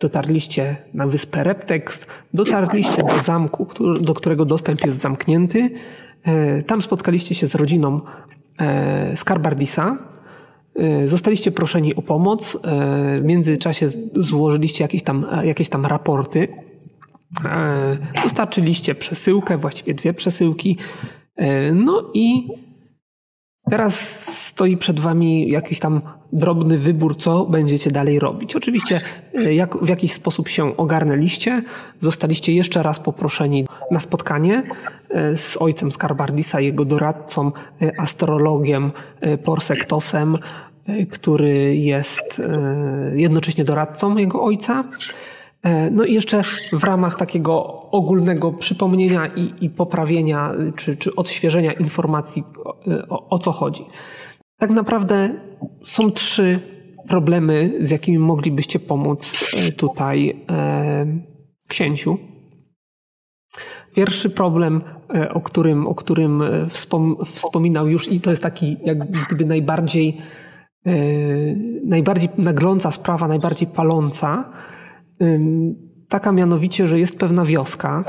dotarliście na wyspę Reptex, dotarliście do zamku, do którego dostęp jest zamknięty. Tam spotkaliście się z rodziną Skarbardisa. Zostaliście proszeni o pomoc. W międzyczasie złożyliście jakieś tam, jakieś tam raporty. Dostarczyliście przesyłkę, właściwie dwie przesyłki. No i Teraz stoi przed Wami jakiś tam drobny wybór, co będziecie dalej robić. Oczywiście e, jak, w jakiś sposób się ogarnęliście, zostaliście jeszcze raz poproszeni na spotkanie e, z ojcem Skarbardisa, jego doradcą, e, astrologiem Porsektosem, który jest jednocześnie doradcą jego ojca. E, no i jeszcze w ramach takiego ogólnego przypomnienia i, i poprawienia czy, czy odświeżenia informacji o, o co chodzi. Tak naprawdę są trzy problemy, z jakimi moglibyście pomóc e, tutaj e, księciu. Pierwszy problem, e, o którym, o którym wspom, wspominał już i to jest taki jak gdyby najbardziej, e, najbardziej nagląca sprawa, najbardziej paląca, Taka mianowicie, że jest pewna wioska,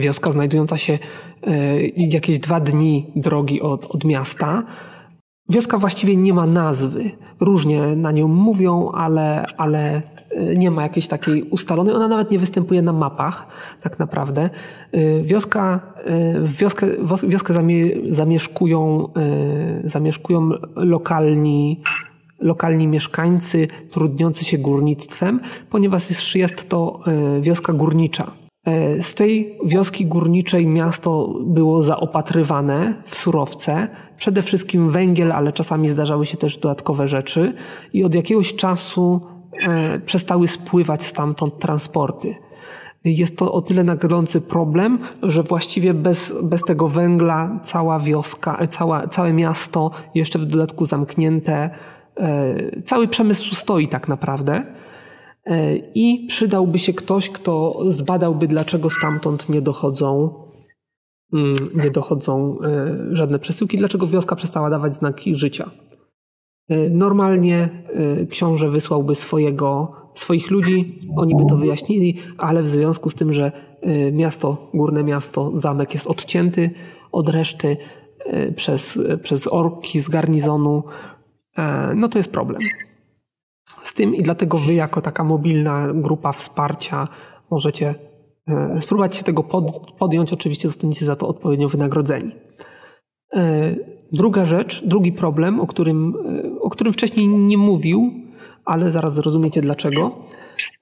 wioska znajdująca się e, jakieś dwa dni drogi od, od miasta. Wioska właściwie nie ma nazwy. Różnie na nią mówią, ale, ale e, nie ma jakiejś takiej ustalonej. Ona nawet nie występuje na mapach, tak naprawdę. E, wioska, wioskę, wioskę zamieszkują, zamieszkują lokalni lokalni mieszkańcy trudniący się górnictwem, ponieważ jest to e, wioska górnicza. E, z tej wioski górniczej miasto było zaopatrywane w surowce, przede wszystkim węgiel, ale czasami zdarzały się też dodatkowe rzeczy i od jakiegoś czasu e, przestały spływać stamtąd transporty. Jest to o tyle naglący problem, że właściwie bez, bez tego węgla cała wioska, cała, całe miasto, jeszcze w dodatku zamknięte, cały przemysł stoi tak naprawdę. E, I przydałby się ktoś, kto zbadałby, dlaczego stamtąd nie dochodzą, mm, nie dochodzą e, żadne przesyłki, dlaczego wioska przestała dawać znaki życia. Normalnie książę wysłałby swojego, swoich ludzi, oni by to wyjaśnili, ale w związku z tym, że miasto, górne miasto, zamek jest odcięty od reszty przez, przez orki z garnizonu, E, no to jest problem. Z tym i dlatego wy jako taka mobilna grupa wsparcia możecie e, spróbować się tego podjąć. Oczywiście zostaniecie za to odpowiednio wynagrodzeni. E, druga rzecz, drugi problem, o którym, o którym wcześniej nie mówił, ale zaraz zrozumiecie dlaczego.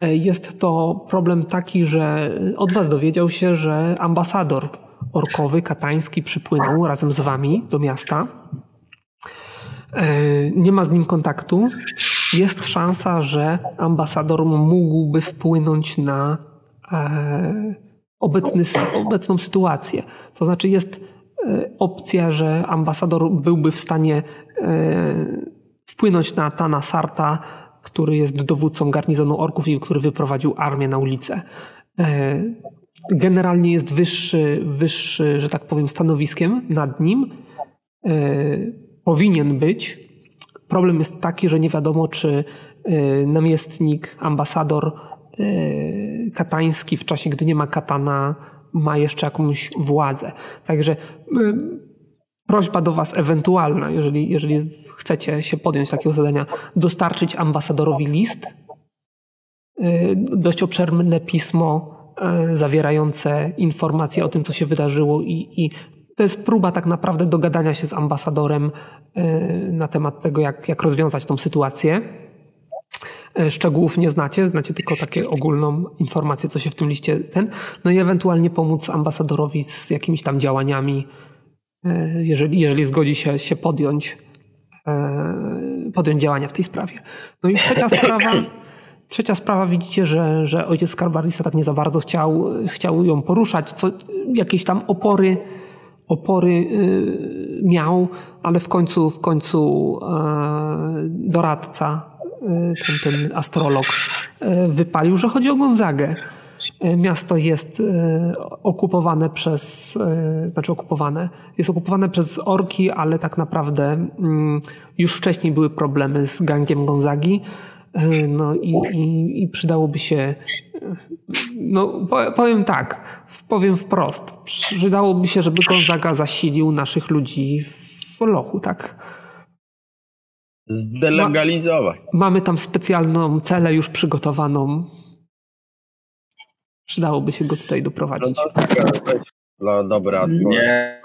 Jest to problem taki, że od was dowiedział się, że ambasador orkowy, katański przypłynął razem z wami do miasta E, nie ma z nim kontaktu, jest szansa, że ambasador mógłby wpłynąć na e, obecny, obecną sytuację. To znaczy jest e, opcja, że ambasador byłby w stanie wpłynąć na Tana Sarta, który jest dowódcą garnizonu orków i który wyprowadził armię na ulicę. Generalnie jest wyższy, wyższy, że tak powiem, stanowiskiem nad nim powinien być. Problem jest taki, że nie wiadomo, czy y, namiestnik, ambasador y, katański w czasie, gdy nie ma katana, ma jeszcze jakąś władzę. Także y, prośba do Was ewentualna, jeżeli, jeżeli chcecie się podjąć takiego zadania, dostarczyć ambasadorowi list, dość obszerne pismo zawierające informacje o tym, co się wydarzyło i, i to jest próba tak naprawdę dogadania się z ambasadorem e, na temat tego, jak, jak rozwiązać tą sytuację. E, szczegółów nie znacie, znacie tylko takie ogólną informację, co się w tym liście ten. No i ewentualnie pomóc ambasadorowi z jakimiś tam działaniami, e, jeżeli, jeżeli zgodzi się, się podjąć, podjąć działania w tej sprawie. No i trzecia sprawa. Trzecia sprawa, widzicie, że, że ojciec Skarbardisa tak nie za bardzo chciał, chciał ją poruszać, co, jakieś tam opory opory y, miał, ale w końcu, w końcu e, doradca, y, ten, ten astrolog, y, wypalił, że chodzi o Gonzagę. Miasto jest okupowane przez, znaczy okupowane, jest okupowane przez orki, ale tak naprawdę mm, już wcześniej były problemy z gangiem Gonzagi. No i, i, i przydałoby się, no powiem tak, powiem wprost, przydałoby się, żeby Gonzaga zasilił naszych ludzi w lochu, tak? Zdelegalizować. Ma, mamy tam specjalną celę już przygotowaną. Przydałoby się go tutaj doprowadzić. No, no dobra. Nie,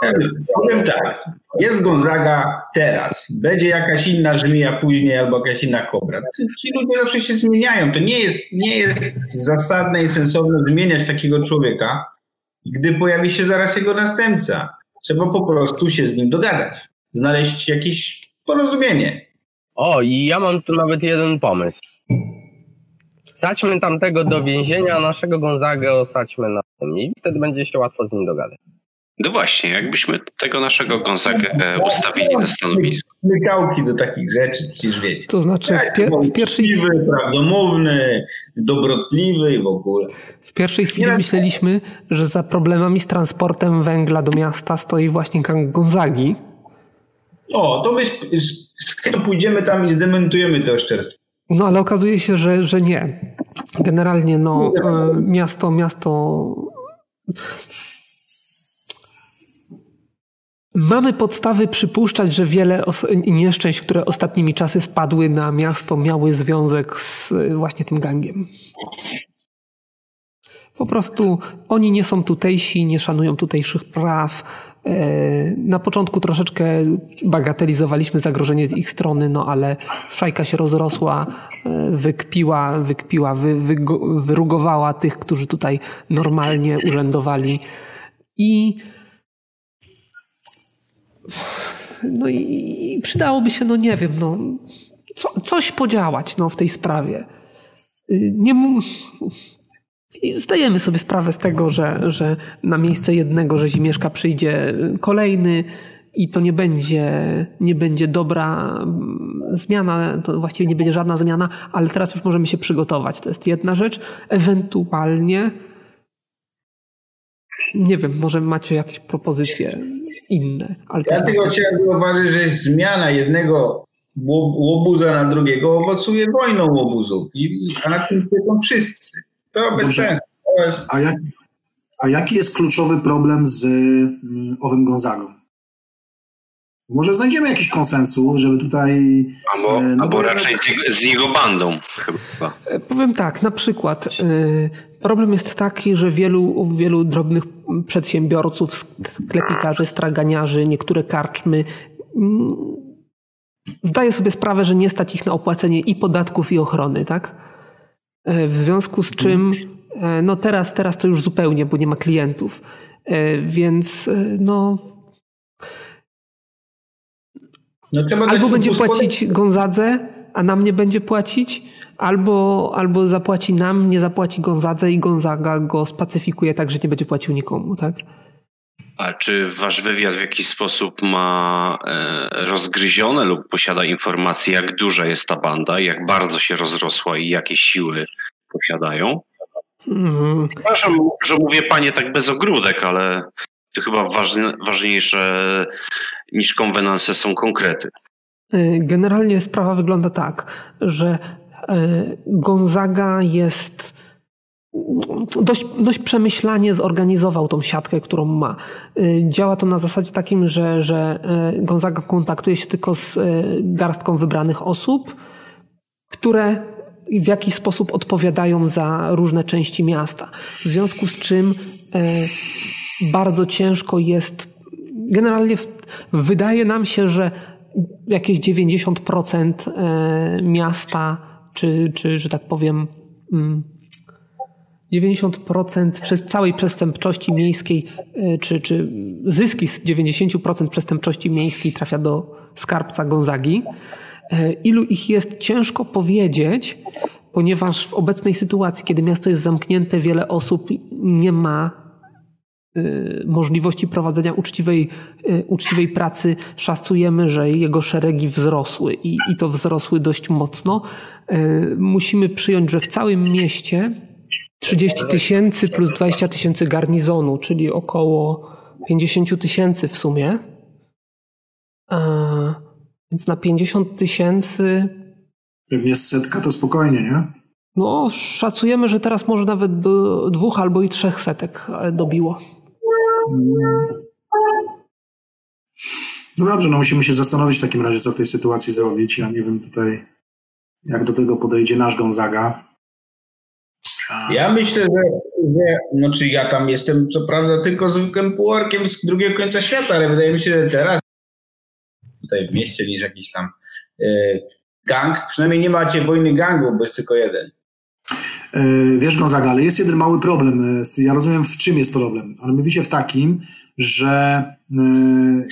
powiem tak. Jest Gonzaga teraz. Będzie jakaś inna żmija później albo jakaś inna kobra. Ci ludzie zawsze się zmieniają. To nie jest, nie jest zasadne i sensowne zmieniać takiego człowieka, gdy pojawi się zaraz jego następca. Trzeba po prostu się z nim dogadać. Znaleźć jakieś porozumienie. O, i ja mam tu nawet jeden pomysł. Wsadźmy tamtego do więzienia, a naszego Gonzagę osadźmy na i wtedy będzie się łatwo z nim dogadać. No właśnie, jakbyśmy tego naszego Gonzagę e, ustawili na stanowisku. Smykałki do takich rzeczy, przecież wiecie. To znaczy w, pier w pierwszej... prawdomówny, dobrotliwy i w ogóle. W pierwszej chwili Nie myśleliśmy, że za problemami z transportem węgla do miasta stoi właśnie Gonzagi. O, to my to pójdziemy tam i zdementujemy to oszczerstwo. No ale okazuje się, że, że nie. Generalnie no, e, miasto, miasto. Mamy podstawy przypuszczać, że wiele nieszczęść, które ostatnimi czasy spadły na miasto, miały związek z właśnie tym gangiem. Po prostu oni nie są tutejsi, nie szanują tutejszych praw, E, na początku troszeczkę bagatelizowaliśmy zagrożenie z ich strony, no ale szajka się rozrosła, e, wykpiła, wykpiła wy, wy, wyrugowała tych, którzy tutaj normalnie urzędowali. I no i, przydałoby się, no nie wiem, no, co, coś podziałać no, w tej sprawie. Y, nie, i zdajemy sobie sprawę z tego, że, że na miejsce jednego rzezimieszka przyjdzie kolejny i to nie będzie, nie będzie dobra mm, zmiana, to właściwie nie będzie żadna zmiana, ale teraz już możemy się przygotować. To jest jedna rzecz. Ewentualnie nie wiem, może macie jakieś propozycje inne. Ja tylko chciałem zauważyć, że zmiana jednego łobuza na drugiego owocuje wojną łobuzów, i, a na tym cierpią wszyscy. To bez sensu. A, jak, a jaki jest kluczowy problem z mm, owym Gonzagą? Może znajdziemy jakiś konsensus, żeby tutaj. Albo, e, no albo raczej z jego bandą chyba. E, powiem tak, na przykład e, problem jest taki, że wielu, wielu drobnych przedsiębiorców, sklepikarzy, straganiarzy, niektóre karczmy mm, zdaje sobie sprawę, że nie stać ich na opłacenie i podatków, i ochrony, tak? W związku z czym, e, no teraz, teraz to już zupełnie, bo nie ma klientów. E, więc e, no. no albo będzie płacić Gonzadze, a nam nie będzie płacić, albo, albo zapłaci nam, nie zapłaci Gonzadze i Gonzaga go spacyfikuje tak, że nie będzie płacił nikomu, tak? A czy wasz wywiad w jakiś sposób ma rozgryzione lub posiada informacje, jak duża jest ta banda, jak bardzo się rozrosła i jakie siły posiadają? Mm. Przepraszam, że mówię panie tak bez ogródek, ale to chyba ważne, ważniejsze niż konwenanse są konkrety. Y, generalnie sprawa wygląda tak, że y, Gonzaga jest dość, dość przemyślanie zorganizował tą siatkę, którą ma. Y, działa to na zasadzie takim, że, że Gonzaga kontaktuje się tylko z garstką wybranych osób, które w jakiś sposób odpowiadają za różne części miasta. W związku z czym e, bardzo ciężko jest. Generalnie wydaje nam się, że jakieś 90% e, miasta, czy, czy że tak powiem, 90% mm, całej przestępczości miejskiej, e, czy, czy zyski z 90% przestępczości miejskiej trafia do skarbca Gonzagi. E, ilu ich jest, ciężko powiedzieć, ponieważ w obecnej sytuacji, kiedy miasto jest zamknięte, wiele osób nie ma e, możliwości prowadzenia uczciwej, e, uczciwej pracy, szacujemy, że jego szeregi wzrosły i, i to wzrosły dość mocno. Musimy przyjąć, że w całym mieście 30 tysięcy plus 20 tysięcy garnizonu, czyli około 50 tysięcy w sumie. Więc na 50 tysięcy Pewnie setka to spokojnie, nie? No, szacujemy, że teraz może nawet do dwóch albo i trzech setek dobiło. No dobrze, no musimy się zastanowić w takim razie, co w tej sytuacji zrobić. Ja nie wiem tutaj, jak do tego podejdzie nasz Gonzaga. Ja myślę, że, że no czy ja tam jestem, co prawda, tylko zwykłym półorkiem z drugiego końca świata, ale wydaje mi się, że teraz tutaj w mieście niż jakiś tam e, gang, przynajmniej nie macie wojny gangów, bo jest tylko jeden. E, Wiesz, Gonzaga, ale jest jeden mały problem. E, Ja rozumiem, w czym jest problem, ale mówicie w takim, że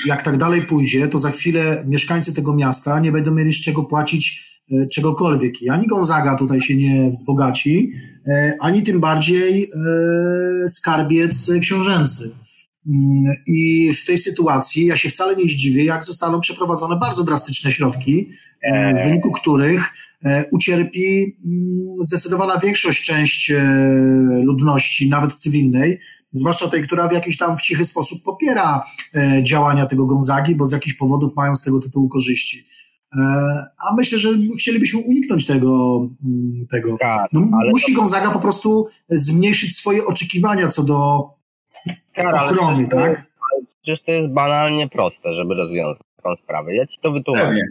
jak tak dalej pójdzie, to za chwilę mieszkańcy tego miasta nie będą mieli z czego płacić czegokolwiek. I ani Gonzaga tutaj się nie wzbogaci, ani tym bardziej skarbiec książęcy. Mm, I w tej sytuacji ja się wcale nie zdziwię, jak zostaną przeprowadzone bardzo drastyczne środki, e, w wyniku których e, ucierpi mm, zdecydowana większość, część e, ludności, nawet cywilnej, zwłaszcza tej, która w jakiś tam w cichy sposób popiera działania tego Gonzagi, bo z jakichś powodów mają z tego tytułu korzyści. A myślę, że chcielibyśmy uniknąć tego. mm, tego. Tak, No, musi Gonzaga po prostu zmniejszyć swoje oczekiwania co do Kar, ale ochrony, to tak? Przecież to jest banalnie proste, żeby rozwiązać taką sprawę. Ja ci to wytłumaczę. Pewnie.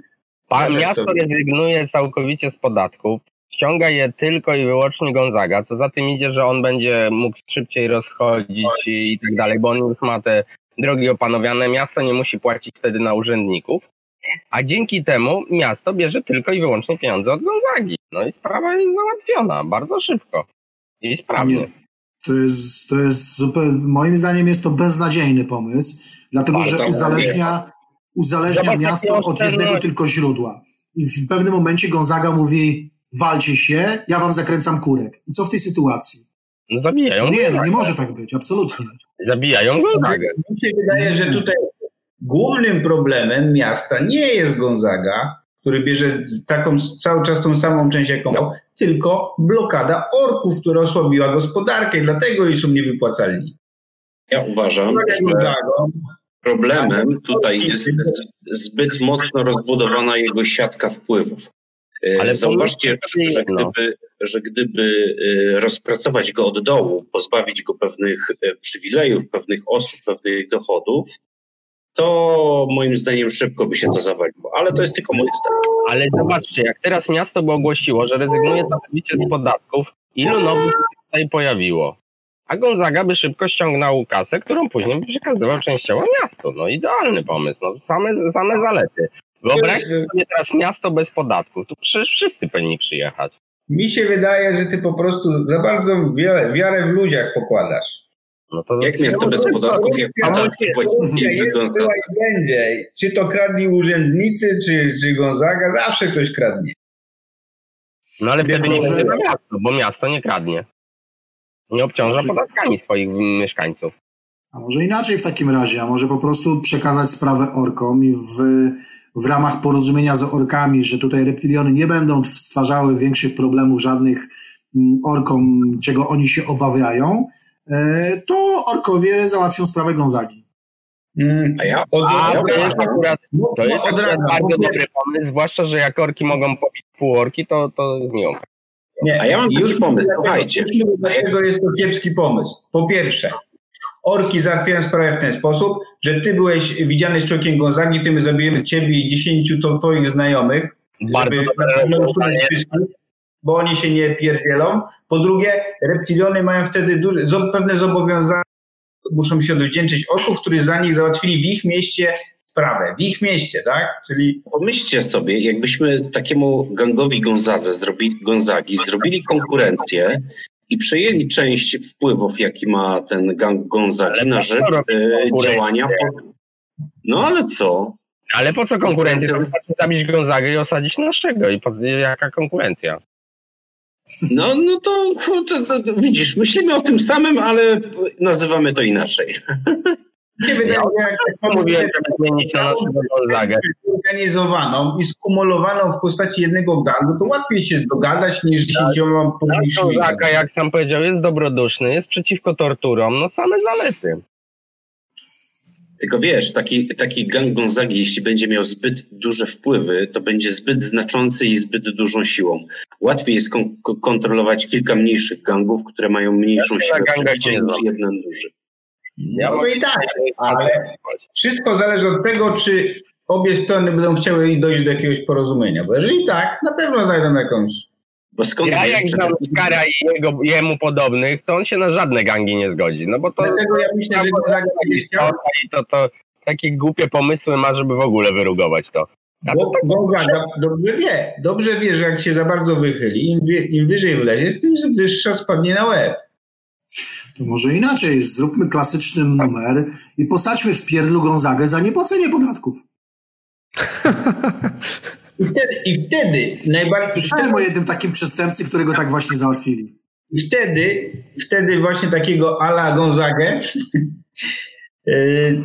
Pa, Ja też miasto to- rezygnuje całkowicie z podatków, ściąga je tylko i wyłącznie Gonzaga, co za tym idzie, że on będzie mógł szybciej rozchodzić i, i tak dalej, bo on już ma te drogi opanowiane, miasto nie musi płacić wtedy na urzędników, a dzięki temu miasto bierze tylko i wyłącznie pieniądze od Gonzagi. No i sprawa jest załatwiona bardzo szybko i sprawnie. To jest, to jest zupełnie, moim zdaniem jest to beznadziejny pomysł, dlatego Bardzo że uzależnia, uzależnia Zobacz, miasto od jednego tylko źródła. I w pewnym momencie Gonzaga mówi, walcie się, ja wam zakręcam kurek. I co w tej sytuacji? No zabijają No nie, no nie może tak być, absolutnie. Zabijają Gonzagę. Mi się wydaje, że tutaj głównym problemem miasta nie jest Gonzaga, który bierze taką cały czas tą samą część jaką miał, tylko blokada orków, która osłabiła gospodarkę i dlatego jej są niewypłacalni. Ja uważam, że problemem tutaj jest zbyt mocno rozbudowana jego siatka wpływów. E, Ale Zauważcie, że gdyby, że gdyby e, rozpracować go od dołu, pozbawić go pewnych e, przywilejów, pewnych osób, pewnych dochodów, to moim zdaniem szybko by się to zawaliło. Ale to jest tylko moje zdanie. Ale zobaczcie, jak teraz miasto by ogłosiło, że rezygnuje całkowicie z podatków, ilu nowych się tutaj pojawiło? A Gonzaga by szybko ściągnął kasę, którą później by przekazywał częściowo miastu. No idealny pomysł, no same, same zalety. Wyobraźcie sobie teraz miasto bez podatków, tu przecież wszyscy powinni przyjechać. mi się wydaje, że ty po prostu za bardzo wiarę w ludziach pokładasz. No to Jak miasto bez podatków, jak i będzie. Czy to kradli urzędnicy, czy, czy Gonzaga, zawsze ktoś kradnie. No ale wtedy nie będzie to miasto, bo miasto nie kradnie. Nie obciąża podatkami swoich mieszkańców. A może inaczej w takim razie, a może po prostu przekazać sprawę orkom i w, w ramach porozumienia z orkami, że tutaj reptiliony nie będą stwarzały większych problemów żadnych mm, orkom, czego oni się obawiają, to orkowie załatwią sprawę Gonzagi. Mm, A ja, Od, A od to jest akurat no, To jest od akurat bardzo dobry pomysł, zwłaszcza, że jak orki mogą pobić półorki, to, to jest. Nie, A ja mam już pomysł, słuchajcie. Dlaczego jest to kiepski pomysł? Po pierwsze, orki załatwiają sprawę w ten sposób, że ty byłeś widziany z człowiekiem Gonzagi, ty my zabijemy ciebie i dziesięciu to twoich znajomych, Bardzo żeby usunąć wszystkich, bo oni się nie pierdzielą. Po drugie, reptiliony mają wtedy duże, pewne zobowiązania, muszą się odwdzięczyć orków, którzy za nich załatwili w ich mieście sprawę. W ich mieście, tak? Czyli Pomyślcie sobie, jakbyśmy takiemu gangowi Gonzadze zrobili, Gonzagi zrobili konkurencję i przejęli część wpływów, jaki ma ten gang Gonzagi Ale na rzecz e, działania. Po... No ale co? Ale po co konkurencja? Zabić Gonzagę i osadzić naszego. I po, jaka konkurencja? No, no to, to, to, to widzisz, myślimy o tym samym, ale nazywamy to inaczej. mi się wydaje, że jak Ja mówiłem, żeby zmienić na zorganizowaną i skumulowaną w postaci jednego gangu, to łatwiej się dogadać niż z dziesięcioma Nasz publicznymi. Gonzaga, jak sam powiedział, jest dobroduszny, jest przeciwko torturom. No same zalety. Tylko wiesz, taki, taki gang Gonzagi, jeśli będzie miał zbyt duże wpływy, to będzie zbyt znaczący i zbyt dużą siłą. Łatwiej jest kon kontrolować kilka mniejszych gangów, które mają mniejszą Ja siłę przebicia niż jeden duży. Ja No i tak, ale wszystko zależy od tego, czy obie strony będą chciały dojść do jakiegoś porozumienia. Bo jeżeli tak, na pewno znajdą jakąś. Bo skąd Ja jak znam Skara i jego, jemu podobnych, to on się na żadne gangi nie zgodzi. No bo to, Dlatego ja myślę, że chciał, i to, to takie głupie pomysły ma, żeby w ogóle wyrugować to. A to bo Gonzaga dobrze wie, dobrze wie, że jak się za bardzo wychyli, im, wie, im wyżej wlezie, tym wyższa spadnie na łeb. To może inaczej, zróbmy klasyczny numer i posadźmy w pierdlu Gonzagę za niepłacenie podatków. I wtedy, i wtedy najbardziej... Słyszałem o jednym takim przestępcy, którego tak właśnie załatwili. I wtedy, wtedy właśnie takiego ala Gonzagę te,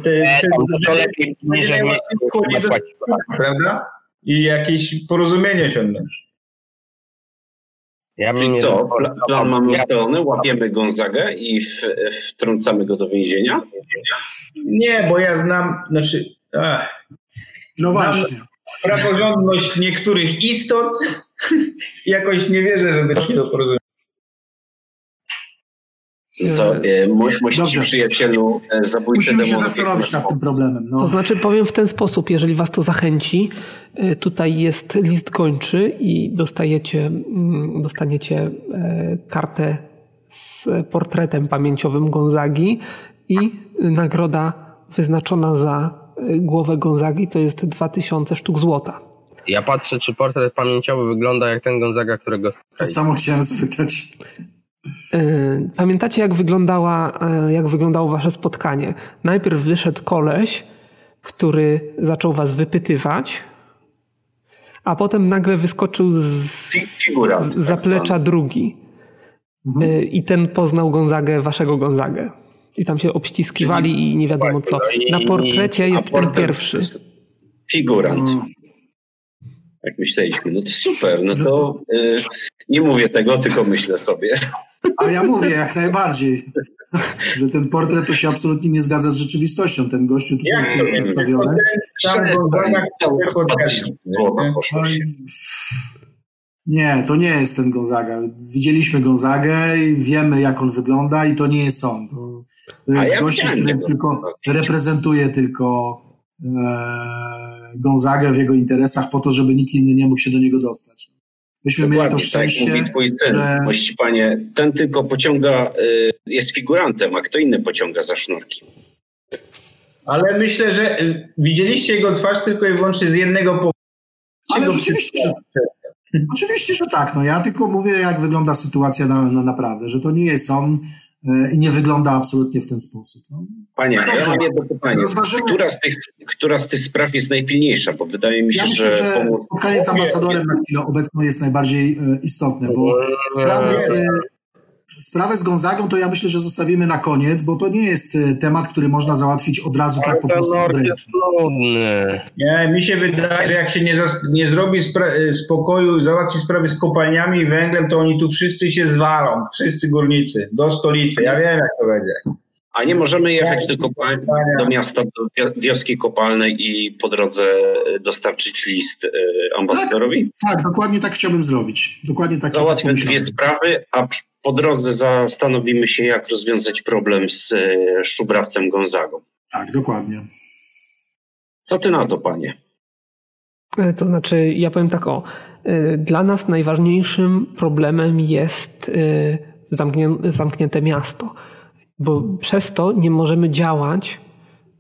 te, tam to lepiej najłatwiej nie- do płacić. prawda? I jakieś porozumienie osiągnąć. Ja Czyli co, plan mamy ustalony, łapiemy Gonzagę i w, wtrącamy go do więzienia? Nie, bo ja znam, znaczy, ach, No właśnie. Praworządność niektórych istot jakoś nie wierzę, żeby doszli do porozumienia. To e, mości Dobrze. przyjacielu e, zabójcy Musimy się zastanowić nad tym problemem. No. To znaczy powiem w ten sposób, jeżeli was to zachęci, y, tutaj jest list gończy i dostajecie, mm, dostaniecie e, kartę z portretem pamięciowym Gonzagi i nagroda wyznaczona za głowę Gonzagi to jest 2000 sztuk złota. Ja patrzę, czy portret pamięciowy wygląda jak ten Gonzaga, którego To samo chciałem spytać. Y, Pamiętacie, jak, wyglądała, y, jak wyglądało wasze spotkanie? Najpierw wyszedł koleś, który zaczął was wypytywać, a potem nagle wyskoczył z figurant, tak zaplecza drugi. Y, I ten poznał Gonzagę, waszego Gonzagę. I tam się obściskiwali i nie wiadomo co. Na portrecie jest ten portret pierwszy. jest Figurant. No. Tak myśleliśmy. No to super. No to e, nie mówię tego, tylko myślę sobie. A ja mówię jak najbardziej, że ten portret to się absolutnie nie zgadza z rzeczywistością. Ten gościu tutaj jest nie? przedstawiony. No Nie, to nie jest ten Gonzaga. Widzieliśmy Gonzagę i wiemy, jak on wygląda i to nie jest on. To, to A jest ja który tylko reprezentuje tylko e, Gonzagę w jego interesach po to, żeby nikt inny nie mógł się do niego dostać. Myśmy mieli to Dokładnie, tak szczęście, mówi twój syn. że- Mości panie, ten tylko pociąga, y, jest figurantem, a kto inny pociąga za sznurki. Ale myślę, że y, widzieliście jego twarz tylko i wyłącznie z jednego powodu. Ale rzeczywiście, że, oczywiście, że tak. No ja tylko mówię, jak wygląda sytuacja na, na naprawdę, że to nie jest on e, i nie wygląda absolutnie w ten sposób. No. Panie, Dobrze. ja mam jedno pytanie. Która z, tych, która z tych spraw jest najpilniejsza? Bo wydaje mi się, Ja myślę, że... że spotkanie z ambasadorem na chwilę obecną jest najbardziej e, istotne, bo sprawy z, sprawę z Gonzagą to ja myślę, że zostawimy na koniec, bo to nie jest e, temat, który można załatwić od razu tak po prostu Nord jest. Nie, mi się wydaje, że jak się nie, nie zrobi y, spokoju, załatwi sprawy z kopalniami i węglem, to oni tu wszyscy się zwalą. Wszyscy górnicy. Do stolicy. Ja wiem, jak to będzie. A nie możemy jechać do, kopalni, do miasta, do wi- wioski kopalnej i po drodze y, dostarczyć list y, ambasadorowi? Tak, dokładnie tak chciałbym zrobić. Dokładnie tak. Załatwmy tak dwie sprawy, a po drodze zastanowimy się, jak rozwiązać problem z y, szubrawcem Gonzagą. Tak, dokładnie. Co ty na to, panie? E, To znaczy, ja powiem tak o. e, Dla nas najważniejszym problemem jest e, zamknię- zamknięte miasto, bo przez to nie możemy działać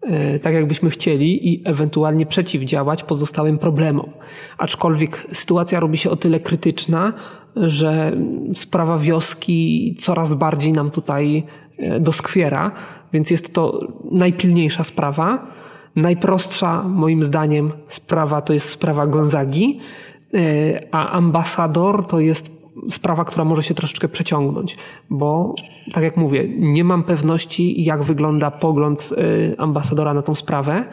e, tak, jakbyśmy chcieli i ewentualnie przeciwdziałać pozostałym problemom. Aczkolwiek sytuacja robi się o tyle krytyczna, że sprawa wioski coraz bardziej nam tutaj e, doskwiera, więc jest to najpilniejsza sprawa. Najprostsza, moim zdaniem, sprawa to jest sprawa Gonzagi, e, a ambasador to jest sprawa, która może się troszeczkę przeciągnąć, bo tak jak mówię, nie mam pewności, jak wygląda pogląd e, ambasadora na tą sprawę.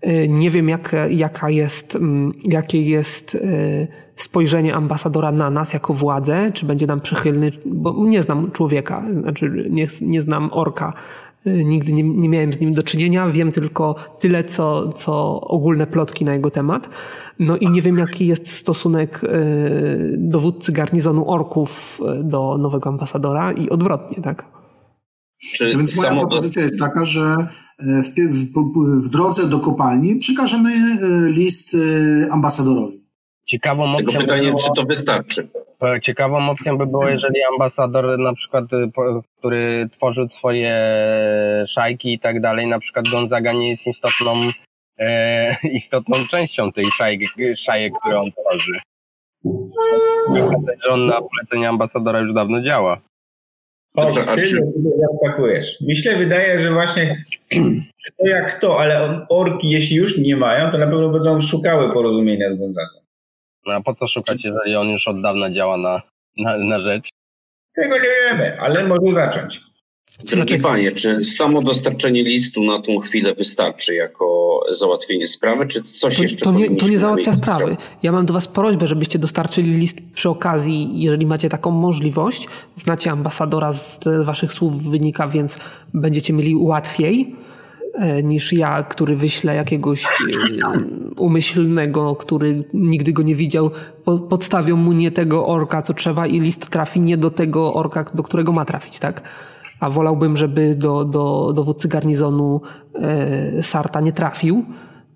E, Nie wiem, jak, jaka jest, mm, jakie jest e, spojrzenie ambasadora na nas jako władzę, czy będzie nam przychylny, bo nie znam człowieka, znaczy nie, nie znam orka Nigdy nie, nie, miałem z nim do czynienia, wiem tylko tyle, co, co ogólne plotki na jego temat. No i nie wiem, jaki jest stosunek dowódcy garnizonu orków do nowego ambasadora i odwrotnie, tak? Czy Więc moja propozycja jest taka, że w, w, w drodze do kopalni przekażemy list ambasadorowi. Ciekawą Tego pytanie, było, czy to wystarczy? Ciekawą opcją by było, jeżeli ambasador na przykład, y, który tworzył swoje szajki i tak dalej, na przykład Gonzaga nie jest istotną, e, istotną częścią tej szajki, szajek, które on tworzy. że on na polecenie ambasadora już dawno działa. Chodź, ty czy... pakujesz. Mi się wydaje, że właśnie kto jak kto, ale orki, jeśli już nie mają, to na pewno będą szukały porozumienia z Gonzagą. No a po co szukać, jeżeli on już od dawna działa na, na, na rzecz? Tego nie wiemy, ale może zacząć. Drogie panie, czy samo dostarczenie listu na tą chwilę wystarczy jako załatwienie sprawy, czy coś to, jeszcze to nie, to nie załatwia sprawy. Ja mam do was prośbę, żebyście dostarczyli list przy okazji, jeżeli macie taką możliwość. Znacie ambasadora z waszych słów wynika, więc będziecie mieli łatwiej niż ja, który wyślę jakiegoś e, umyślnego, który nigdy go nie widział. Podstawią mu nie tego orka, co trzeba i list trafi nie do tego orka, do którego ma trafić, tak? A wolałbym, żeby do, do dowódcy garnizonu e, Sarta nie trafił,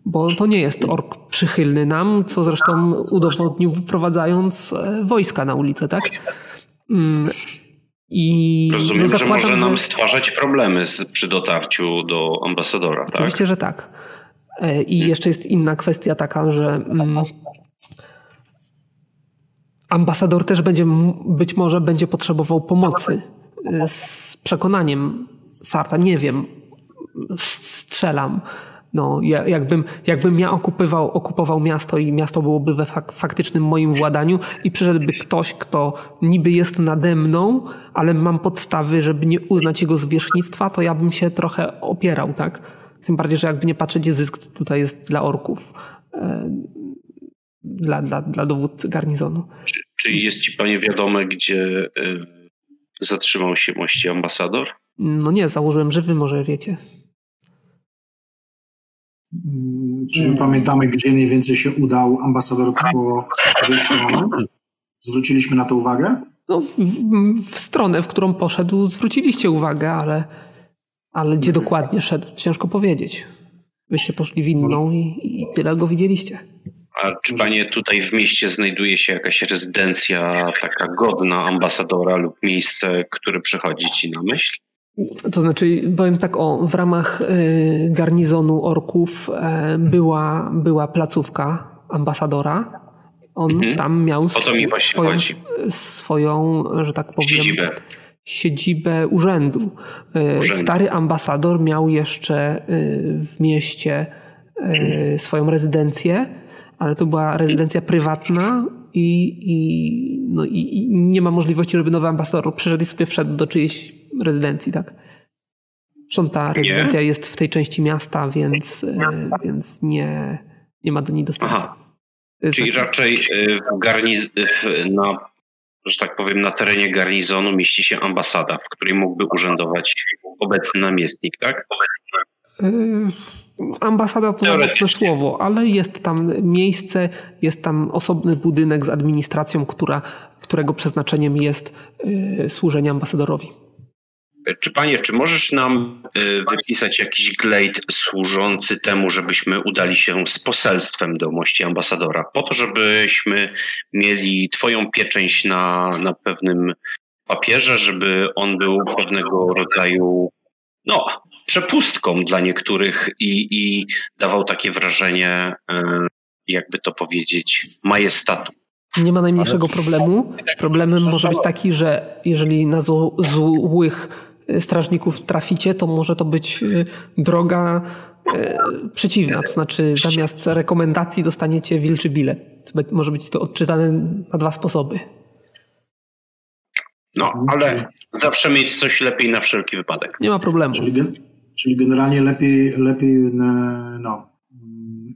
bo to nie jest ork przychylny nam, co zresztą udowodnił wyprowadzając wojska na ulicę, tak? I Rozumiem, no, że może nam stwarzać problemy z, przy dotarciu do ambasadora, tak? Oczywiście, że tak. E, I jeszcze jest inna kwestia taka, że mm, ambasador też będzie, być może będzie potrzebował pomocy e, z przekonaniem Sarta. Nie wiem, strzelam no, jakbym, jakbym ja okupował, okupował miasto i miasto byłoby we fak faktycznym moim władaniu i przyszedłby ktoś, kto niby jest nade mną, ale mam podstawy, żeby nie uznać jego zwierzchnictwa, to ja bym się trochę opierał, tak? Tym bardziej, że jakby nie patrzeć, zysk tutaj jest dla orków, e, dla, dla, dla dowódcy garnizonu. Czy, czy jest ci panie wiadome, gdzie e, zatrzymał się mości ambasador? No nie, założyłem, że wy może wiecie. Czy pamiętamy, gdzie mniej więcej się udał ambasador po wyjściu Zwróciliśmy na to uwagę? No, w, w, stronę, w którą poszedł, zwróciliście uwagę, ale, ale gdzie dokładnie szedł, ciężko powiedzieć. Wyście poszli w inną i, i tyle go widzieliście. A czy panie tutaj w mieście znajduje się jakaś rezydencja taka godna ambasadora lub miejsce, które przychodzi ci na myśl? To znaczy, powiem tak, o, w ramach y, garnizonu orków y, była, była placówka ambasadora. On mhm. tam miał swoją, swoją, że tak powiem, siedzibę, siedzibę urzędu. Y, stary ambasador miał jeszcze w mieście mhm. swoją rezydencję, ale to była rezydencja prywatna i, i, no, i, i nie ma możliwości, żeby nowy ambasador przyszedł i sobie wszedł do czyjejś rezydencji, tak? Zresztą ta rezydencja nie? jest w tej części miasta, więc, e, więc nie, nie ma do niej dostępu. Aha. Czyli znaczy... raczej e, w garniz- na, że tak powiem, na terenie garnizonu mieści się ambasada, w której mógłby urzędować obecny namiestnik, tak? E, ambasada to za słowo, ale jest tam miejsce, jest tam osobny budynek z administracją, która, którego przeznaczeniem jest służenie ambasadorowi. Czy panie, czy możesz nam y, wypisać jakiś glejt służący temu, żebyśmy udali się z poselstwem do mości ambasadora, po to, żebyśmy mieli twoją pieczęć na, na pewnym papierze, żeby on był pewnego rodzaju no, przepustką dla niektórych i, i dawał takie wrażenie, y, jakby to powiedzieć, majestatu. Nie ma najmniejszego problemu. Problemem może być taki, że jeżeli na złych strażników traficie, to może to być y, droga y, przeciwna. To znaczy, zamiast rekomendacji dostaniecie wilczy bilet. Może być to odczytane na dwa sposoby. No, ale zawsze mieć coś lepiej na wszelki wypadek. Nie ma problemu. Czyli, czyli generalnie lepiej, lepiej no,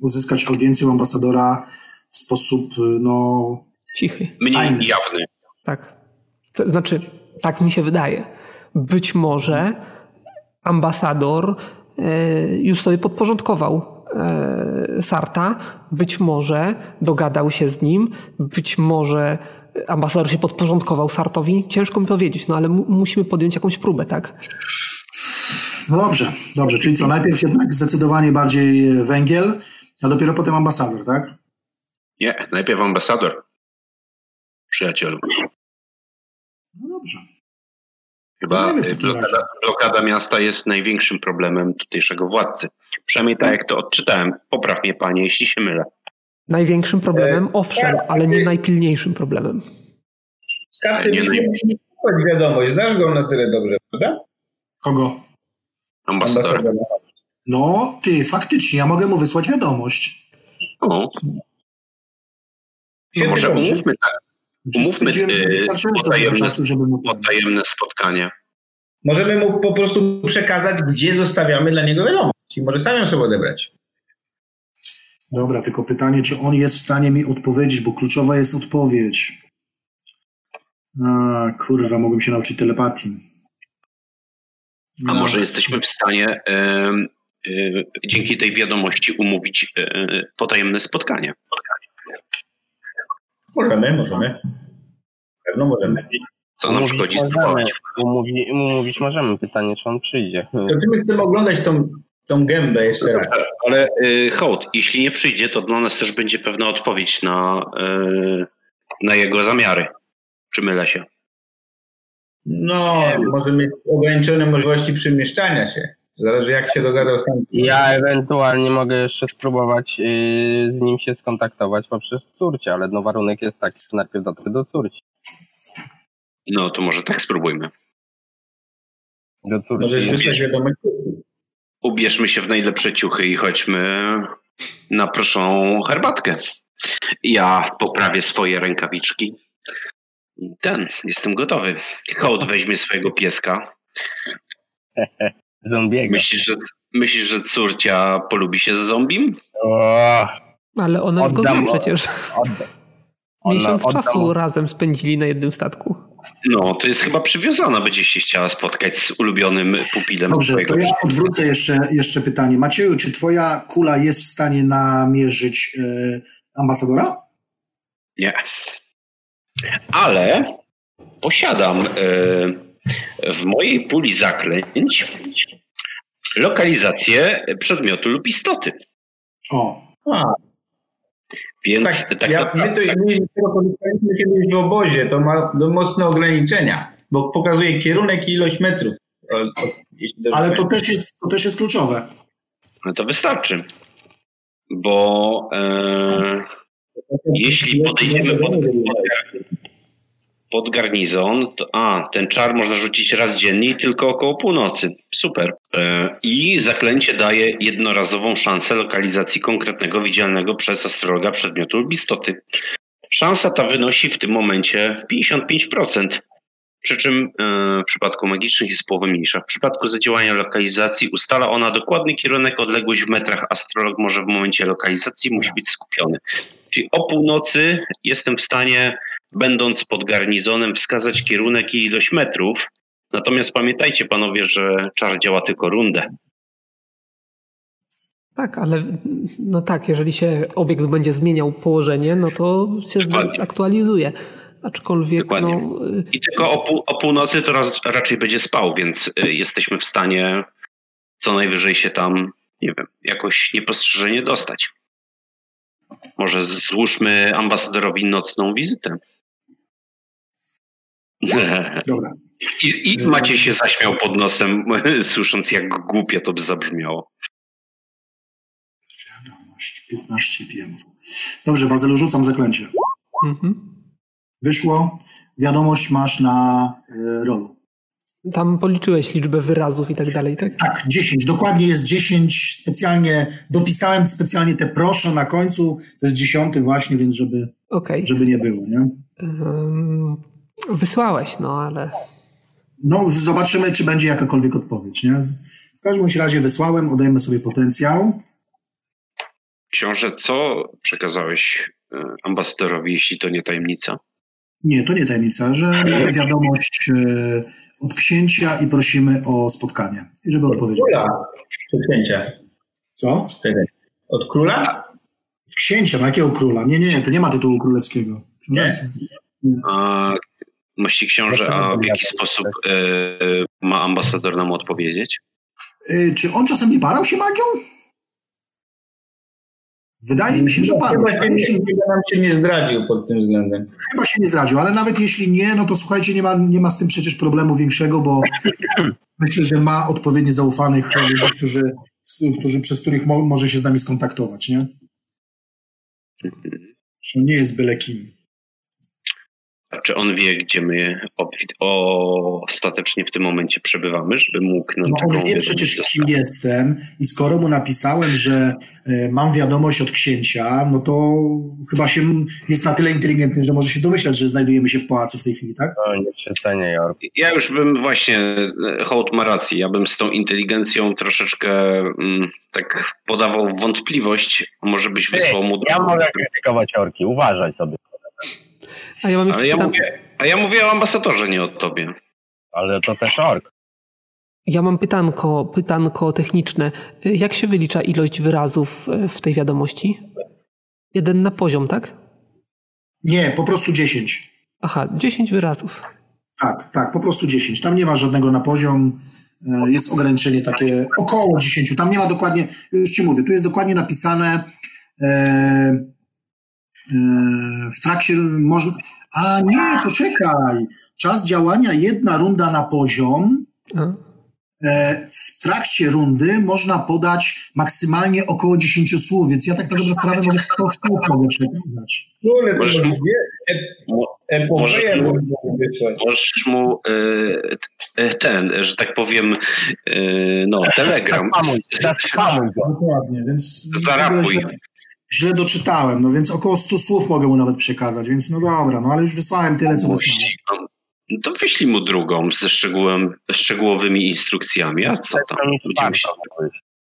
uzyskać audiencję ambasadora w sposób no, cichy. Mniej tajny. jawny. Tak. To znaczy, tak mi się wydaje być może ambasador e, już sobie podporządkował e, Sarta. Być może dogadał się z nim, być może ambasador się podporządkował Sartowi. Ciężko mi powiedzieć, no ale musimy podjąć jakąś próbę, tak? No dobrze, dobrze. Czyli co, najpierw jednak zdecydowanie bardziej węgiel, a dopiero potem ambasador, tak? Nie, najpierw ambasador. Przyjacielu. No dobrze. Chyba blokada, blokada, miasta jest największym problemem tutejszego władcy. Przynajmniej tak jak to odczytałem. Popraw mnie panie, jeśli się mylę. Największym problemem, e, owszem, ale nie najpilniejszym problemem. Skarbny, nie naj... wiadomość, znasz go na tyle dobrze, prawda? Kogo? Ambasadora. No, ty, faktycznie, ja mogę mu wysłać wiadomość. O. No może umówmy tak. Umówmy y, potajemne, potajemne spotkanie. Możemy mu po prostu przekazać, gdzie zostawiamy dla niego wiadomość i może sam ją sobie odebrać. Dobra, tylko pytanie, czy on jest w stanie mi odpowiedzieć, bo kluczowa jest odpowiedź. A, kurwa, mogłem się nauczyć telepatii. No. A może jesteśmy w stanie y, y, dzięki tej wiadomości umówić y, potajemne spotkanie? Możemy, możemy. Pewno możemy. Co nam szkodzi spróbować? Umówić, umówić możemy. Pytanie, czy on przyjdzie. To my chcemy oglądać tą, tą gębę jeszcze raz. Ale y, hołd, jeśli nie przyjdzie, to dla nas też będzie pewna odpowiedź na, y, na jego zamiary. Czy mylę się? No, może mieć ograniczone możliwości przemieszczania się. Zależy jak się dogadał z tym. Ja ewentualnie mogę jeszcze spróbować yy, z nim się skontaktować poprzez córcie, ale no warunek jest taki, że najpierw dotrę do córci. No to może tak spróbujmy. Do córci. Może wysłać wiadomość. Ubierzmy się w najlepsze ciuchy i chodźmy na proszą herbatkę. Ja poprawię swoje rękawiczki. Ten, jestem gotowy. Hołd weźmie swojego pieska. Zombiego. Myślisz, że, myślisz, że córcia polubi się z zombim? O, Ale ona już go zna przecież. Oddam. Miesiąc oddam. czasu razem spędzili na jednym statku. No, to jest chyba przywiązana, będzie się chciała spotkać z ulubionym pupilem Dobrze, swojego to ja odwrócę jeszcze, jeszcze pytanie. Macieju, czy twoja kula jest w stanie namierzyć yy, ambasadora? Nie. Ale posiadam yy, w mojej puli zaklęć lokalizację przedmiotu lub istoty. O. A. Więc tak, tak, ja, tak, my to tak. my kiedyś w obozie, to ma no, mocne ograniczenia, bo pokazuje kierunek i ilość metrów. Ale to też, jest, to też jest kluczowe. No to wystarczy, bo e, jeśli podejdziemy pod, pod garnizon, to a, ten czar można rzucić raz dziennie tylko około północy. Super. E, I zaklęcie daje jednorazową szansę lokalizacji konkretnego widzialnego przez astrologa przedmiotu lub istoty. Szansa ta wynosi w tym momencie 55%. Przy czym e, w przypadku magicznych jest połowę mniejsza. W przypadku zadziałania lokalizacji ustala ona dokładny kierunek, odległość w metrach. Astrolog może w momencie lokalizacji musi być skupiony. Czyli o północy jestem w stanie będąc pod garnizonem, wskazać kierunek i ilość metrów. Natomiast pamiętajcie, panowie, że czar działa tylko rundę. Tak, ale no tak, jeżeli się obiekt będzie zmieniał położenie, no to się Dokładnie. aktualizuje. Aczkolwiek. Dokładnie. No... I tylko o, pół, o północy to raz, raczej będzie spał, więc y, jesteśmy w stanie co najwyżej się tam, nie wiem, jakoś niepostrzeżenie dostać. Może złóżmy ambasadorowi nocną wizytę. Dobra. I, I Maciej się zaśmiał pod nosem, słysząc jak głupio to by zabrzmiało. Wiadomość, 15 PM. Dobrze, Bazylu, rzucam zaklęcie. Mhm. Wyszło. Wiadomość masz na y, rolu. Tam policzyłeś liczbę wyrazów i tak dalej, tak? Tak, 10. Dokładnie jest 10. Specjalnie dopisałem specjalnie te proszę na końcu. To jest dziesiąty właśnie, więc żeby, okay. żeby nie było, nie? Um, Wysłałeś, no ale. No, zobaczymy, czy będzie jakakolwiek odpowiedź. Nie? W każdym razie wysłałem, odejmę sobie potencjał. Książę, co przekazałeś e, ambasadorowi, jeśli to nie tajemnica? Nie, to nie tajemnica, że mamy wiadomość e, od księcia i prosimy o spotkanie. I żeby odpowiedzieć. Króla. Od księcia. Co? Od króla? Księcia, no jakiego króla? Nie, nie, to nie ma tytułu królewskiego. Książęcy. A, mości książę, a w jaki sposób e, ma ambasador nam odpowiedzieć? Y, Czy on czasem nie parał się magią? Wydaje mi się, że parał Chyba, się. się, Jeśli, chyba nam się nie zdradził pod tym względem. chyba się nie zdradził, ale nawet jeśli nie, no to słuchajcie, nie ma, nie ma z tym przecież problemu większego, bo myślę, że ma odpowiednio zaufanych ludzi, którzy, którzy, przez których mo, może się z nami skontaktować, nie? Że nie jest byle kim. Czy on wie, gdzie my ostatecznie w tym momencie przebywamy, żeby mógł nam No on wie przecież, dostać? kim jestem i skoro mu napisałem, że e, mam wiadomość od księcia, no to chyba się jest na tyle inteligentny, że może się domyślać, że znajdujemy się w pałacu w tej chwili, tak? No, nie przecenię, Jork. Ja już bym właśnie, e, Hołd ma rację, ja bym z tą inteligencją troszeczkę mm, tak podawał wątpliwość, może byś wysłał mu Ja mogę krytykować Jorki, uważaj sobie. A ja mam jeszcze Ale ja mówię, a ja mówię o ambasadorze, nie o tobie. Ale to też ork. Ja mam pytanko, pytanko techniczne. Jak się wylicza ilość wyrazów w tej wiadomości? Jeden na poziom, tak? Nie, po prostu 10. Aha, 10 wyrazów. Tak, tak, po prostu 10. Tam nie ma żadnego na poziom. e, Jest ograniczenie takie około 10. Tam nie ma dokładnie, już ci mówię, tu jest dokładnie napisane e, w trakcie można. A nie, poczekaj. Czas działania jedna runda na poziom. E, W trakcie rundy można podać maksymalnie około 10 słów, więc ja tak na dobrą sprawę może 100 słów mogę to Możesz może mu- dwie Mo- epopeje możesz mu- wysłać. Możesz mu e, e, ten, że tak powiem, e, no, telegram. Spamuj, spamuj go. Dokładnie, więc Zarapuj. Źle, doczytałem, no więc około 100 słów mogę mu nawet przekazać, więc no dobra, no ale już wysłałem tyle, co wysłałem. No, to wyślij mu drugą ze szczegółem, szczegółowymi instrukcjami. A co tam? Będziemy się...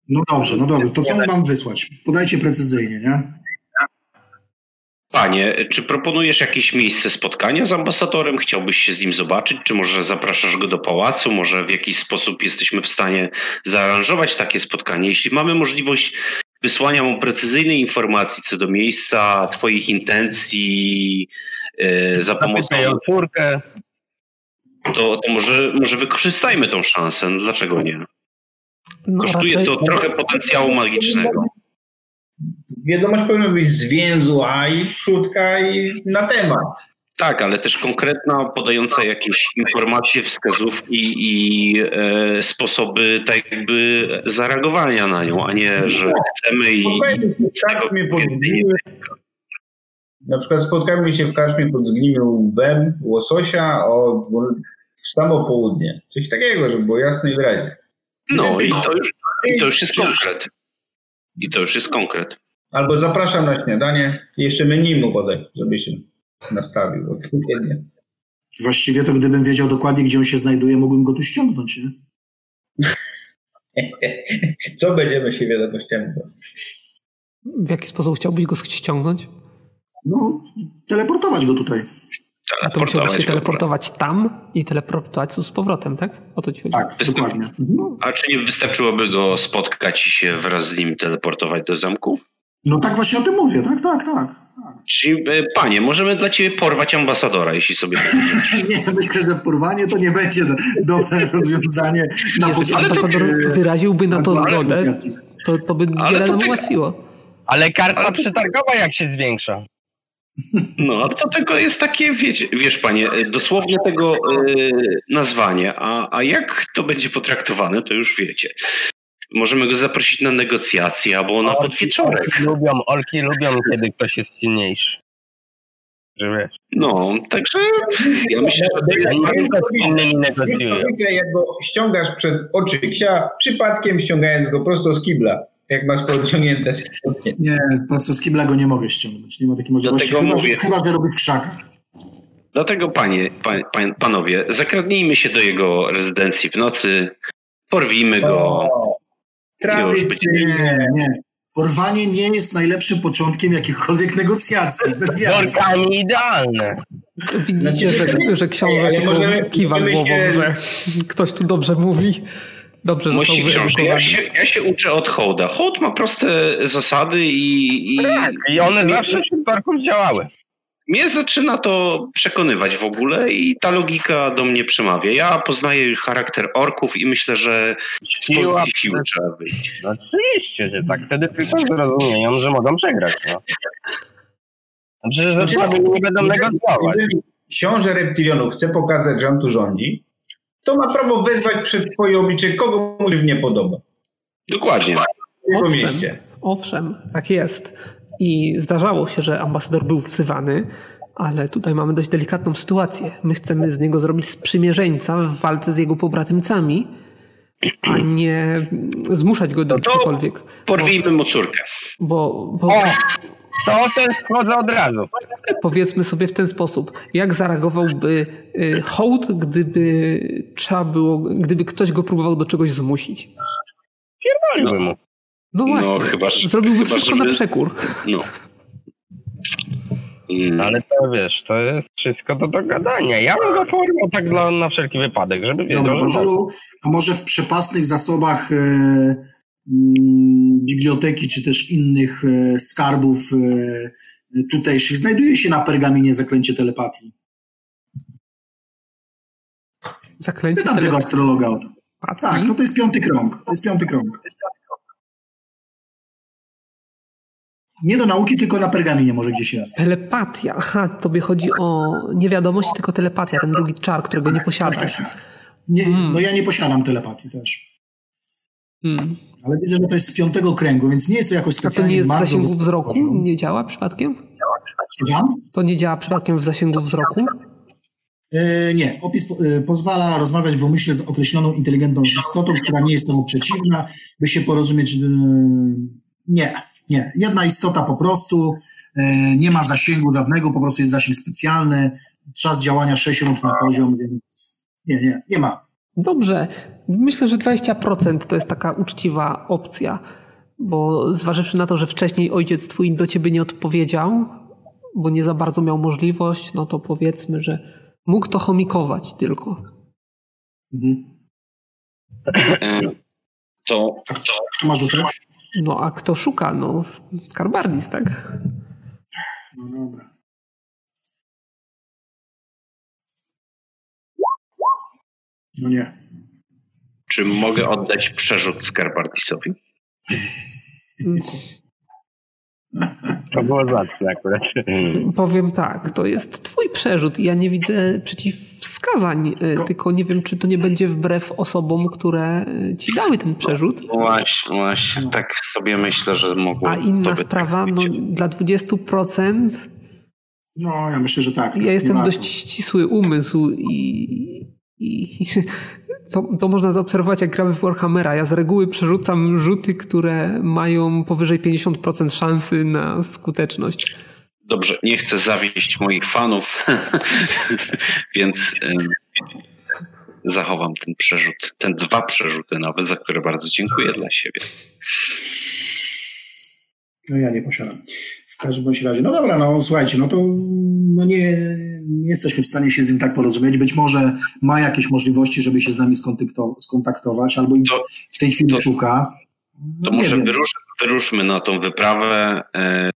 No dobrze, no dobrze, to co mam wysłać? Podajcie precyzyjnie, nie? Panie, czy proponujesz jakieś miejsce spotkania z ambasadorem? Chciałbyś się z nim zobaczyć? Czy może zapraszasz go do pałacu? Może w jakiś sposób jesteśmy w stanie zaaranżować takie spotkanie? Jeśli mamy możliwość wysłania mu precyzyjnej informacji co do miejsca, Twoich intencji, e, za pomocą, czwórkę. to, to może, może wykorzystajmy tą szansę. No, dlaczego nie? no Kosztuje raczej, to trochę potencjału magicznego. Wiadomość powinna być zwięzła i krótka i na temat. Tak, ale też konkretna, podająca jakieś informacje, wskazówki i e, sposoby tak jakby zareagowania na nią, a nie, że chcemy i Spotkajmy się pod. Na przykład spotkajmy się w karczmie pod Zgnimy łbem łososia o w samo południe. Coś takiego, żeby było jasne i wyraźnie. no i to już, i to już jest konkret. I to już jest konkret. Albo zapraszam na śniadanie i jeszcze menu mu podaj, żeby się nastawił odpowiednio. Właściwie to gdybym wiedział dokładnie, gdzie on się znajduje, mógłbym go tu ściągnąć, nie? Co będziemy się wiadomościami? w jaki sposób chciałbyś go ściągnąć? No, teleportować go tutaj. A to musiałbyś się Teleportować tam i teleportować tu z powrotem, tak? O to ci chodzi. Tak, Występ- dokładnie. Mhm. A czy nie wystarczyłoby go spotkać i się wraz z nim teleportować do zamku? No tak właśnie o tym mówię, tak, tak, tak. tak. Czyli, e, panie, możemy dla ciebie porwać ambasadora, jeśli sobie to Nie, myślę, że porwanie to nie będzie do- dobre rozwiązanie na ambasador wyraził na to zgodę, to, to by Ale wiele to nam ułatwiło. Ale karta Ale to- przetargowa jak się zwiększa. No, to tylko jest takie, wiecie, wiesz panie, e, dosłownie tego e, nazwanie, a, a jak to będzie potraktowane, to już wiecie. Możemy go zaprosić na negocjacje albo na podwieczorek. Orki lubią, orki lubią, kiedy ktoś jest silniejszy. Że wiesz, No, także ja myślę, że to jest innymi negocjują. Widzę, jak go ściągasz przed oczy ksia, przypadkiem ściągając go prosto z kibla. Jak masz podciągnięte spodnie. Nie, po prostu z kibla go nie mogę ściągnąć. Nie ma takiej możliwości. Dlatego Chyba, że, mówię. chyba, że robi w krzakach. Dlatego, panie, pan, pan, panowie, zakradnijmy się do jego rezydencji w nocy, porwijmy go. O, Tradycyjnie. Nie, nie. Porwanie nie jest najlepszym początkiem jakichkolwiek negocjacji. Bez Z jaj. orkami idealne. Widzicie, że, że książę możemy, kiwa głową, się... że ktoś tu dobrze mówi. Dobrze Musi książę. Ja się, ja się uczę od Hołda. Hołd ma proste zasady i... I, tak, i one zawsze wśród parków działały. Mnie zaczyna to przekonywać w ogóle i ta logika do mnie przemawia. Ja poznaję charakter orków i myślę, że z pozycji siły trzeba wyjść. No, oczywiście, że tak. Wtedy tylko zrozumieją, że mogą przegrać. No. Znaczy, że znaczy, nie będą negocjować. Książę reptilionów chce pokazać, że on tu rządzi, to ma prawo wezwać przed twoje oblicze kogo mu się nie podoba. Dokładnie. W jego owszem, mieście. Owszem, tak jest. I zdarzało się, że ambasador był wzywany, ale tutaj mamy dość delikatną sytuację. My chcemy z niego zrobić sprzymierzeńca w walce z jego pobratymcami, a nie zmuszać go do no czegokolwiek. Porwijmy mu córkę. Bo, bo, o, to ten wchodzę od razu. Powiedzmy sobie w ten sposób. Jak zareagowałby y, hołd, gdyby trzeba było, gdyby ktoś go próbował do czegoś zmusić? Pierdoliłby mu. No właśnie, no, chyba, zrobiłby chyba, wszystko żeby... na przekór. No. Mm. Ale to wiesz, to jest wszystko do dogadania. Ja bym go formował tak dla, na wszelki wypadek, żeby wiedział, Dobra, że... A może w przepasnych zasobach e, m, biblioteki, czy też innych e, skarbów e, tutejszych znajduje się na pergaminie zaklęcie telepatii? Zaklęcie Pytam tego astrologa o to. Tak, no to jest piąty krąg. To jest piąty krąg. Nie do nauki, tylko na pergaminie może gdzieś jest. Telepatia. Aha, tobie chodzi o niewiadomość, tylko telepatia, ten drugi czar, którego nie posiadasz. Tak, tak, tak. Nie, hmm. No ja nie posiadam telepatii też. Hmm. Ale widzę, że to jest z piątego kręgu, więc nie jest to jakoś specjalnie A to nie jest w zasięgu wzroku? Nie działa przypadkiem? Słucham? To nie działa przypadkiem w zasięgu wzroku? Yy, nie. Opis po, yy, pozwala rozmawiać w umyśle z określoną inteligentną istotą, która nie jest temu przeciwna, by się porozumieć. Yy, nie. Nie, jedna istota po prostu, e, nie ma zasięgu dawnego, po prostu jest zasięg specjalny, czas działania 6 rund na poziom, więc nie, nie, nie ma. Dobrze. Myślę, że 20% to jest taka uczciwa opcja, bo zważywszy na to, że wcześniej ojciec twój do ciebie nie odpowiedział, bo nie za bardzo miał możliwość, no to powiedzmy, że mógł to chomikować tylko. Mhm. E, to, to ma rzucać? No a kto szuka? No Skarbardis, tak? No dobra. No nie. Czy mogę oddać przerzut Skarbardisowi? To było zacne akurat. Powiem tak, to jest twój przerzut i ja nie widzę przeciwwskazań, e, tylko nie wiem, czy to nie będzie wbrew osobom, które e, ci dały ten przerzut. No właśnie, właśnie, tak sobie myślę, że mogło A inna sprawa, tak no dla 20% no, ja myślę, że tak. Ja jestem dość ścisły umysł i, i to, to można zaobserwować, jak gramy w Warhammera. Ja z reguły przerzucam rzuty, które mają powyżej 50% szansy na skuteczność. Dobrze, nie chcę zawieść moich fanów, więc zachowam ten przerzut, ten dwa przerzuty nawet, za które bardzo dziękuję dla siebie. No ja nie posiadam. W każdym bądź razie, no dobra, no słuchajcie, no to no nie, nie jesteśmy w stanie się z nim tak porozumieć. Być może ma jakieś możliwości, żeby się z nami skontaktować, albo to, w tej chwili to, szuka. No to może wyrusz, wyruszmy na tą wyprawę. E,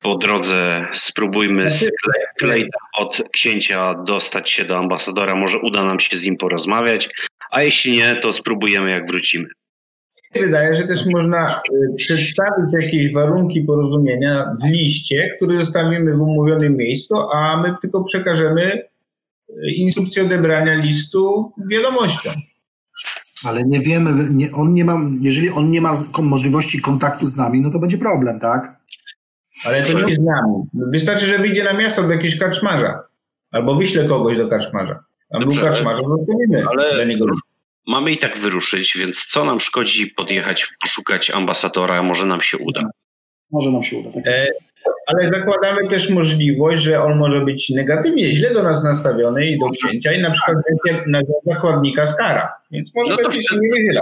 po drodze spróbujmy z Clayton od księcia dostać się do ambasadora. Może uda nam się z nim porozmawiać, a jeśli nie, to spróbujemy jak wrócimy wydaje, że też można y, przedstawić jakieś warunki porozumienia w liście, który zostawimy w umówionym miejscu, a my tylko przekażemy y, instrukcję odebrania listu wiadomością. Ale nie wiemy, nie, on nie ma, jeżeli on nie ma możliwości kontaktu z nami, no to będzie problem, tak? Ale to nie z nami. Wystarczy, że wyjdzie na miasto do jakiegoś karczmarza. Albo wyśle kogoś do karczmarza. A był karczmarza, to nie my ale, dla niego. Mamy i tak wyruszyć, więc co nam szkodzi podjechać, poszukać ambasadora, może nam się uda. Może nam się uda. Tak e, ale zakładamy też możliwość, że on może być negatywnie, źle do nas nastawiony i do księcia i na przykład będzie na zakładnika skara, więc może no to wtedy, nie wydziela.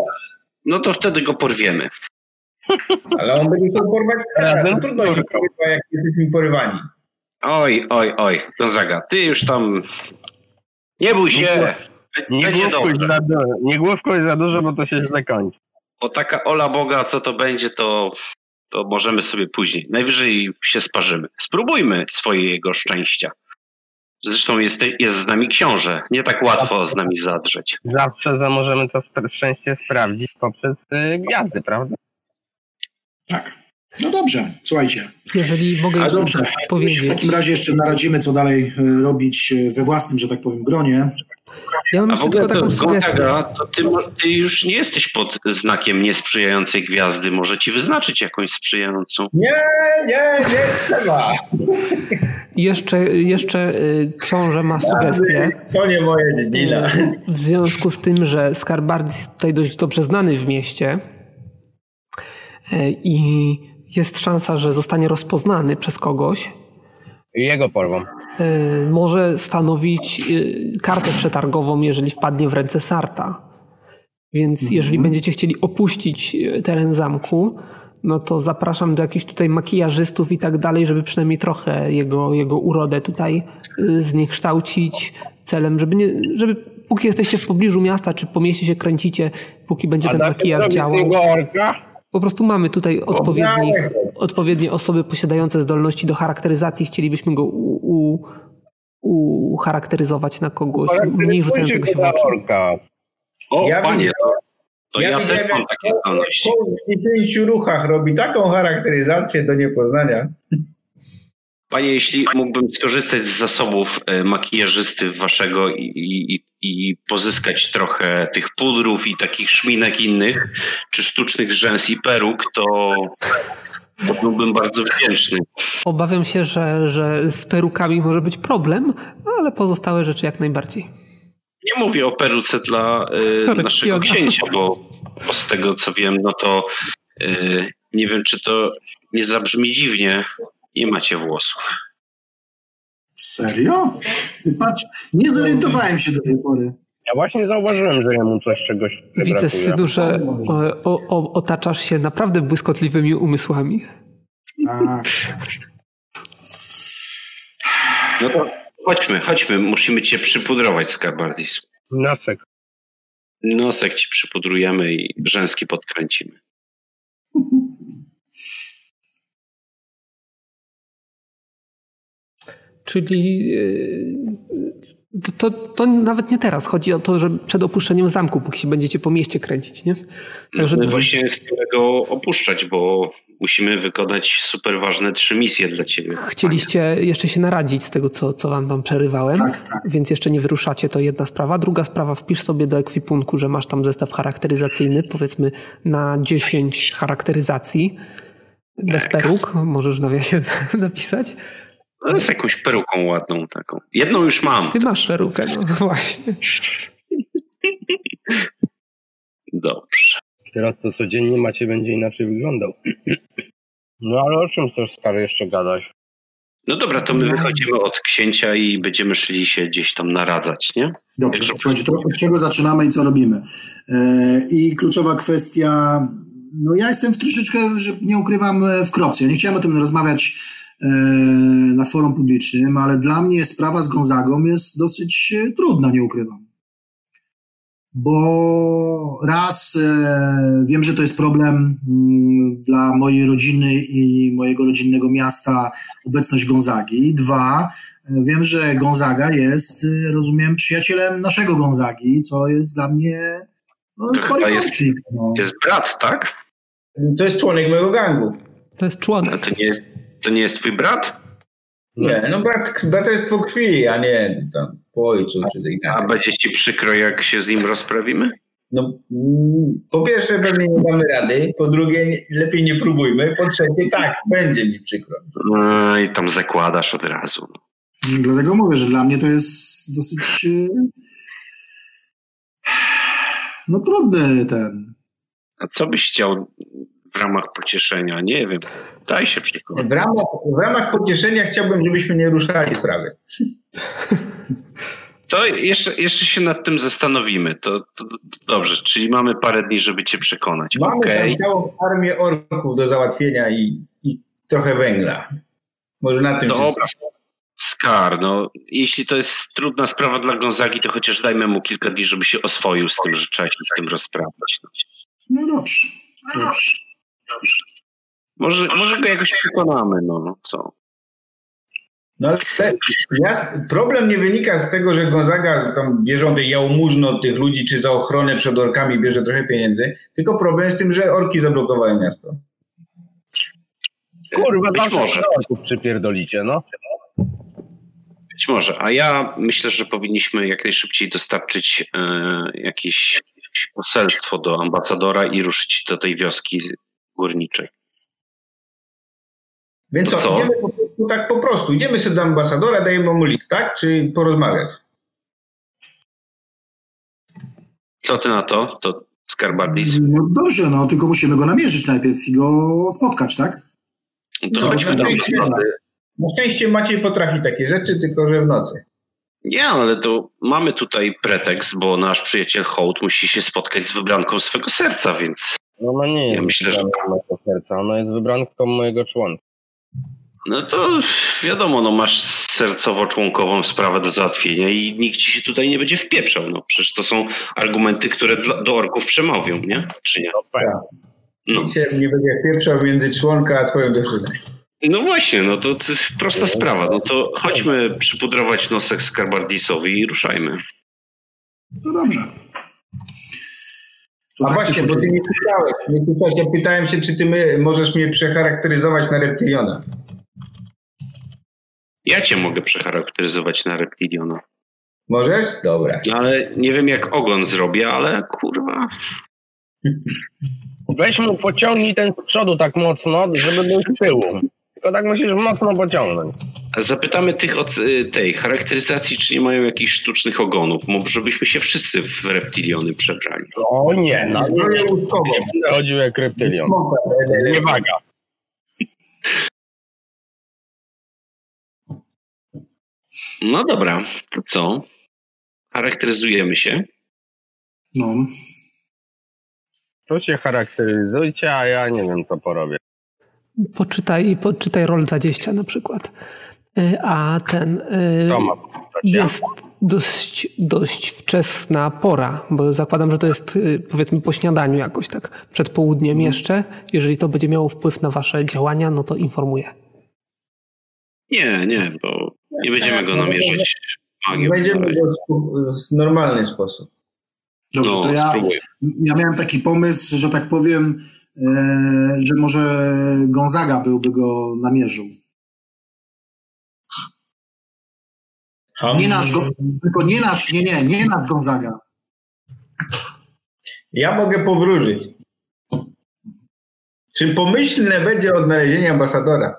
No to wtedy go porwiemy. Ale on będzie chciał porwać skara, no trudno się porwa, jak jesteśmy porywani. Oj, oj, oj, Gonzaga, ty już tam nie bój się, Nie główkuj, za dużo, nie główkuj za dużo, bo to się źle kończy. Bo taka ola Boga, co to będzie, to, to możemy sobie później. Najwyżej się sparzymy. Spróbujmy swojego szczęścia. Zresztą jest, jest z nami książę. Nie tak łatwo z nami zadrzeć. Zawsze za możemy to szczęście sprawdzić poprzez y, gwiazdy, prawda? Tak. No dobrze, słuchajcie. Jeżeli mogę A jeszcze dobrze, w powiedzieć. takim razie jeszcze naradzimy, co dalej e, robić e, we własnym, że tak powiem, gronie. Ja mam A w jeszcze ogóle tylko to, taką sugestię. Gonzaga, to ty, ty już nie jesteś pod znakiem niesprzyjającej gwiazdy. Może ci wyznaczyć jakąś sprzyjającą. Nie, nie, nie trzeba. Jeszcze, jeszcze y, książę ma sugestię. To nie moje dziedzina. Y, W związku z tym, że Skarbardis jest tutaj dość dobrze znany w mieście y, i jest szansa, że zostanie rozpoznany przez kogoś, Jego porwą. y, może stanowić y, kartę przetargową, jeżeli wpadnie w ręce Sarta. Więc jeżeli będziecie chcieli opuścić y, teren zamku, no to zapraszam do jakichś tutaj makijażystów i tak dalej, żeby przynajmniej trochę jego, jego urodę tutaj zniekształcić celem, żeby, nie, żeby póki jesteście w pobliżu miasta, czy po mieście się kręcicie, póki będzie ten da się makijaż działał. tego orka? Po prostu mamy tutaj odpowiednich, odpowiednie osoby posiadające zdolności do charakteryzacji. Chcielibyśmy go u, u, ucharakteryzować na kogoś mniej rzucającego się w oczy. O, Ja panie, to, to ja, widziałem, też mam takie zdolności. Po pięciu ruchach robi taką charakteryzację do niepoznania. Panie, jeśli mógłbym skorzystać z zasobów e, makijażysty waszego i, i, i pozyskać trochę tych pudrów i takich szminek innych, czy sztucznych rzęs i peruk, to, to byłbym bardzo wdzięczny. Obawiam się, że, że z perukami może być problem, ale pozostałe rzeczy jak najbardziej. Nie mówię o peruce dla e, naszego księcia, bo, bo z tego co wiem, no to e, nie wiem, czy to nie zabrzmi dziwnie. Nie macie włosów. Serio? Patrz, nie zorientowałem się do tej pory. Ja właśnie zauważyłem, że jemu coś czegoś Widzę, synu, że o, o, o, otaczasz się naprawdę błyskotliwymi umysłami. Tak. No to chodźmy, chodźmy. Musimy cię przypudrować, Skarbardis. Nosek. Nosek ci przypudrujemy i rzęski podkręcimy. Czyli yy, to, to nawet nie teraz. Chodzi o to, że przed opuszczeniem zamku, póki się będziecie po mieście kręcić, nie? Także My właśnie chcemy go opuszczać, bo musimy wykonać super ważne trzy misje dla ciebie. chcieliście jeszcze się naradzić z tego, co, co wam tam przerywałem, Tak, tak. więc jeszcze nie wyruszacie, to jedna sprawa. Druga sprawa, wpisz sobie do ekwipunku, że masz tam zestaw charakteryzacyjny, powiedzmy na 10 charakteryzacji. Bez peruk, możesz w nawiasie napisać. No, z jakąś peruką ładną taką. Jedną już mam. Ty masz perukę, no właśnie. Dobrze. Teraz to codziennie macie będzie inaczej wyglądał. No ale o czym chcesz stary jeszcze gadać? No dobra, to my wychodzimy od księcia i będziemy szli się gdzieś tam naradzać, nie? Dobrze, Jeszcze- słuchajcie, to od czego zaczynamy i co robimy? E, I kluczowa kwestia, no ja jestem w troszeczkę, że nie ukrywam, e, w kropce. Ja nie chciałem o tym rozmawiać na forum publicznym, ale dla mnie sprawa z Gonzagą jest dosyć e, trudna, nie ukrywam. Bo raz e, wiem, że to jest problem mm, dla mojej rodziny i mojego rodzinnego miasta obecność Gonzagi. Dwa, Wiem, że Gonzaga jest, rozumiem, przyjacielem naszego Gonzagi, co jest dla mnie no, spory jest- konflikt. No. Jest brat, tak? To jest członek mojego gangu. To jest członek. A to nie jest, to nie jest twój brat? Nie, no brat, braterstwo krwi, a nie tam po ojcu czy tak A będzie ci przykro, jak się z nim rozprawimy? No, mm, po pierwsze pewnie nie damy rady, po drugie lepiej nie próbujmy, po trzecie tak, będzie mi przykro. No i tam zakładasz od razu. Dlatego mówię, że dla mnie to jest dosyć y, no trudny ten. A co byś chciał w ramach pocieszenia? Nie wiem. Daj się przekonać. W ramach, w ramach pocieszenia chciałbym, żebyśmy nie ruszali sprawy. To jeszcze, jeszcze się nad tym zastanowimy. To, to, to dobrze, czyli mamy parę dni, żeby cię przekonać. Mamy tam całą armię orków do załatwienia i, i trochę węgla. Może na tym się Dobra. Skar, no jeśli to jest trudna sprawa dla Gonzagi, to chociaż dajmy mu kilka dni, żeby się oswoił z tym, że trzeba się z tym rozprawić. No. No dobrze. dobrze. Dobrze. Może, może go jakoś przekonamy, no, no co? No ale ja, problem nie wynika z tego, że Gonzaga tam bierze jałmużno od tych ludzi, czy za ochronę przed orkami bierze trochę pieniędzy, tylko problem z tym, że orki zablokowały miasto. Kurwa, Być może. przypierdolicie, no. Być może. A ja myślę, że powinniśmy jak najszybciej dostarczyć e, jakieś poselstwo do ambasadora i ruszyć do tej wioski górniczej. Więc co, co? idziemy po prostu tak po prostu, idziemy sobie do ambasadora, dajemy mu list, tak? Czy porozmawiać? Co ty na to? To Skarbardis? No dobrze, no tylko musimy go namierzyć najpierw i go spotkać, tak? To No, chodźmy no, do no, ambasady. Na szczęście Maciej potrafi takie rzeczy, tylko że w nocy. Nie, ale to mamy tutaj pretekst, bo nasz przyjaciel Hołd musi się spotkać z wybranką swego serca, więc No, no nie jest Ja myślę, że- mojego serca, ona jest wybranką mojego członka. no to wiadomo, no masz sercowo-członkową sprawę do załatwienia i nikt ci się tutaj nie będzie wpieprzał. No przecież to są argumenty, które dla, do orków przemawią, nie? Czy nie? No. Nikt się nie będzie pieprzał między członka a twoją dziewczyną. no właśnie, no to, to jest prosta sprawa. No to chodźmy przypudrować nosek Skarbardisowi i ruszajmy. To dobrze. To A tak właśnie, bo ty nie pytałeś. Nie pytałeś. Ja pytałem się, czy ty my, możesz mnie przecharakteryzować na reptiliona. Ja cię mogę przecharakteryzować na reptiliona. Możesz? Dobra. No ale nie wiem jak ogon zrobię, ale kurwa. Weź mu pociągnij ten z przodu tak mocno, żeby był z tyłu. Tylko tak musisz mocno pociągnąć. Zapytamy tych od y, tej charakteryzacji, czy nie mają jakichś sztucznych ogonów. Może byśmy się wszyscy w reptiliony przebrali. O nie, na Zbroję łódkową. będę chodził jak reptylion. Nie waga. No dobra, to co? Charakteryzujemy się. No. To się charakteryzujcie, a ja nie wiem co porobię. Poczytaj, poczytaj roll 20 na przykład. Y, A ten y, To ma jest dość, dość wczesna pora, bo zakładam, że to jest y, powiedzmy po śniadaniu jakoś tak, przed południem jeszcze. Jeżeli to będzie miało wpływ na wasze działania, no to informuję. Nie, nie, bo nie będziemy go namierzać magią. Będziemy go w, normalny sposób. Dobrze, No, to ja, spróbuję. ja miałem taki pomysł, że tak powiem, że może Gonzaga byłby go namierzył. Nie nasz, tylko nie nasz, nie, nie, nie nasz Gonzaga. Ja mogę powróżyć. Czy pomyślne będzie odnalezienie ambasadora?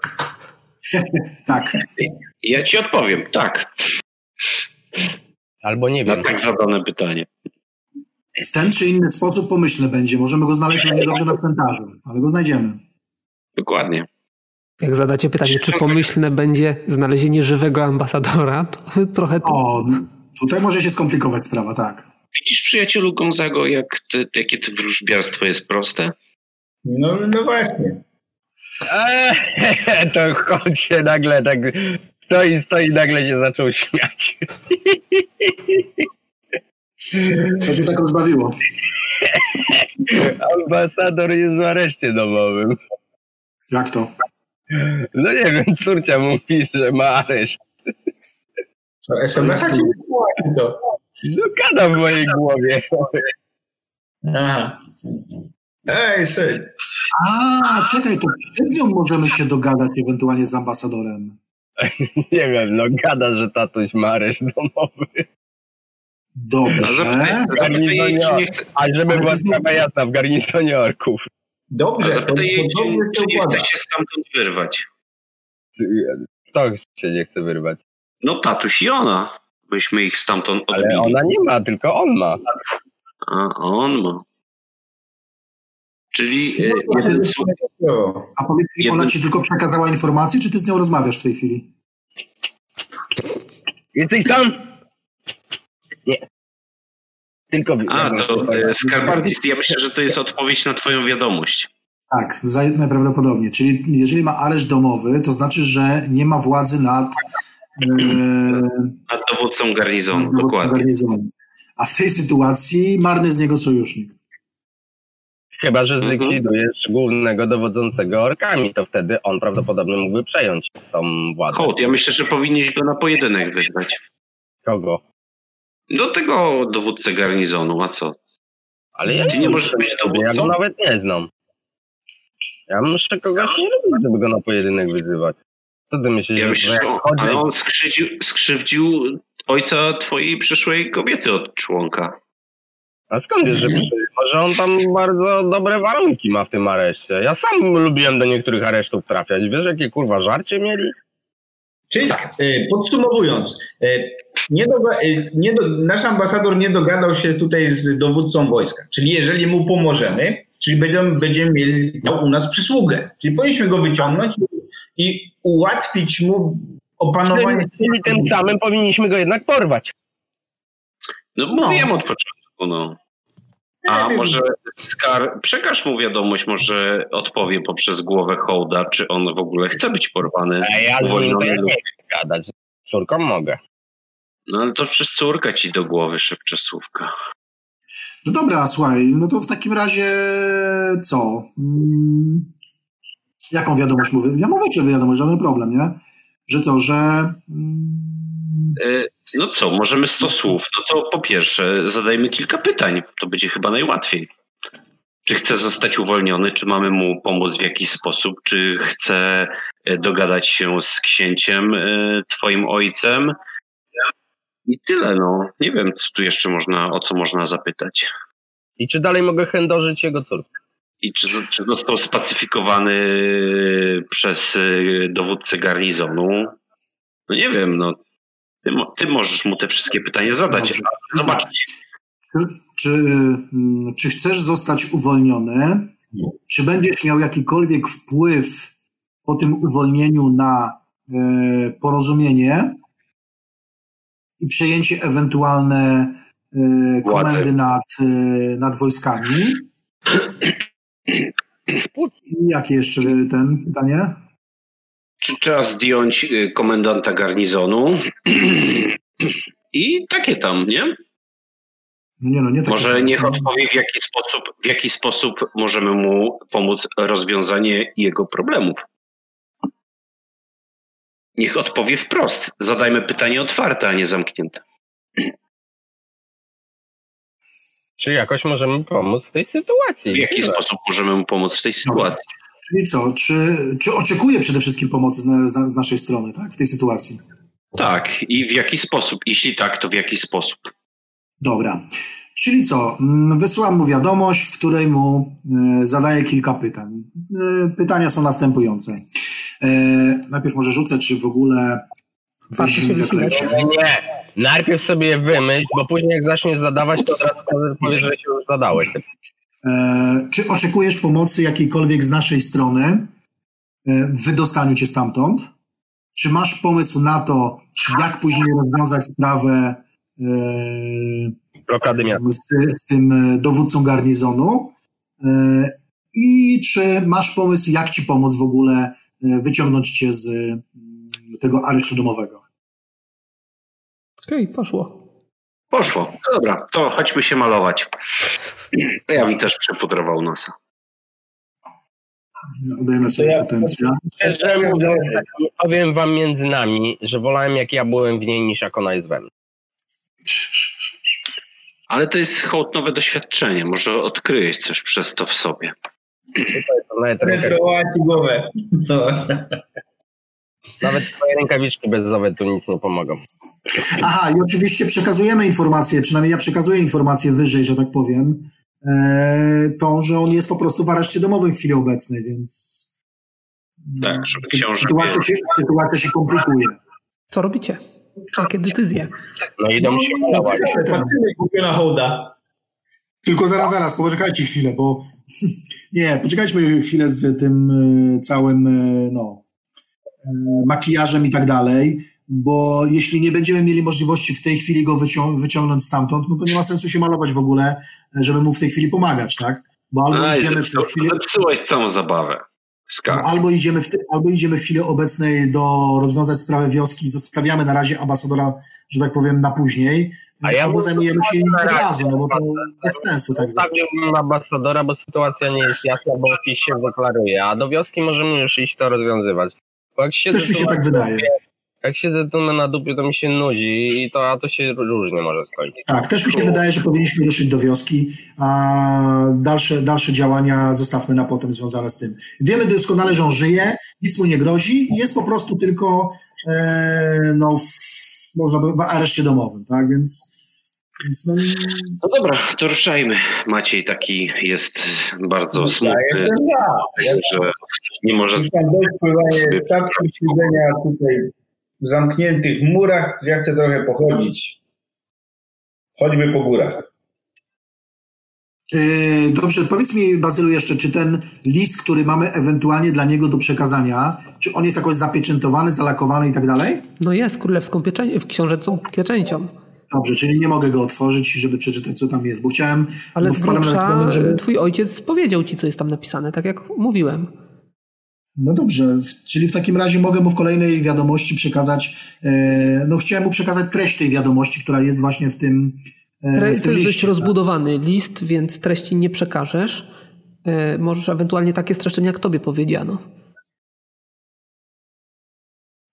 Tak. Ja ci odpowiem, tak. Albo nie Na wiem. tak zadane pytanie. W ten czy inny sposób pomyślny będzie. Możemy go znaleźć równie dobrze na cmentarzu, ale go znajdziemy. Dokładnie. Jak zadacie pytanie, czy pomyślne będzie znalezienie żywego ambasadora, to trochę O, tutaj może się skomplikować sprawa, tak. Widzisz, przyjacielu Gonzago, jak ty, jakie ty wróżbiarstwo jest proste? No, no właśnie. Eee, to chodź się nagle tak stoi, stoi, nagle się zaczął śmiać. Co się tak rozbawiło? Ambasador jest w areszcie domowym. Jak to? No nie wiem, córcia mówi, że ma areszt. Co, SMS-a ci? No gada w mojej głowie. Aha. Ej, syn. A, czekaj, to przed nią możemy się dogadać ewentualnie z ambasadorem. Nie wiem, no gada, że tatuś ma areszt domowy. Dobrze. zapytaj, zapytaj jej, czy nie chce, A żeby Ale była sprawa jasna, w garnizonie orków. Dobrze, zapytaj jej, czy, czy nie chce się stamtąd wyrwać. Kto się nie chce wyrwać? No tatuś i ona. Byśmy ich stamtąd Ale odbili. ona nie ma, tylko on ma. A on ma. Czyli e, No, jeden słuch, jest- A powiedz mi, ona Jeden- ci tylko przekazała informację, czy ty z nią rozmawiasz w tej chwili? Jesteś tam? Tylko... A, to e, Skarbardis, ja myślę, że to jest odpowiedź na twoją wiadomość. Tak, najprawdopodobniej. Czyli jeżeli ma areszt domowy, to znaczy, że nie ma władzy nad Nad dowódcą garnizonu, nad dokładnie. Garnizonu. A w tej sytuacji marny z niego sojusznik. Chyba, że mhm. zlikwidujesz głównego dowodzącego orkami, to wtedy on prawdopodobnie mógłby przejąć tą władzę. Hołd, ja myślę, że powinieneś go na pojedynek wybrać. Kogo? Do tego dowódcę garnizonu, a co? Ale ja Ty nie możesz być dowódcą? Ja go nawet nie znam. Ja muszę kogoś nie lubić, żeby go na pojedynek wyzywać. Co ty myślisz? Ja myślę, że on, ale on skrzywdził, skrzywdził ojca twojej przyszłej kobiety od członka. A skąd wiesz, że Może on tam bardzo dobre warunki ma w tym areszcie. Ja sam lubiłem do niektórych aresztów trafiać. Wiesz, jakie kurwa żarcie mieli? Czyli tak, y, podsumowując, y, nie do, y, nie do, nasz ambasador nie dogadał się tutaj z dowódcą wojska. Czyli jeżeli mu pomożemy, czyli będziemy, będziemy mieli u nas przysługę. Czyli powinniśmy go wyciągnąć i ułatwić mu opanowanie. Czyli tym samym powinniśmy go jednak porwać. No mówiłem no. od początku, no. A może Skar, przekaż mu wiadomość, może odpowie poprzez głowę hołda, czy on w ogóle chce być porwany. A ja nie chcę gadać, z córką mogę. No ale to przez córkę ci do głowy szepcze słówka. No dobra, słuchaj, no to w takim razie co? Hmm, jaką wiadomość mówię? Ja mówię ci wiadomość, żaden problem, nie? Że co, że... Hmm, E, no co, możemy 100 słów. No to po pierwsze zadajmy kilka pytań. To będzie chyba najłatwiej. Czy chce zostać uwolniony, czy mamy mu pomóc w jakiś sposób, czy chce e, dogadać się z księciem, e, twoim ojcem. I tyle, no. Nie wiem, co tu jeszcze można, o co można zapytać. I czy dalej mogę chędożyć jego córkę? I czy, czy został spacyfikowany przez dowódcę garnizonu? No nie wiem, no ty, ty możesz mu te wszystkie pytania zadać. Zobaczcie. Czy, czy, mm, czy chcesz zostać uwolniony? Czy będziesz miał jakikolwiek wpływ po tym uwolnieniu na e, porozumienie i przejęcie ewentualne e, komendy nad, e, nad wojskami? I jakie jeszcze ten pytanie? czy trzeba zdjąć y, komendanta garnizonu i takie tam, nie? Nie, no nie Może niech odpowie, w jaki, sposób, w jaki sposób możemy mu pomóc rozwiązanie jego problemów. Niech odpowie wprost. Zadajmy pytanie otwarte, a nie zamknięte. Czy jakoś możemy pomóc w tej sytuacji? W jaki sposób możemy mu pomóc w tej sytuacji? Czyli co, czy, czy oczekuje przede wszystkim pomocy z, z, z naszej strony tak, w tej sytuacji? Tak, i w jaki sposób? Jeśli tak, to w jaki sposób? Dobra. Czyli co? Mm, wysyłam mu wiadomość, w której mu e, zadaję kilka pytań. E, pytania są następujące. E, najpierw może rzucę, czy w ogóle. Fakty się wysilać? Nie, najpierw sobie je wymyśl, bo później jak zaczniesz zadawać, to od razu powiesz, że się już zadałeś. E, czy oczekujesz pomocy jakiejkolwiek z naszej strony e, w wydostaniu cię stamtąd? Czy masz pomysł na to, jak później rozwiązać sprawę e, z, z tym dowódcą garnizonu? I czy masz pomysł, jak ci pomóc w ogóle wyciągnąć cię z tego aresztu domowego? Okej, okay, poszło. Poszło. Dobra, to chodźmy się malować. Ja bym też przepudrował nosa. Udajemy sobie ja, potencjał. Szczerze mówiąc, powiem wam między nami, że wolałem jak ja byłem w niej niż jak ona jest we mnie. Ale to jest hołd nowe doświadczenie. Może odkryjesz coś przez to w sobie. Retrołaci głowę. No. Nawet twoje rękawiczki bezowe tu nic nie pomogą. Aha, i oczywiście przekazujemy informację, przynajmniej ja przekazuję informację wyżej, że tak powiem, e, to, że on jest po prostu w areszcie domowym w chwili obecnej, więc tak, żeby książę sytuacja się, sytuacja się komplikuje. Co robicie? Jakie decyzje? No idą się no, Patrzymy na hołda. Tylko zaraz, zaraz, poczekajcie chwilę, bo nie, poczekajmy chwilę z tym e, całym, e, no, E, makijażem i tak dalej, bo jeśli nie będziemy mieli możliwości w tej chwili go wycią wyciągnąć stamtąd, no to nie ma sensu się malować w ogóle, żeby mu w tej chwili pomagać, tak? Bo albo A, idziemy w tej chwili... Zepsułeś całą zabawę. Skarb. Albo idziemy, w, albo idziemy w chwili obecnej do rozwiązać sprawę wioski, zostawiamy na razie ambasadora, że tak powiem, na później, A ja albo bym- zajmujemy się nim od razu, no bo to bez sensu tak. Zostawiłbym ambasadora, bo sytuacja nie jest jasna, bo PiS się deklaruje, a do wioski możemy już iść to rozwiązywać. Bo jak siedzę Też mi się tak wydaje. Jak siedzę tu na dupie, to mi się nudzi i to, a to się różnie może skończyć. Tak, też mi się wydaje, że powinniśmy ruszyć do wioski, a dalsze, dalsze działania zostawmy na potem związane z tym. Wiemy doskonale, że on żyje, nic mu nie grozi i jest po prostu tylko e, no, można by, w areszcie domowym, tak, więc, więc no, No dobra, to ruszajmy. Maciej taki jest bardzo Ja smutny. Ja że nie może dość pływania statku, siedzenia tutaj w zamkniętych murach. Ja chcę trochę pochodzić. Choćby po górach. Yy, Dobrze, powiedz mi, Bazylu, jeszcze, czy ten list, który mamy ewentualnie dla niego do przekazania, czy on jest jakoś zapieczętowany, zalakowany i tak dalej? No jest królewską pieczę- książęcą pieczęcią. Dobrze, czyli nie mogę go otworzyć, żeby przeczytać, co tam jest, bo chciałem... Ale bo z grubsza żeby... twój ojciec powiedział ci, co jest tam napisane, tak jak mówiłem. No dobrze, czyli w takim razie mogę mu w kolejnej wiadomości przekazać, e, no chciałem mu przekazać treść tej wiadomości, która jest właśnie w tym, Tre- w to jest dość liście. rozbudowany list, więc treści nie przekażesz. E, Możesz ewentualnie takie streszczenia, jak tobie powiedziano.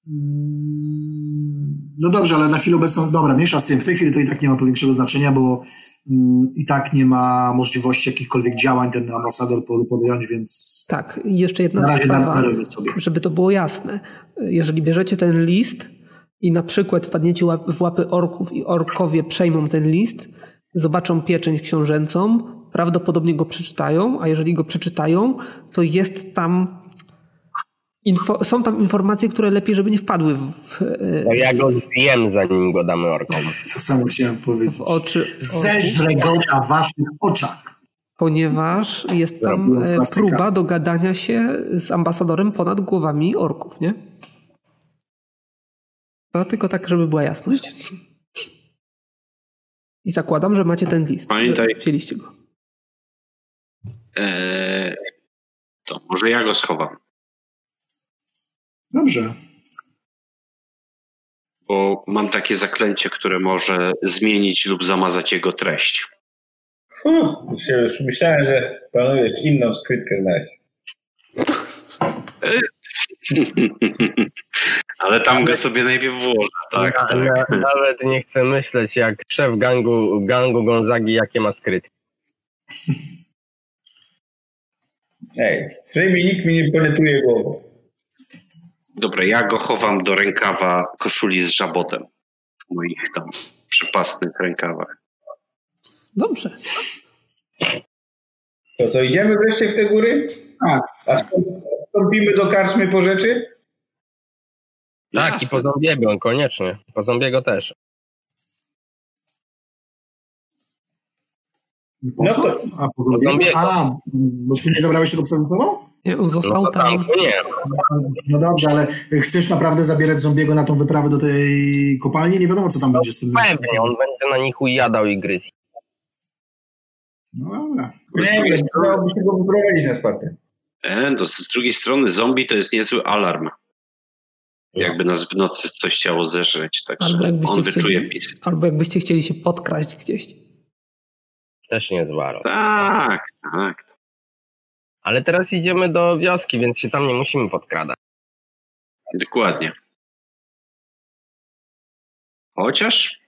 Mm, No dobrze, ale na chwilę obecną, dobra, mniejsza z tym, w tej chwili to i tak nie ma to większego znaczenia, bo mm, i tak nie ma możliwości jakichkolwiek działań ten ambasador pod- podjąć, więc Tak, jeszcze jedna sprawa, żeby to było jasne. Jeżeli bierzecie ten list i na przykład wpadniecie w łapy orków i orkowie przejmą ten list, zobaczą pieczęć książęcą, prawdopodobnie go przeczytają, a jeżeli go przeczytają, to jest tam info, są tam informacje, które lepiej, żeby nie wpadły w, e, No ja go zjem, zanim go damy orkom. To samo chciałem powiedzieć. w oczy. Zeżrę go na waszych oczach. ponieważ jest tam e, próba dogadania się z ambasadorem ponad głowami orków, nie? To tylko tak, żeby była jasność. I zakładam, że macie ten list. Pamiętaj- Wzięliście go. e, to może ja go schowam, Dobrze. bo mam takie zaklęcie, które może zmienić lub zamazać jego treść. Się- już myślałem, że planujesz inną skrytkę znaleźć. Ale tam go sobie najpierw włożę, tak? Na, tak. na, nawet nie chcę myśleć, jak szef gangu, gangu Gonzagi, jakie ma skrytki. Ej, przynajmniej nikt mi nie penetruje głową. Dobra, ja go chowam do rękawa koszuli z żabotem. W moich tam przypasnych rękawach. Dobrze. To co, idziemy wreszcie w te góry? Tak. A wstąpimy do karczmy po rzeczy? Tak, Jasne. i po zombiego, koniecznie. Po zombiego też. Po No co? to- A, po zombiego? A, bo ty nie zabrałeś się do sobą? Nie, On został No tam. tam, to nie. No dobrze, ale chcesz naprawdę zabierać zombiego na tą wyprawę do tej kopalni? Nie wiadomo, co tam będzie z tym. Pewnie, on będzie na nich ujadał i gryzł. No dobra. Nie wiem, dałoby się go wyprowadzić na spacer. E, no, z drugiej strony zombie to jest niezły alarm. Jakby nas w nocy coś chciało zeżreć, Albo także jakbyście on wyczuje chcieli- pis. Albo jakbyście chcieli się podkraść gdzieś. Też nie waro. Tak, tak. Ale teraz idziemy do wioski, więc się tam nie musimy podkradać. Dokładnie. Chociaż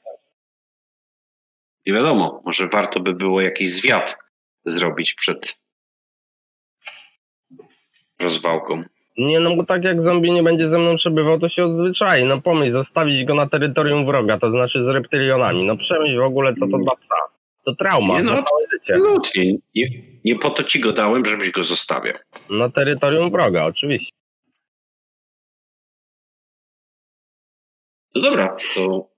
nie wiadomo, może warto by było jakiś zwiat zrobić przed rozwałką. Nie, no bo tak jak zombie nie będzie ze mną przebywał, to się odzwyczai. No pomyśl, zostawić go na terytorium wroga, to znaczy z reptylionami. No przemyśl w ogóle, co to za psa. To trauma Nie, no. Absolutnie. Nie, nie po to ci go dałem, żebyś go zostawiał. Na terytorium wroga, oczywiście. No dobra, to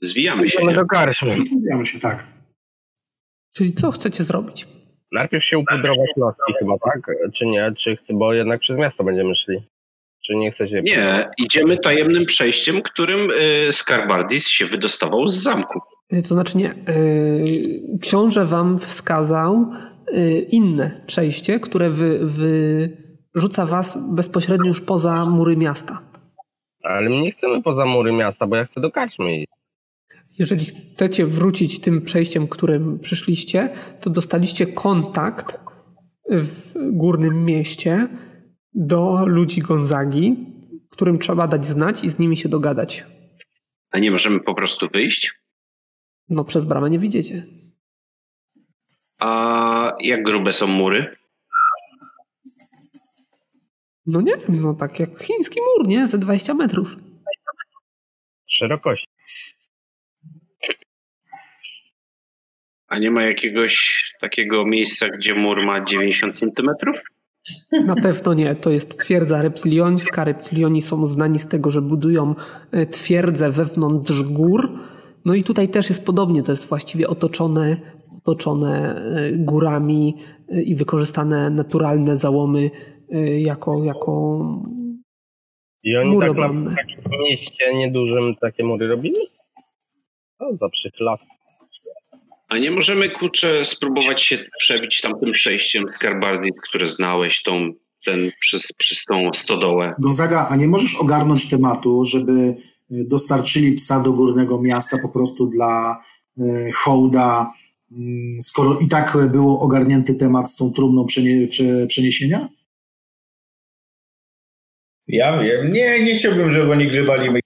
zwijamy się. Nie? do karczmy. Mówiamy się tak. Czyli co chcecie zrobić? Najpierw się upudrować noski chyba, tak? Czy nie? Czy chce, bo jednak przez miasto będziemy szli. Czy nie chce się... Nie, idziemy tajemnym przejściem, którym y, Skarbardis się wydostawał z zamku. Y, To znaczy nie. y, Książę wam wskazał y, inne przejście, które wy, wy rzuca was bezpośrednio już poza mury miasta. Ale my nie chcemy poza mury miasta, bo ja chcę do karczmy iść. Jeżeli chcecie wrócić tym przejściem, którym przyszliście, to dostaliście kontakt w górnym mieście do ludzi Gonzagi, którym trzeba dać znać i z nimi się dogadać. A nie możemy po prostu wyjść? No przez bramę nie widzicie. A jak grube są mury? No nie wiem, no tak jak chiński mur, nie? Ze 20 metrów. Szerokości. A nie ma jakiegoś takiego miejsca, gdzie mur ma 90 centymetrów? Na pewno nie. To jest twierdza reptiliońska. Reptilioni są znani z tego, że budują e, twierdzę wewnątrz gór. No i tutaj też jest podobnie. To jest właściwie otoczone, otoczone e, górami e, i wykorzystane naturalne załomy jako, jako I oni mury tak na obronne. w takim mieście niedużym takie mury robili? O, za przychlas. A nie możemy, kurczę, spróbować się przebić tamtym przejściem Skarbardis, które znałeś, tą, ten, przez, przez tą stodołę. Gonzaga, a nie możesz ogarnąć tematu, żeby y, dostarczyli psa do górnego miasta po prostu dla y, hołda, mm, skoro i tak było ogarnięty temat z tą trumną przenie, prze, przeniesienia? Ja wiem, nie, nie chciałbym, żeby oni grzebali.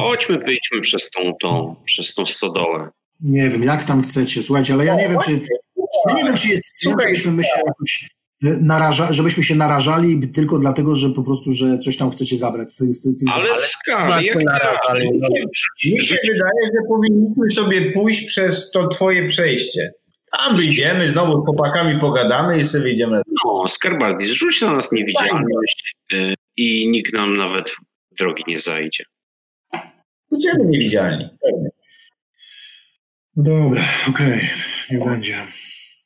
Chodźmy, wyjdźmy przez tą, tą, przez tą stodołę. Nie wiem, jak tam chcecie. Słuchajcie, ale ja nie wiem, czy ja nie wiem, czy jest sens, Słuchaj. żebyśmy my się jakoś y, naraża, żebyśmy się narażali tylko dlatego, że po prostu, że coś tam chcecie zabrać. Z z z Ale skar, Tak, jak narazali, no. Mi się wydaje, że powinniśmy sobie pójść przez to twoje przejście. Tam wyjdziemy, znowu z chłopakami pogadamy i sobie wyjdziemy. No, Skarbardis, rzuć na nas niewidzialność y, i nikt nam nawet drogi nie zajdzie. Pójdziemy niewidzialni. Pewnie. Dobra, okej, nie będzie.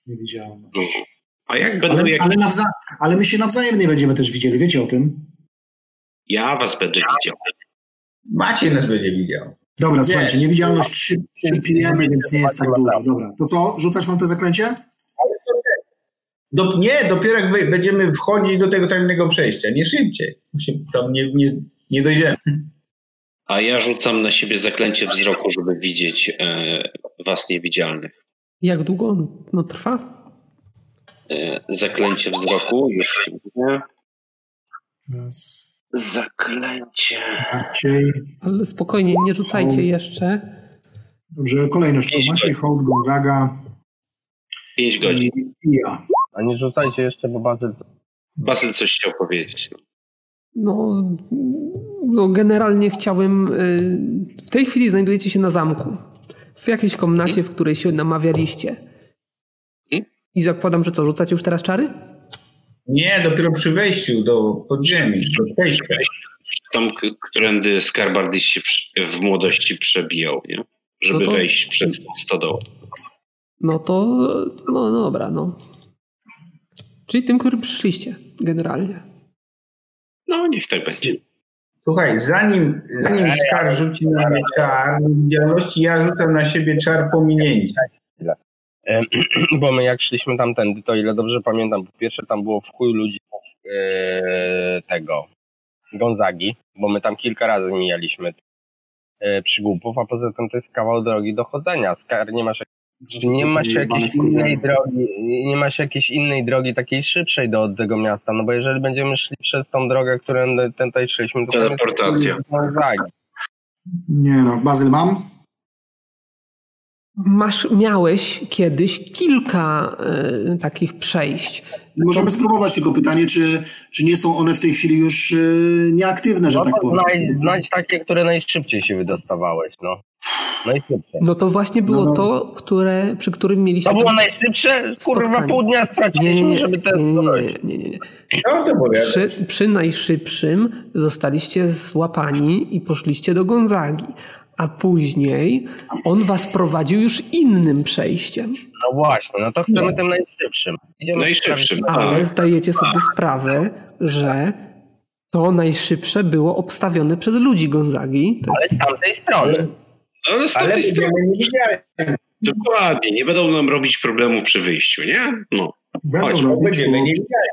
Nie widziałem. No. A jak będą Ale, jakieś... ale, nawza- ale my się nawzajem nie będziemy też widzieli, wiecie o tym? Ja was będę widział. Maciej nas będzie widział. Dobra, słuchajcie, niewidzialność 3, 3 pijemy, więc nie jest tak dużo. Dobra, to co? Rzucać mam te zaklęcie? Do, nie, dopiero jak będziemy wchodzić do tego tajemnego przejścia. Nie szybciej. Tam nie, nie, nie dojdziemy. A ja rzucam na siebie zaklęcie wzroku, żeby widzieć e, was niewidzialnych. Jak długo on no, trwa? E, zaklęcie wzroku, już ci mówię. Raz, Zaklęcie. Maciej. Ale spokojnie, nie rzucajcie jeszcze. Dobrze, kolejność to Maciej. Hołd, Gonzaga 5 godzin. i i ja. A nie rzucajcie jeszcze, bo bazy Basyl coś chciał powiedzieć. No, no generalnie chciałem. y, W tej chwili znajdujecie się na zamku. W jakiejś komnacie, w której się namawialiście. I zakładam, że co, rzucacie już teraz czary? Nie, dopiero przy wejściu do podziemi, do przejścia. Tam, którędy Skarbardis się w młodości przebijał, nie? Żeby No to- wejść przez stodołę. No to. No, no dobra, no. Czyli tym, którym przyszliście, generalnie. No, niech tak będzie. Słuchaj, zanim, zanim Skar rzuci na mnie czar niewidzialności, ja rzucam na siebie czar pominięcia. Bo my jak szliśmy tamtędy, to ile dobrze pamiętam, po pierwsze tam było w chuj ludzi e, tego Gonzagi, bo my tam kilka razy mijaliśmy e, przygłupów, a poza tym to jest kawał drogi do chodzenia. Skar, nie masz, nie masz jakiejś innej drogi, nie masz jakiejś innej drogi takiej szybszej do tego miasta, no bo jeżeli będziemy szli przez tą drogę, którą tutaj szliśmy, to Teleportacja. Gonzagi. Nie no, Bazyl mam? Masz, miałeś kiedyś kilka y, takich przejść. Możemy spróbować tylko pytanie, czy, czy nie są one w tej chwili już y, nieaktywne, że No tak to powiem. znajdź, znajdź takie, które najszybciej się wydostawałeś, no. Najszybsze. No to właśnie było No. to, które, przy którym mieliście. To było najszybsze? Kurwa, Spotkanie. pół dnia Nie, straciliśmy, nie, nie, żeby to nie, nie, zrobić. nie, nie, nie. No powiadam. Przy, przy najszybszym zostaliście złapani i poszliście do Gonzagi, a później on was prowadził już innym przejściem. No właśnie, no to chcemy tym najszybszym. Idziemy Najszybszym, sprawić- Ale tak. zdajecie sobie sprawę, że to najszybsze było obstawione przez ludzi Gonzagi. To Ale jest, z tamtej strony. Ale z Ale będziemy niewidzialni. dokładnie, nie będą nam robić problemu przy wyjściu, nie? No. Będą Chodź, robić, Będziemy bo niewidzialni.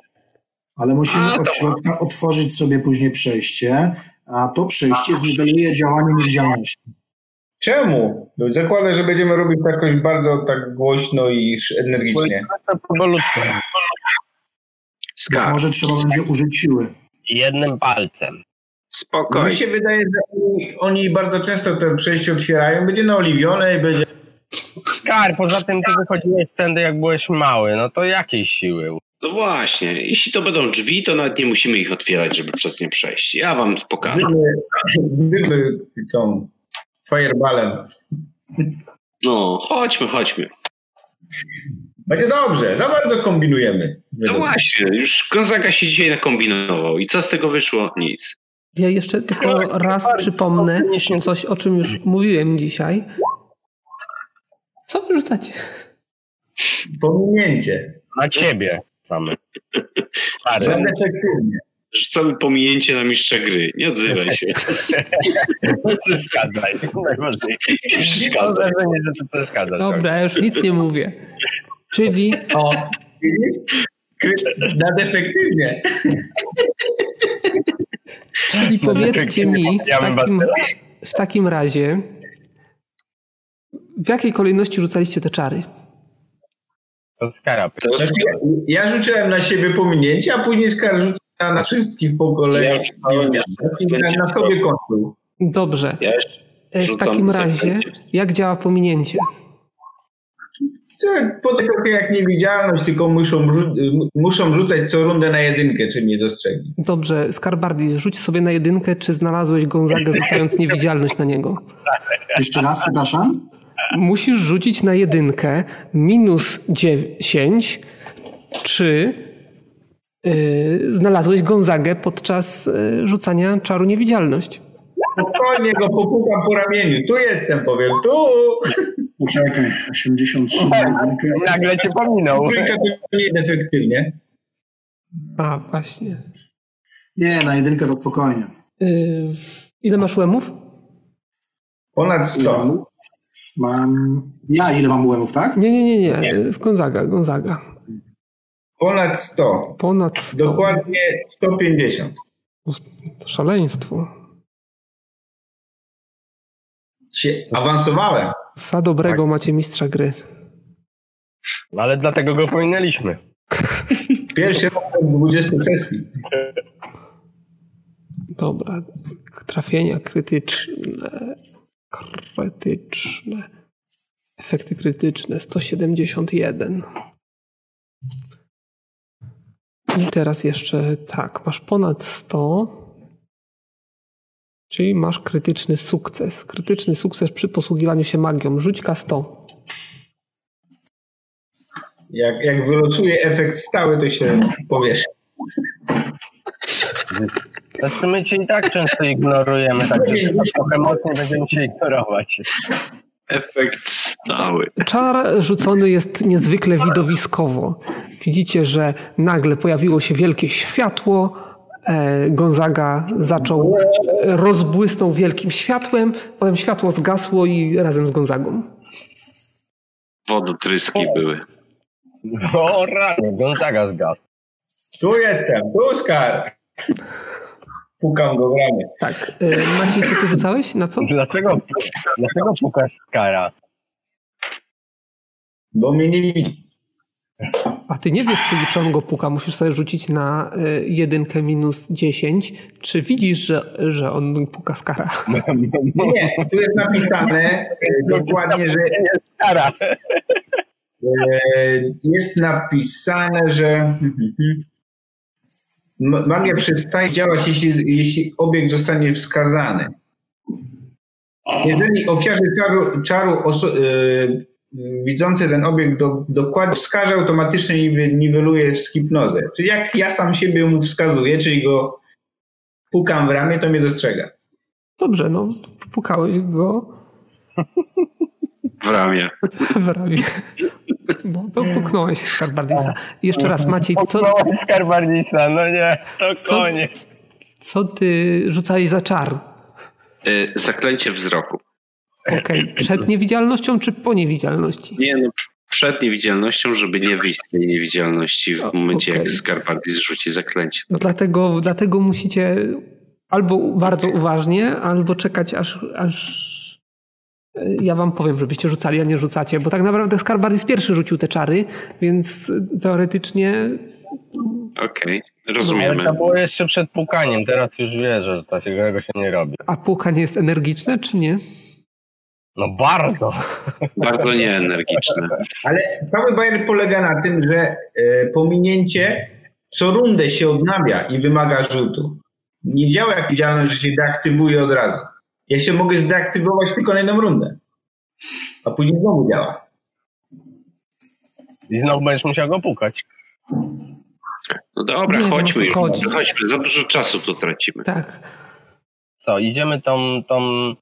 ale musimy a, od środka otworzyć sobie później przejście, a to przejście zniweluje działanie niewidzialności. Czemu? No, zakładam, że będziemy robić to jakoś bardzo tak głośno i energicznie. Być może trzeba będzie użyć siły. Jednym palcem. Spokojnie. Mi się wydaje, że oni, bardzo często te przejście otwierają. Będzie naoliwione i będzie... Skar, poza tym ty wychodziłeś wtedy jak byłeś mały, no to jakiej siły? No właśnie, jeśli to będą drzwi, to nawet nie musimy ich otwierać, żeby przez nie przejść. Ja wam pokażę. Gdyby tą fireballem. No, chodźmy, chodźmy. Będzie dobrze, za bardzo kombinujemy. No właśnie, już Gonzaga się dzisiaj nakombinował i co z tego wyszło? Nic. Ja jeszcze tylko raz przypomnę coś, o czym już mówiłem dzisiaj. Co wyrzucacie? Pominięcie. Na ciebie samy. Efektywnie. Rzucamy pominięcie na mistrza gry. Nie odzywaj się. nie przeszkadzaj. Najważniejsze. Nie przeszkadzaj. że to przeszkadza. Dobra, ja już nic nie mówię. Czyli... O, Nadefektywnie. Czyli powiedzcie mi w takim, w takim razie, w jakiej kolejności rzucaliście te czary? To skara. Znaczy, ja rzuciłem na siebie pominięcie, a później skar rzucił na wszystkich po kolei. Ja na, na sobie kończył. Dobrze. w takim razie, jak działa pominięcie? Potem jak niewidzialność, tylko muszą, muszą rzucać co rundę na jedynkę, czy nie dostrzegli. Dobrze, Skarbardi, rzuć sobie na jedynkę, czy znalazłeś Gonzagę rzucając niewidzialność na niego. Jeszcze raz, przepraszam? Musisz rzucić na jedynkę minus 10, czy yy, znalazłeś Gonzagę podczas yy, rzucania czaru niewidzialność. Spokojnie go popukam po ramieniu. Tu jestem, powiem, tu! Poczekaj, 83. Nagle cię pominął. Trójka to nie efektywnie. A, właśnie. Nie, na jedynkę to spokojnie. Yy, ile masz łemów? Ponad 100. Mam... Ja ile mam łemów, tak? Nie, nie, nie, nie. nie. Gonzaga, Gonzaga. Ponad 100. Ponad 100. Dokładnie 150. To szaleństwo. Się awansowałem. Za dobrego tak. macie mistrza gry. No ale dlatego go pominęliśmy. Pierwszy rok 20 sesji. Dobra. Trafienia krytyczne. Krytyczne. Efekty krytyczne 171. I teraz jeszcze tak, masz ponad 100. Czyli masz krytyczny sukces. Krytyczny sukces przy posługiwaniu się magią. Rzuć K100. Jak, jak wylosuje efekt stały, to się powiesz. Znaczy my cię i tak często ignorujemy, tak trochę mocniej będziemy cię ignorować. Efekt stały. Czar rzucony jest niezwykle widowiskowo. Widzicie, że nagle pojawiło się wielkie światło, Gonzaga zaczął, rozbłysnął wielkim światłem, potem światło zgasło i razem z Gonzagą. Wodotryski były. O rany, Gonzaga zgasł. Tu jestem, tu Skar. Pukam go w ramię. Tak. E, Maciej, co ty rzucałeś? Na co? Dlaczego, dlaczego pukasz Skara? Bo mnie nie widzi. A ty nie wiesz, czy on go puka. Musisz sobie rzucić na y, jedynkę minus 10. Czy widzisz, że, że on puka skara? Nie, tu jest napisane dokładnie, że. Skara. Y, jest napisane, że. Magia przestaje działać, jeśli, jeśli obiekt zostanie wskazany. Jeżeli ofiarze czaru, czaru oso, widzący ten obiekt do, dokładnie wskaże, automatycznie niweluje w hipnozę. Czyli jak ja sam siebie mu wskazuję, czyli go pukam w ramię, to mnie dostrzega. Dobrze, no pukałeś go w ramię. W ramię. No to puknąłeś Skarbardisa. Jeszcze raz Maciej, co... Puknąłeś Skarbardisa, no nie, to koniec. Co, co ty rzucałeś za czar? Yy, zaklęcie wzroku. Okej, okay. przed niewidzialnością czy po niewidzialności? Nie, no przed niewidzialnością, żeby nie wyjść z tej niewidzialności w momencie, okay. jak Skarbardis zrzuci zaklęcie. No dlatego, dlatego musicie albo bardzo uważnie, albo czekać, aż, aż ja wam powiem, żebyście rzucali, a nie rzucacie, bo tak naprawdę Skarbardis pierwszy rzucił te czary, więc teoretycznie... Okej, okay, rozumiemy. Ale to było jeszcze przed pukaniem, teraz już wierzę, że takiego się nie robi. A pukanie jest energiczne, czy nie? No bardzo. Bardzo nieenergiczne. Ale cały bajer polega na tym, że e, pominięcie co rundę się odnawia i wymaga rzutu. Nie działa jak widzialność, że się deaktywuje od razu. Ja się mogę zdeaktywować tylko na jedną rundę. A później znowu działa. I znowu będziesz musiał go pukać. No dobra, Nie, chodźmy. Chodzi. chodźmy, za dużo czasu tu tracimy. Tak. Co, idziemy tą, tą,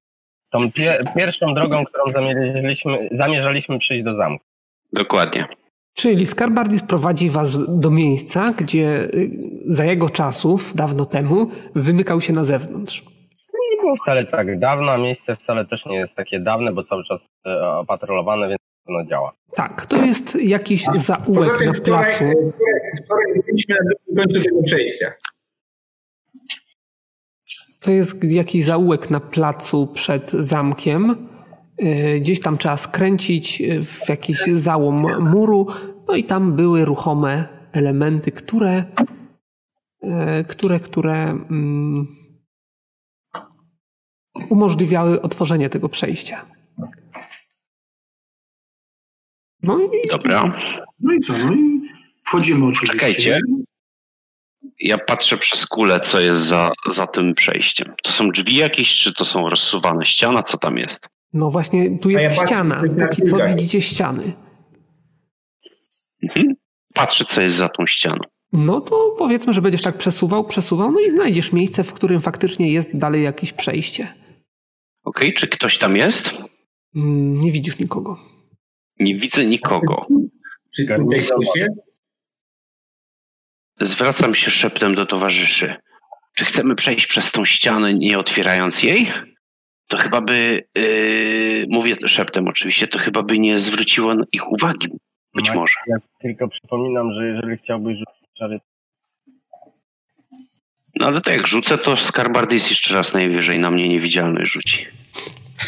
tą pie, pierwszą drogą, którą zamierzaliśmy, zamierzaliśmy przyjść do zamku. Dokładnie. Czyli Skarbardis prowadzi was do miejsca, gdzie y, za jego czasów, dawno temu, wymykał się na zewnątrz. Nie było wcale tak dawno, a miejsce wcale też nie jest takie dawne, bo cały czas e, opatrolowane, więc ono działa. Tak, to jest jakiś zaułek na placu. Wczoraj byliśmy na drugim końcu tego przejścia. To jest jakiś zaułek na placu przed zamkiem. Gdzieś tam trzeba skręcić w jakiś załom muru, no i tam były ruchome elementy, które, które, które um, umożliwiały otworzenie tego przejścia. No i... Dobra. No i co? No i wchodzimy oczywiście. Czekajcie. Ja patrzę przez kulę, co jest za, za tym przejściem. To są drzwi jakieś, czy to są rozsuwane ściana? Co tam jest? No właśnie, tu jest ja ściana. Póki co widzicie ściany. Mhm. Patrzę, co jest za tą ścianą. No to powiedzmy, że będziesz tak przesuwał, przesuwał, no i znajdziesz miejsce, w którym faktycznie jest dalej jakieś przejście. Okej, okay, czy ktoś tam jest? Mm, nie widzisz nikogo. Nie widzę nikogo. Czy tutaj ktoś jest? Zwracam się szeptem do towarzyszy. Czy chcemy przejść przez tą ścianę, nie otwierając jej? To chyba by, yy, mówię szeptem oczywiście, to chyba by nie zwróciło ich uwagi. Być Max, może. Ja tylko przypominam, że jeżeli chciałbyś rzucić czary... No ale to jak rzucę, to Skarbardis jeszcze raz najwyżej na mnie niewidzialność rzuci.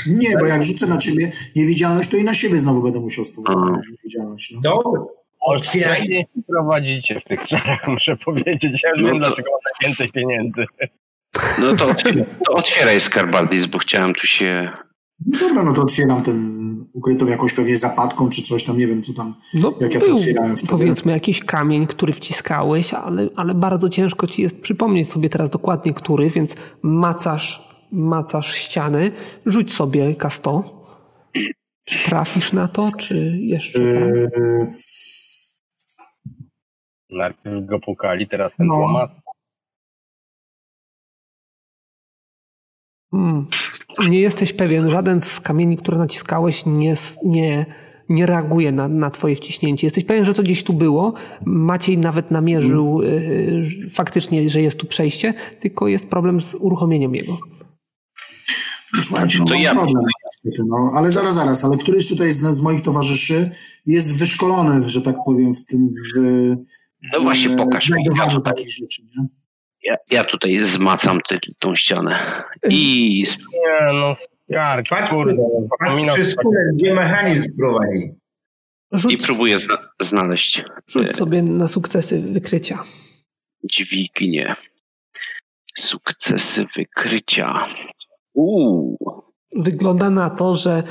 Nie, bo jak rzucę na ciebie niewidzialność, to i na siebie znowu będę musiał spowodować niewidzialność. No. Dobra. Otwierajcie prowadzicie w tych czarach, muszę powiedzieć. Ja już No wiem, to- dlaczego mam więcej pieniędzy. No to, to otwieraj Skarbardis, bo chciałem tu się... no dobra, no to otwieram ten ukrytą jakąś pewnie zapadką, czy coś tam, nie wiem co tam. No, Jak ja to otwierałem wtedy. powiedzmy jakiś kamień, który wciskałeś, ale, ale bardzo ciężko ci jest przypomnieć sobie teraz dokładnie który, więc macasz, macasz ściany. Rzuć sobie K100. Czy trafisz na to, czy jeszcze tam? Yy, Najpierw go pukali, teraz ten No. Hmm. Nie jesteś pewien, żaden z kamieni, które naciskałeś, nie, nie, nie reaguje na, na twoje wciśnięcie. Jesteś pewien, że to gdzieś tu było. Maciej nawet namierzył y, że- faktycznie, że jest tu przejście, tylko jest problem z uruchomieniem jego. no, słuchajcie, no, To ja- problem niestety, no, ale zaraz, zaraz, ale któryś tutaj z, z moich towarzyszy jest wyszkolony, że tak powiem, w tym w No właśnie, e, pokaż mi. Ja tutaj, takich rzeczy, nie? ja, ja tutaj zmacam ty, tą ścianę. I Nie, no, Jark, Patrz, kurde, patrz przez gdzie mechanizm prowadzi. i Rzuć, próbuję zna znaleźć rzuć sobie na sukcesy wykrycia. dźwignię. Sukcesy wykrycia. Uuu. Wygląda na to, że